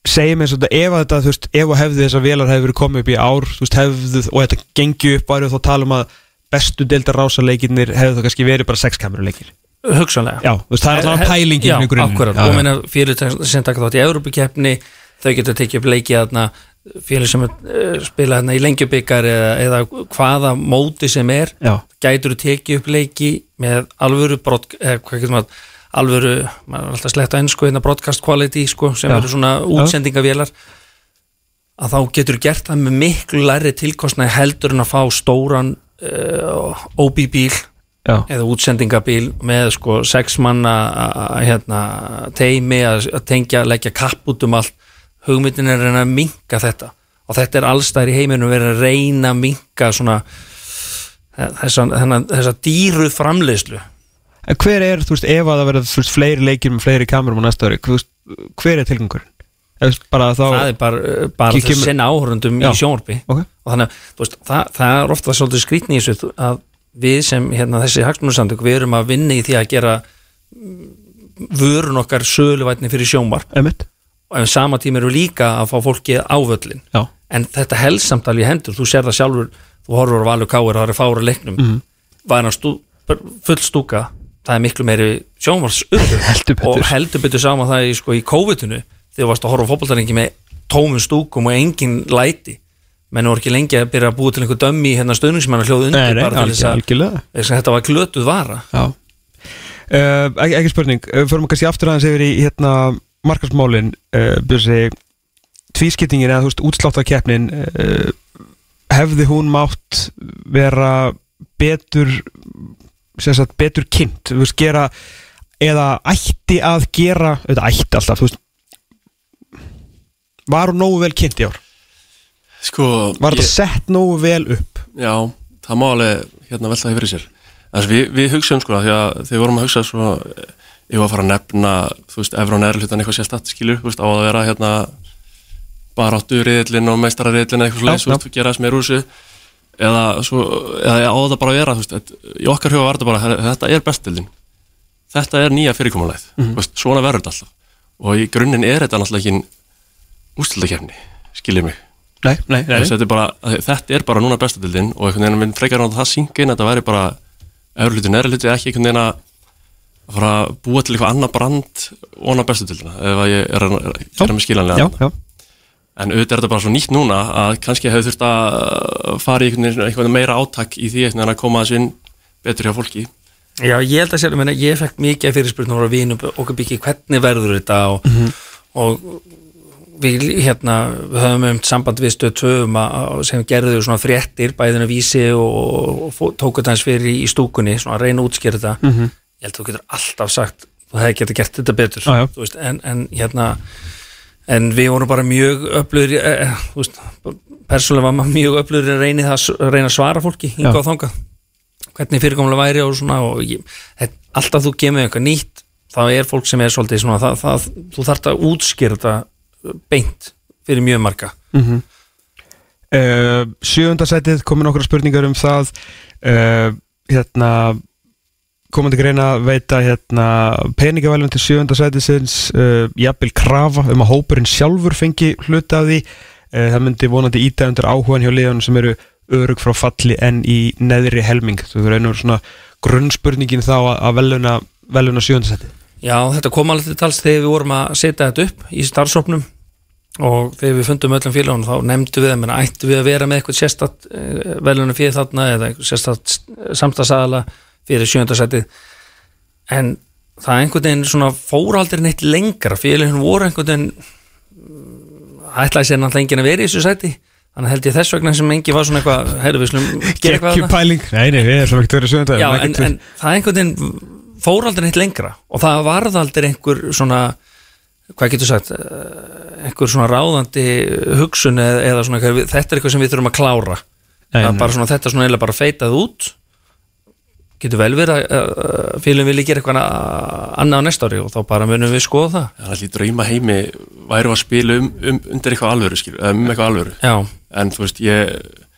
segjum eins og þetta, ef að þetta, þú veist, ef og hefði þessar velar hefði verið komið upp í ár, þú veist, hefðu og þetta gengi upp, væri þá að tala um að bestu deildar rásaleikirnir hefðu þá kannski verið bara sex kameruleikir. hugsanlega Já, þú veist, það er alltaf pælingin Já, í akkurat, Já, og já. meina fyrir sem taka þátt í Európa-keppni þau getur tekið upp leiki þarna fyrir sem uh, spila þarna í lengjubikar eða, eða hvaða móti sem er Já. gætur þú tekið upp leiki með alvöru brot, eða alvöru, maður er alltaf slett á ennsku hérna broadcast quality sko, sem Já. eru svona útsendingavélar að þá getur gert það með miklu læri tilkostnaði heldur en að fá stóran uh, OB-bíl Já. eða útsendingabíl með sko sex manna hérna, teimi að að tengja, leggja kapp út um allt hugmyndin er að reyna að minka þetta og þetta er allstæðir í heiminum verið að reyna að minka svona þessa, þessa, þessa dýru framleiðslu En hver er, þú veist, ef að það verður þú veist, fleiri leikir með fleiri kamerum á næsta ári, veist, hver er tilgangurinn? Bara það er bara, bara Kíkjum- þess að sinna áhörundum í sjónvarpi Ok. og þannig að það, það er ofta svolítið skrýtni í þessu að við sem hérna, þessi hagsmunarsamtök við erum að vinna í því að gera mm, vörun okkar söluvætni fyrir sjónvarp Emitt? og en sama tíma eru líka að fá fólki á völlin Já. en þetta helst samt alveg í hendur þú sér það sjálfur, þú horfur á Valur Káir það er fára leiknum mm. -hmm. var hann full stúka það er miklu meiri sjónvars og heldur betur sama það í, sko, í COVID-unu þegar þú varst að horfa á fótboltarengi með tómum stúkum og engin læti. Menn voru ekki lengi að byrja að búa til einhver dömmi hérna stöðningsmenn að hljóða undir Nei, bara til þess að þetta var glötuð vara. Uh, ekki, ekki spurning, uh, förum kannski aftur aðeins yfir í hérna markasmálin uh, byrsi tvískiptingin eða útsláttakeppnin uh, hefði hún mátt vera betur sagt betur kynnt veist gera eða ætti að gera þetta ætti alltaf veist var hún nógu vel kynnt í ár? Sko, var þetta sett nógu vel upp? Já, það má alveg hérna velta því fyrir sér. Þess, við, við hugsaum sko því að þegar við vorum að hugsa svo ég var að fara að nefna, þú veist, efra og neðri hlutan eitthvað sérstatt skilur, veist, á að vera hérna bara áttu riðlinn og meistarariðlinn eitthvað þú gera þess meir úr þessu eða, svo, eða á þetta bara að vera veist, í okkar huga var þetta bara "Herra, þetta er bestildin, þetta er nýja fyrirkomulæð, mm veist, svona verður þetta alltaf. Og í grunninn er þetta náttúrulega ekki úrslutakefni, skiljið mig? Nei, nei, nei, Þetta, er bara, þetta er bara núna bestadildin og einhvern veginn frekar á það að þetta væri bara efri hluti, neðri hluti, ekki einhvern veginn að að fara að búa til eitthvað annað brand og annað bestadildina ef að ég er að að gera mig skiljanlega já, já, en auðvitað er þetta bara svo nýtt núna að kannski hefur þurft að fara í einhvern meira átak í því veginn að koma þessu inn betur hjá fólki. Já, ég held að sér, menna, ég fekk mikið fyrirspurnum frá vinum okkur byggja hvernig verður þetta og, og við hérna við höfum um samband við stöð að- sem gerðu svona fréttir bæðinu vísi og, og fó- tóku þetta eins fyrir í, stúkunni, svona að reyna að útskýra þetta. Ég held að þú getur alltaf sagt þú hefði getið gert þetta betur. Þú Veist, en, en hérna en við vorum bara mjög öflur eh, veist, persónulega var maður mjög öflur að reyna, það, að reyna að svara fólki Já. hingað og þangað. Hvernig fyrirkomlega væri og svona og ég, alltaf þú kemur eitthvað nýtt þá er fólk sem er svolítið svona það, það, þú þarft að útskýra þetta beint fyrir mjög marga. Uh, Sjöundasætið komin okkur spurningar um það. Uh, hérna komandi greina að veita hérna peningavælun til sjöundasætið sinns uh, jafnvel krafa um að hópurinn sjálfur fengi hluta af því. Uh, það myndi vonandi íta undir áhugan hjá liðanum sem eru örug frá falli en í neðri helming. Þú verður einhver svona grunnspurningin þá að, að veluna, veluna sjöundasætið Já, þetta kom alveg til tals þegar við vorum að setja þetta upp í starfsóknum og þegar við fundum öllum félagunum þá nefndu við en ættu við að vera með eitthvað sérstatt uh, velunum fyrir þarna eða sérstatt samstagsagala fyrir sjöndarsætið en það einhvern veginn svona fór aldrei neitt lengra. Félagin voru einhvern veginn mm, ætlaði sér náttúrulega enginn að vera í þessu sæti. Þannig held ég þess vegna sem engi var svona eitthvað heyrðu við slum gera eitthvað þarna. pæling. Nei, nei, við erum ekki verið sjöundasætið Já, en, en það einhvern veginn fór aldrei neitt lengra. Og það varð aldrei einhver svona hvað getur sagt eh, einhver svona ráðandi hugsun eða, eða svona, þetta er eitthvað sem við þurfum að klára. Nei, er bara svona þetta svona eiginlega bara feitað út getur vel verið að félum vilja gera eitthvað annað á næsta ári og þá bara munum við skoða það. Það er allir drauma heimi væri að spila um, um undir eitthvað alvöru skil, um eitthvað alvöru. Já, en þú veist, ég,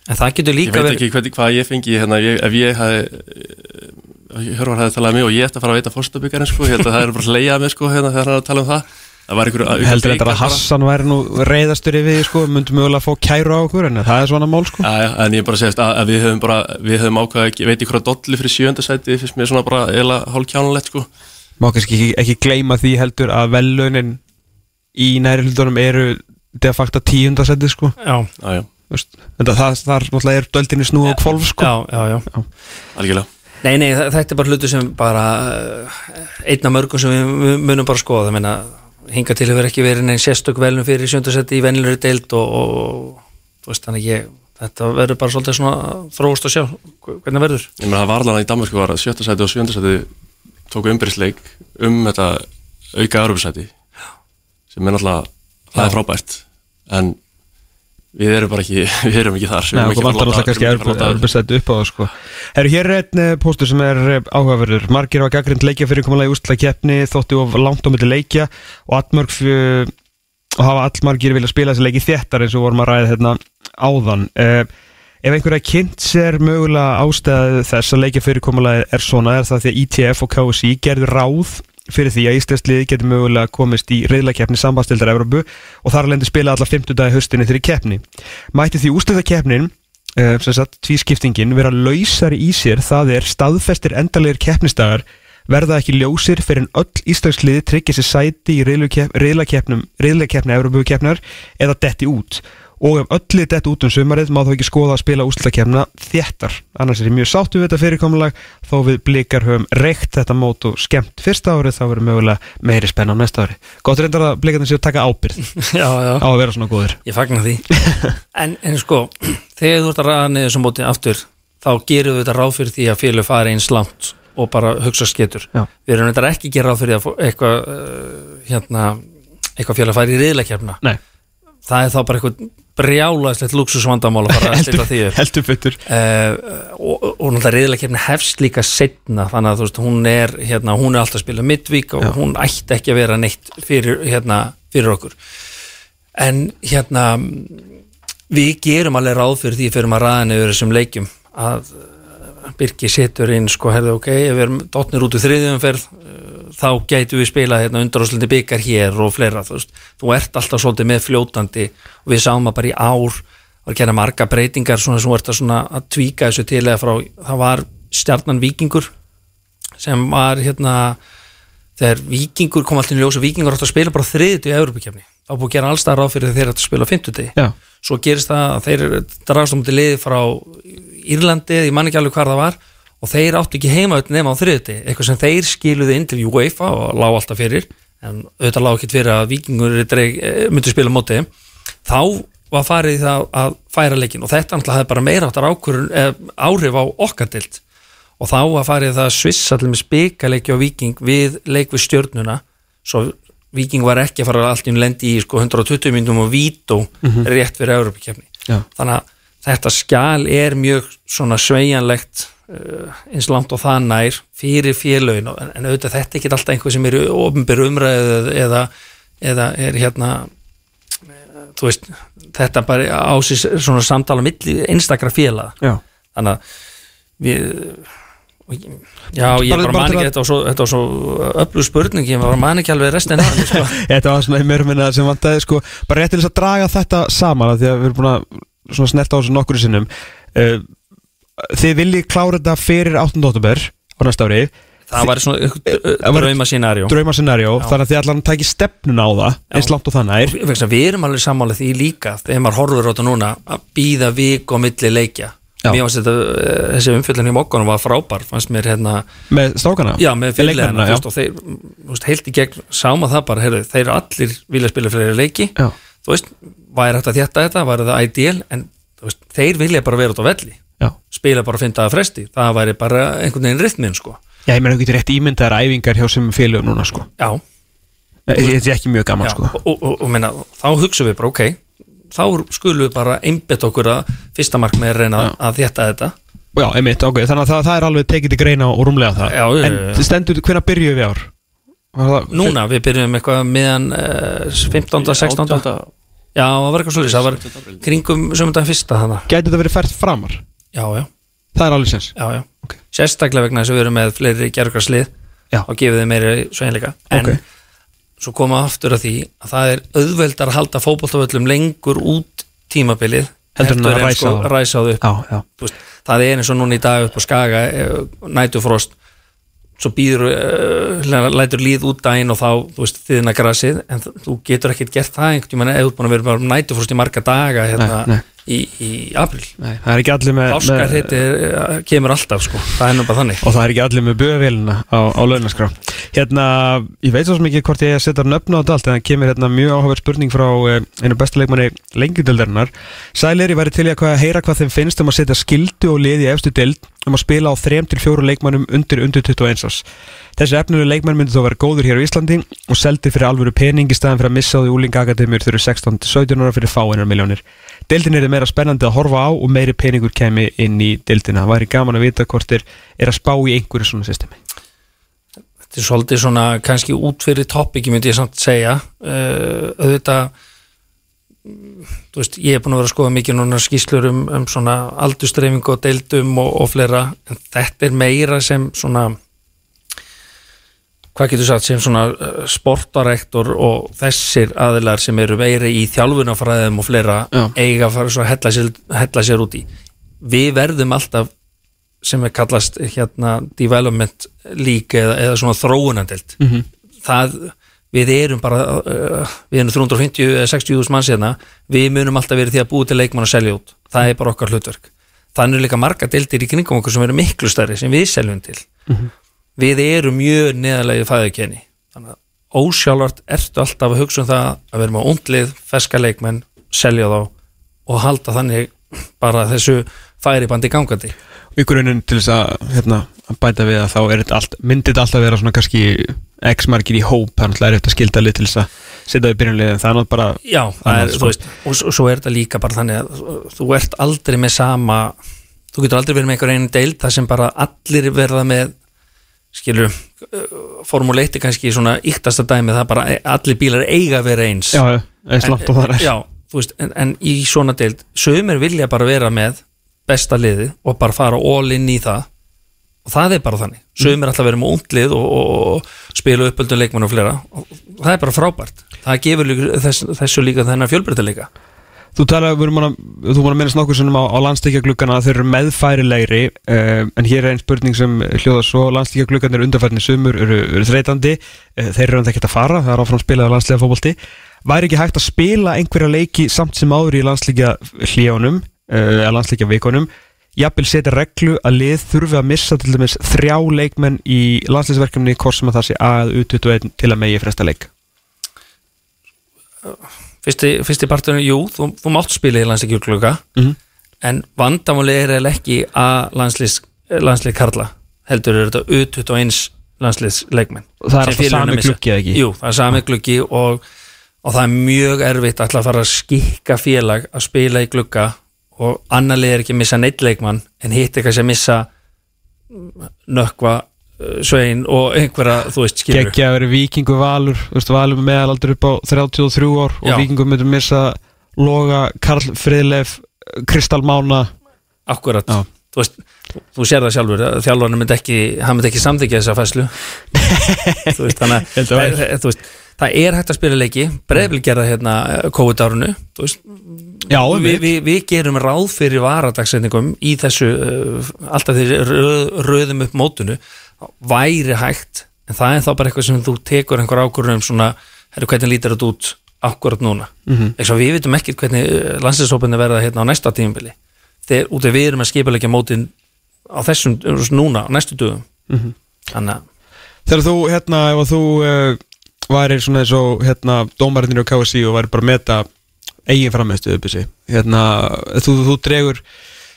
en það getur ég líka veit verið ekki hvað, ég fengi hérna, ég, ef ég hefði Hjörvar hefði talað um mig og ég ætti að fara að veita fórstabyggarinn sko, ég held að það er bara að leiða mig sko, hérna, þegar hann er að tala um það einhver heldur þetta að Hassan væri nú reyðastur yfir því, sko, myndum mögulega að fá kæru á okkur en það er svona mál sko. Já, já, en ég bara segist að, að við höfum bara við höfum ákveða, ekki, veit ykkur að dolli fyrir sjöndasæti finnst mér svona bara eila hálf kjánulegt sko. má kannski ekki, ekki gleyma því heldur að velunin í næri hlutunum eru de facto tíundasetti sko. Já, Já, já, Þú veist, þetta það, þar náttúrulega er döldinni snú og kvolf sko. Já, já, já. algjörlega. Nei, nei, þetta er bara hlutu sem bara uh, einn af mörgum sem við við munum bara skoða, það meina hinga til hefur ekki verið neinn sérstök velum fyrir sjöndasetti í venilur deild og, og veist, þannig ég þetta verður bara svolítið svona þróast að sjá hv- hvernig það verður. Ég meina það var alveg í Danmarku var að sjötta sæti og sjönda sæti tóku umbyrðisleik um þetta auka Europasæti sem er náttúrulega, það er frábært en við erum bara ekki við erum ekki þar. Nei, að vantar alltaf kannski að erbjörnsættu upp á það sko. Herru, hér er einn eh, póstur sem er eh, áhugaverður. Margir var gaggrind leikja fyrir komalega í ústla keppni Þótti of langt á milli leikja Og allmörg Og hafa allmargir vilja spila þessi leiki þéttar eins og vorum að ræða hérna áðan. Uh, Ef einhverja kynnt sér mögulega ástæðu þess að leikja fyrir komalega er svona Er það því að ITF og KSI gerðu ráð fyrir því að Íslandsliði getur mögulega komist í reyðlakeppni sambandstildar Evrópu og þar lendi spila alla 50 dagi höstinni þeirri keppni. Mætti því úrslitakeppnin uh, sem sagt tvískiptingin vera lausari í sér það er staðfestir endalegir keppnistagar verða ekki ljósir fyrir en öll íslagsliði tryggja sér sæti í reyðlakeppni Európukeppnar eða detti út og ef öllu detti út um sumarið má þá ekki skoða að spila úrslitakeppna þéttar. Annars er ég mjög sáttu við þetta fyrirkomulag þó við blikar höfum reykt þetta mót og skemmt fyrsta árið þá verður mögulega meiri spenn á næsta ári. Gott reyndar að blikarnir séu að taka ábyrð Já, já, á að vera svona góðir. Ég fagna því. En, en sko, þegar þú ert að ræða niður sem móti aftur, þá gerum við þetta ráð fyrir því að félug fari eins langt og bara hugsa sketur. Við erum þetta ekki að gera ráð fyrir eitthvað uh, hérna, eitthvað félag það er þá bara eitthvað brjálaðslegt luxusvandamál að fara að stilla því upp. heldur fyttur Uh, og, og náttúrulega reyðilegkefni hefst líka setna þannig að þú veist, hún er hérna, hún er alltaf að spila midvík og Já. hún ætti ekki að vera neitt fyrir, hérna, fyrir okkur. En hérna við gerum alveg ráð fyrir því fyrir maður ræðinu yfir þessum leikjum að uh, Birki setur inn sko, herðu ok, við erum dotnir út úr þriðjumferð þá gætu við spila hérna, undaráslindi byggar hér og fleira þú, veist, þú ert alltaf svolítið með fljótandi og við sáum að bara í ár var að gera marga breytingar svona sem að, svona, að tvíka þessu til eða frá það var stjarnan vikingur sem var hérna þegar vikingur kom alltaf í ljós og vikingur átt að spila bara þriðið í Európa-kefni þá búið að gera allstað ráð fyrir þeir að spila á fimmtudegi Já, svo gerist það að þeir dragast á mútið liði frá Írlandi ég man ekki alveg hvar það var og þeir áttu ekki heima nema á þriðuti eitthvað sem þeir skiluði inn til UEFA og lág alltaf fyrir. En auðvitað lág ekki fyrir að vikingur eh, myndu spila móti þá var farið það að færa leikin og þetta náttúrulega hefði bara meira áttar eh, áhrif á okkar dild og þá var farið það að svissa allir með spikaleiki á viking við leik við stjörnuna. Svo viking var ekki að fara allt í um lendi í sko 120 minnum og vító rétt fyrir Európa-kefni Já. þannig að þetta skjal er mjög svona sveigjanlegt uh, eins langt og það nær fyrir félögin. En, en auðvitað þetta er ekki alltaf einhver sem er ofnbyr umræðu eða, eða er hérna eh, þú veist, þetta bara á sér svona samtala milli einstakra félaga. Já. Þannig að við já, ég Bara- bara man ekki þetta var svo, þetta var svo öflug spurning, ég bara man ekki alveg restin af sko. Þetta var svona mér minna sem vantaði sko. Bara rétt til þess að draga þetta saman því að við erum búin að snerta á þessu nokkru sinnum. Uh, Þið viljið klára þetta fyrir 8. oktober á næsta ári það var svona drauma scenarjó, Já. þannig að þið allan tæki stefnuna á það eins langt og þannig er við erum alveg sammála því líka þegar maður horfur á þetta núna að býða vik og milli leikja Já. mér fannst þetta, eh, þessi umfjöldin í mokkanum var frábær, fannst mér hérna með strákana já, með veist, og þeir þú veist, heilt í gegn, sáma það bara, heyrðu, þeir allir vilja spila fleiri leiki Já. þú veist, væri hægt að þétta þetta, væri það ideal en veist, þeir vilja bara vera út á velli Já. spila bara að finna það fresti það væri bara einhvern veginn rytmin sko. Já, ég meina þú getur rétt ímyndaðar æfingar hjá sem félög núna sko já, Þetta er ekki mjög gaman já sko og, og, og, og meina, þá hugsaum við bara, ok þá skulum við bara einbett okkur að fyrsta markmið er reyna að þétta þetta Já, einmitt, ok, þannig að það, það er alveg tekið til greina og rúmlega það Já, já, En já, já. stendur, hvenær byrjuðu við ár? Var það, Núna, við byrjum eitthvað meðan uh, 15. 16. 18. Já, það var eitthvað svolítið, það var kringum sömundaginn fyrsta þannig Gæti þetta verið fært framar? Já, já, Það er alveg sens já, já. Ok. Sérstaklega vegna þess að við erum með fleiri gerðgarslið Já. og gefið þeim meiri sveginleika En Ok. svo koma aftur að því að það er auðveldar að halda fótboltavöllum lengur út tímabilið Heldur en að ræsa sko, ræsa það upp. Já, já. Þú veist, það er eins og núna í dag upp á Skaga eh, nætufrost svo býður uh, lætur líð út daginn og þá, þú veist, þiðna grasið en þú- þú getur ekkert gert það einhvern tímann eða búin að vera nætufrost í marga daga hérna, Nei, nei. Í, í april Nei, það er ekki allir með, með Páskarhiti kemur alltaf sko, það er nú bara þannig. Og það er ekki allir með böðavélina á, á launaskrá Hérna, ég veit svo ekki hvort ég setja nöfn á þetta allt En það kemur hérna mjög áhugaverð spurning frá eh, einu besta leikmanni lengjudöldarinnar Sælir, ég væri til í að heyra hvað þeim finnst um að setja skildu og liði efstu deild um að spila á 3-4 leikmannum undir undir 21 árs Þessi efnilega leikmann myndi þó vera góður hér á Íslandi og seldi fyrir alvöru pening í staðan fyrir að missa á því úlingakademjur þurru 16-17 ára fyrir fáinnar miljónir Deildin er meira spennandi að horfa á og meiri peningur kemi inn í deildina. Það væri gaman að vita hvort er, er að spá í einhverju svona systemi. þetta er svolítið svona kannski út fyrir topiki myndi ég samt segja uh, auðvitað þú veist, ég er búin að vera að skoða mikið núna skýslur um, um svona aldustreifingu og deildum og, og fleira en þetta er meira sem svona hvað getur sagt sem svona uh, sportarektor og þessir aðilar sem eru meiri í þjálfunafræðum og fleira Já. eiga að fara svo að hella sér, hella sér út í við verðum alltaf sem er kallast hérna development league eða, eða svona þróunandelt Mm -hmm. það, við erum bara uh, við erum 350 eða 60.000 manns hérna, við munum alltaf verið því að búi til leikmann og selja út, það er bara okkar hlutverk. Þannig er líka marga deildir í kringum okkur sem eru miklu stærri, sem við seljum til. Við erum mjög neðalegi fæðukenni, þannig að ósjálfart ertu alltaf að hugsa um það að við erum á undlið, feska leikmenn selja þá og halda þannig bara þessu færibandi gangandi. Í grunninn til þess að hérna, að bæta við að þá er þetta allt, myndi þetta alltaf vera svona kannski x margir í hóp þannig að það er eftir að skilda lið til þess að setja við byrjunlið en það er náttúrulega bara Já, er, sko. veist, og, og svo er þetta líka bara þannig að þú- ert aldrei með sama þú getur aldrei verið með einhver einu deild það sem bara allir verða með skilur Formule 1 er kannski svona yktasta dæmi það bara allir bílar eiga að vera eins. Já, eins langt og það er Já, veist, en, en í svona deild sögumir vilja bara vera með besta liði og bara fara all in í það og það er bara þannig. Sögumir alltaf vera með undlið og, og, og spila uppöldum leikmann og fleira. Og það er bara frábært. Það gefur þess, þessu líka þennan fjölbreytileika. Þú tala, við erum að, þú múin að minnast nokkuð sem á, á landstíkjagluggana að þeir eru meðfærilegri uh, en hér er einn spurning sem hljóða svo landstíkjagluggana er undarfærni sumur eru, eru þreytandi, uh, þeir eru enda ekki að fara það er áfram spilað á landslega fótbolti. Væri ekki hægt að spila einhverja leiki samt sem áður í landsleikja hljónum uh, eða landsleikja vikunum jafnvel setja reglu að lið þurfi að missa til dæmis þrjá leikmenn í landsleisverkefni hvort sem að það sé að U21 til að megi fresta leik fyrsti, fyrsti parturinn, jú, þú, þú mátt spila í landsleikjúkluga Mhm. en vandamáli er eða ekki að landslið Karla heldur er þetta U21 landsliðsleikmenn Og það er alltaf sami gluggi, eða ekki? Jú, það er sami gluggi og, og það er mjög erfitt að fara að skikka félag að spila í glugga og annar lið er ekki að missa neitt leikmann en hitt er kannski að missa nökkva uh, svein og einhverja, þú veist, skilur. Gekkja að vera vikingu valur þú veist, Valur með meðalaldur upp á 33 ár og Já. vikingu myndur missa Loga, Karl Friðleif Kristal Mána. Akkurat, Já. þú veist þú sér það sjálfur, að þjálfarnir myndi ekki hann myndi ekki samþykja þessa fæslu þú veist, þannig að það, það er hægt að spila leiki. Breyfli gerða hérna COVID-árunu þú veist, Já, við, einmitt. við, við gerum ráð fyrir varadagsendingum í þessu uh, alltaf því röð, röðum upp mótunu væri hægt en það er þá bara eitthvað sem þú tekur einhver ákvörðum svona, herru hvernig lítur þetta út akkurat núna, mm. -hmm. við vitum ekkert hvernig landsinsópinni verða hérna á næsta tímabili þegar út af við erum að skipa mótin á þessum, núna, á næstu dögum Mhm. þannig að Þegar þú, hérna, ef þú uh, væri svona eins og, hérna, dómarinnir á KSI og væri bara að meta eigin frammeðstu uppið hérna, þú, þú dregur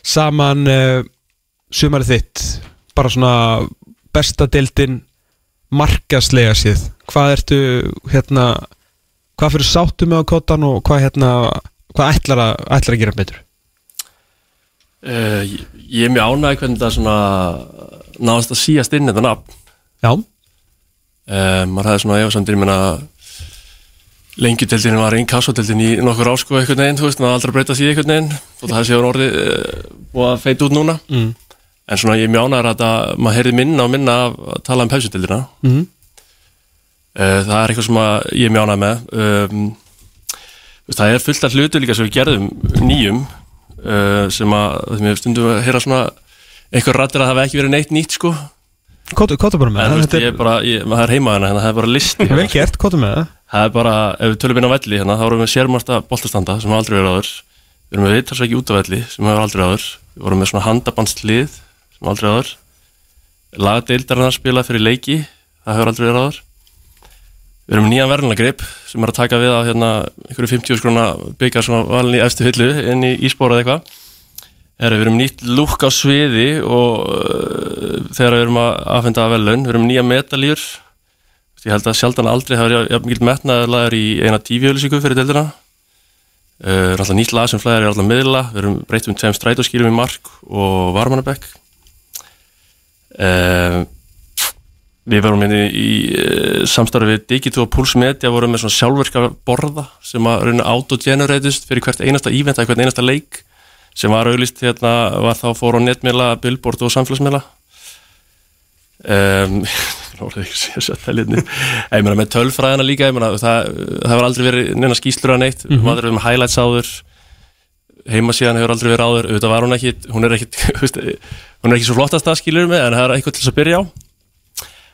saman uh, sumarið þitt bara svona besta deildin markaslega séð. Hvað ertu, hérna hvað fyrir sáttu með á kottan og hvað, hérna hvað ætlar að, ætlar að gera betur? Uh, ég, ég er mjög ánægð hvernig það svona náðast að síast inn þetta nafn. Já, uh, maður hefði svona efasamdir, ég meina lengjudeldin var einn kassodeldin í nokkur ásko einhvern veginn, þú veist, maður aldrei að breyta því einhvern veginn og það séu orðið uh, búið að feita út núna Mm. en svona ég ánægður að þetta, maður heyrði minna og minna að tala um pepsudeldina Mhm. uh, það er eitthvað sem ég ánægð með um, það er fullt af hlutu líka sem við gerðum nýjum uh, sem að, þegar við stundum að heyra svona einhver rættir að það hafi ekki verið neitt nýtt sko kóttu bara með það ég er bara, ég, maður er heima hérna, það er bara listi Vel gert, kóttu með það. Það er bara, ef við tölum inn á velli hérna, þá erum við sérmasta boltastanda sem aldrei verið áður. Við erum með viðtalsveiki út á velli sem hefur aldrei áður. Við vorum með svona handabandslið sem aldrei áður. Lagadeildarinn að spila fyrir leiki, það hefur aldrei verið áður. Við erum með nýjan verðunagreip sem er að taka við á hérna einhverju 50 skrona byggjar svona valin í efstu hyllu inn í íspóra eða eitthvað Herra, við erum nýtt lúk á sviði og uh, þegar við erum að afhenda velun, við erum nýja metalýr ég held að sjaldan aldrei hafa jafn mikil metnaðarlagur í eina tífjölusingu fyrir deildina. Uh, er alltaf nýtt lag sem flæðir er alltaf miðla. Við erum breytt um tveim strætóskýrum í mark og varmanabekk uh, við varum hérna í uh, samstarfi við Digito og Pulse Media vorum með svona sjálfverka borða sem að rauna autogeneratist fyrir hvert einasta event eða hvert einasta leik sem var auðlist hérna var þá fór á netmiðla, billboard og samfélagsmiðla. Um, ég meina með tölfræðina líka meina, það, það hefur aldrei verið neina skýslur að neitt. Mm -hmm. maður er með highlights áður. Heimasíðan hefur aldrei verið áður. Auðvitað var hún ekki, hún er ekki hún er ekki svo flottast að skilur mig en það er eitthvað til þess að byrja á.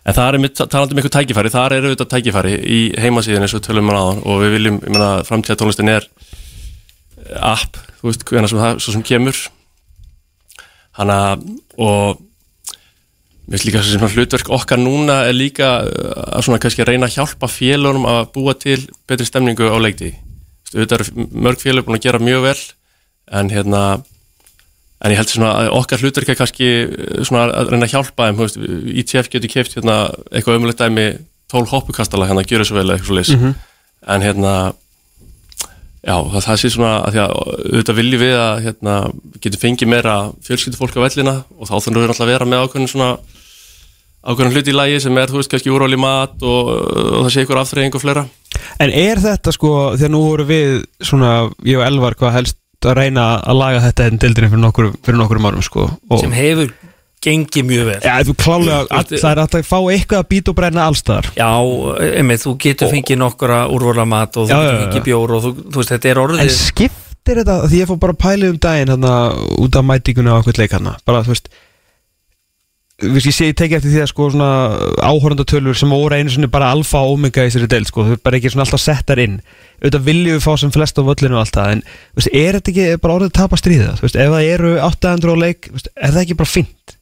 En það er mitt, talandi um eitthvað tækifæri þar er auðvitað tækifæri í heimasíðan eins og tölum við áðan og við viljum, ég meina, framtíða tónlistin er app, þú veist, hvernig sem það svo sem kemur hana og Mér finnst líka sem hlutverk okkar núna er líka uh, að svona kannski reyna að hjálpa félagum að búa til betri stemningu á leikti. Þetta eru mörg félag búin að gera mjög vel en hérna en ég held svona að okkar hlutverk er kannski uh, svona að reyna að hjálpa þeim, þú veist, ITF getur keft hérna eitthvað umlegt dæmi tól hoppukastala hérna að gera svo vel eitthvað svo leys Mhm. en hérna já, það, það sé svona að því að auðvitað viljum við að hérna getum fengið meira fjölskyldufólk á vellina og þá þurfum við náttúrulega að vera með ákveðin svona ákveðin hluti í lagi sem er, þú veist, kannski úrval í mat og, og það sé ykkur afþreying og fleira. En er þetta sko, þegar nú voru við svona, ég og Elvar hvað helst að reyna að laga þetta enn dildinni fyrir nokkur, fyrir nokkur árum sko og, sem hefur gengið mjög vel. Já, þú klálega, veist, það er að fá eitthvað að býta og brenna allstaðar Já, einmitt, þú getur fengið nokkura úrvolamat og þú Já, getur fengið bjór og þú, þú veist, þetta er En orðið skiptir þetta, því ég fór bara að pæla um daginn hérna, út af mætinguna á eitthvað leik hérna, bara þú veist Þú veist, ég sé, ég teki eftir því að sko svona áhorndatölur sem voru einu svona bara alfa og omega í þessari del, sko, þau bara ekki svona alltaf settar inn. Auðvitað viljum við fá sem flest á völlinu og allt það, en þú veist, er þetta ekki bara orðið að tapa stríða, þú veist, ef það eru 800 á leik, þú veist, er það ekki bara fínt? Ég,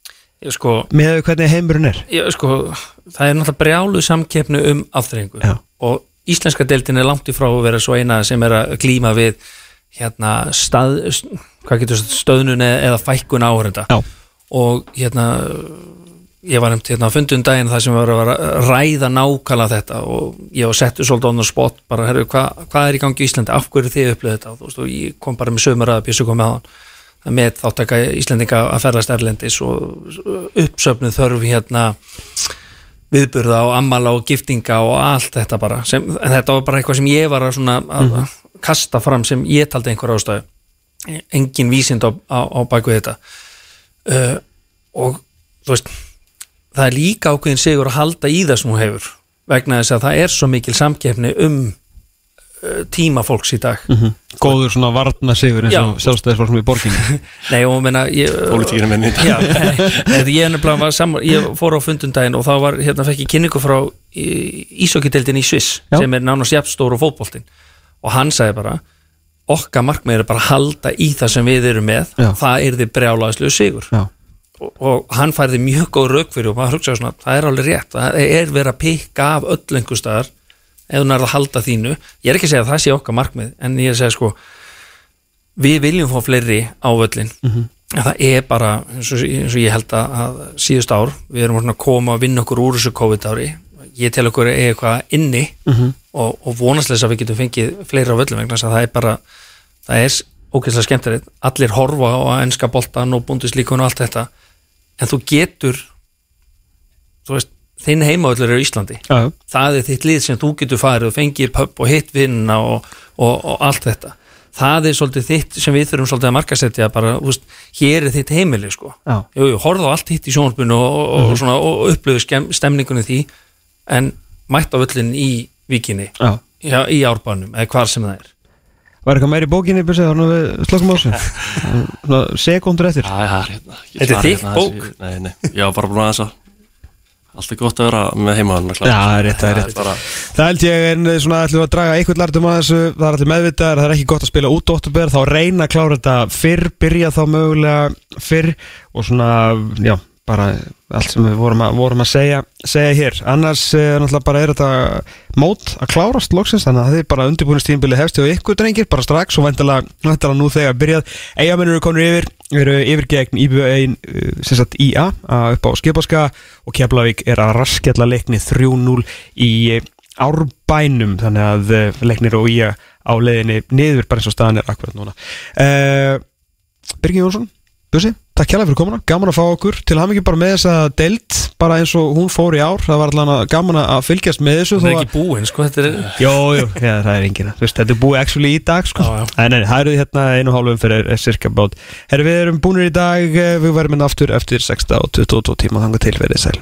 sko, með hvernig heimurinn er. ég, sko, það er náttúrulega brjálu samkeppnu um afþrengu Já. og íslenska deildin er langt í frá að vera svo eina sem er að glíma við hérna stað, stöðnun eða eða fækkun áhörenda Já. og hérna ég var nefnt hérna á fundum daginn þar sem var að ræða nákvæmlega þetta. Og ég var settu svolítið on the spot bara, herru, hvað hva er í gangi í Íslandi, af hverju þið upplöðu þetta? Og, þú veist, og ég kom bara með sömur að bjössu kom með hann með þáttaka Íslendinga að ferðast erlendis og uppsöfnuð þörf hérna viðburða og ammala og giftinga og allt þetta bara sem, en þetta var bara eitthvað sem ég var að, að kasta fram sem ég taldi einhver ástæðu. Engin vísind á, á, á baku þetta. Uh, og þú veist það er líka ákveðin sigur að halda í það sem hún hefur vegna þess að það er svo mikil samkeppni um tíma fólks í dag. Góður svona varna sigur eins og Já. sjálfstæðisfólksum í borginni. Nei og meina ég, Pólitíkina minni. Já, nei, ég, var saman, ég fór á fundundaginn og þá var, hérna fekk ég kynningu frá Ísokiteldin í Sviss sem er nánast jafnstór og fótboltinn. Og hann sagði bara okkar markmið er bara að halda í það sem við erum með. Já. það er þið brjálaðslu sigur og, og hann færði mjög góð rauk fyrir og maður hugsaði svona, það er alveg rétt. Það er verið að pikka af öll einhver staðar ef hún er að halda þínu ég er ekki að segja að það sé okkar markmið en ég er að segja sko við viljum fá fleiri á völlin Mhm. en það er bara eins og, eins og ég held að, síðust ár við erum að koma að vinna okkur úr þessu COVID ári ég tel okkur eitthvað inni Mhm. og, og vonastlega að við getum fengið fleiri á völlin vegna þess að það er bara það er ógeðslega skemmtilegt allir horfa á enska boltan og búndislíkun og allt þetta en þú getur þú veist, þinn heimavöllur er í Íslandi. Já, já. það er þitt lið sem þú getur farið og fengið pub og hitt vinna og, og, og allt þetta. Það er svolítið þitt sem við þurfum svolítið að markasetja bara, veist, hér er þitt heimili sko, horfðu á allt hitt í sjónarspunni og, og, og, svona, og upplöfu stemningunni því en mætt á völlin í vikinni Já. já, í árbænum, eða hvar sem það er. Var eitthvað meiri í bókinni, Bjössi, þannig að við slokkum á þessu? Sekundur eftir. Er hérna Þetta er þykk hérna bók. Nei, nei, ég var bara búin að þess að Allt er gott að vera með heimaðan Já, það er rétt, það er rétt. bara, Það held ég en svona ætlum að draga einhvern lartum að þessu. Það er allir meðvitaðar, það er ekki gott að spila út óttubur Þá reyna að klára þetta fyrr Byrja þá mögulega fyrr Og svona, já, bara Allt sem við vorum að, vorum að segja, segja hér. Annars eh, náttúrulega bara er þetta Mót að klárast loksins Þannig að er bara undirbúinustíðinbili hefsti og ykkur drengir Bara strax og væntalega nú þegar byrjað. Eyjamenn eru konur yfir eru yfir gegn IBA1 sem sagt IA upp á Skipaska og Keflavík er að raskjalla leikni 3-0 í eh, árbænum. Þannig að eh, leiknir og IA á leiðinni niður bara eins og staðan er akkurat núna. Uh, Birgir Jónsson, Bjössi, takk kjærlega fyrir komuna gaman að fá okkur, til hann ekki bara með þessa deilt bara eins og hún fór í ár það var allan gaman að fylgjast með þessu það þó er ekki búinn, sko, þetta er já, það er veist, Þetta er búið actually í dag sko. Já, já. Nei, nei, það eru hérna einu hálfum fyrir eh, cirka bát Herri, við erum búinir í dag eh, Við verðum inn aftur eftir 6 og 22 tíma Þanga til verið sæl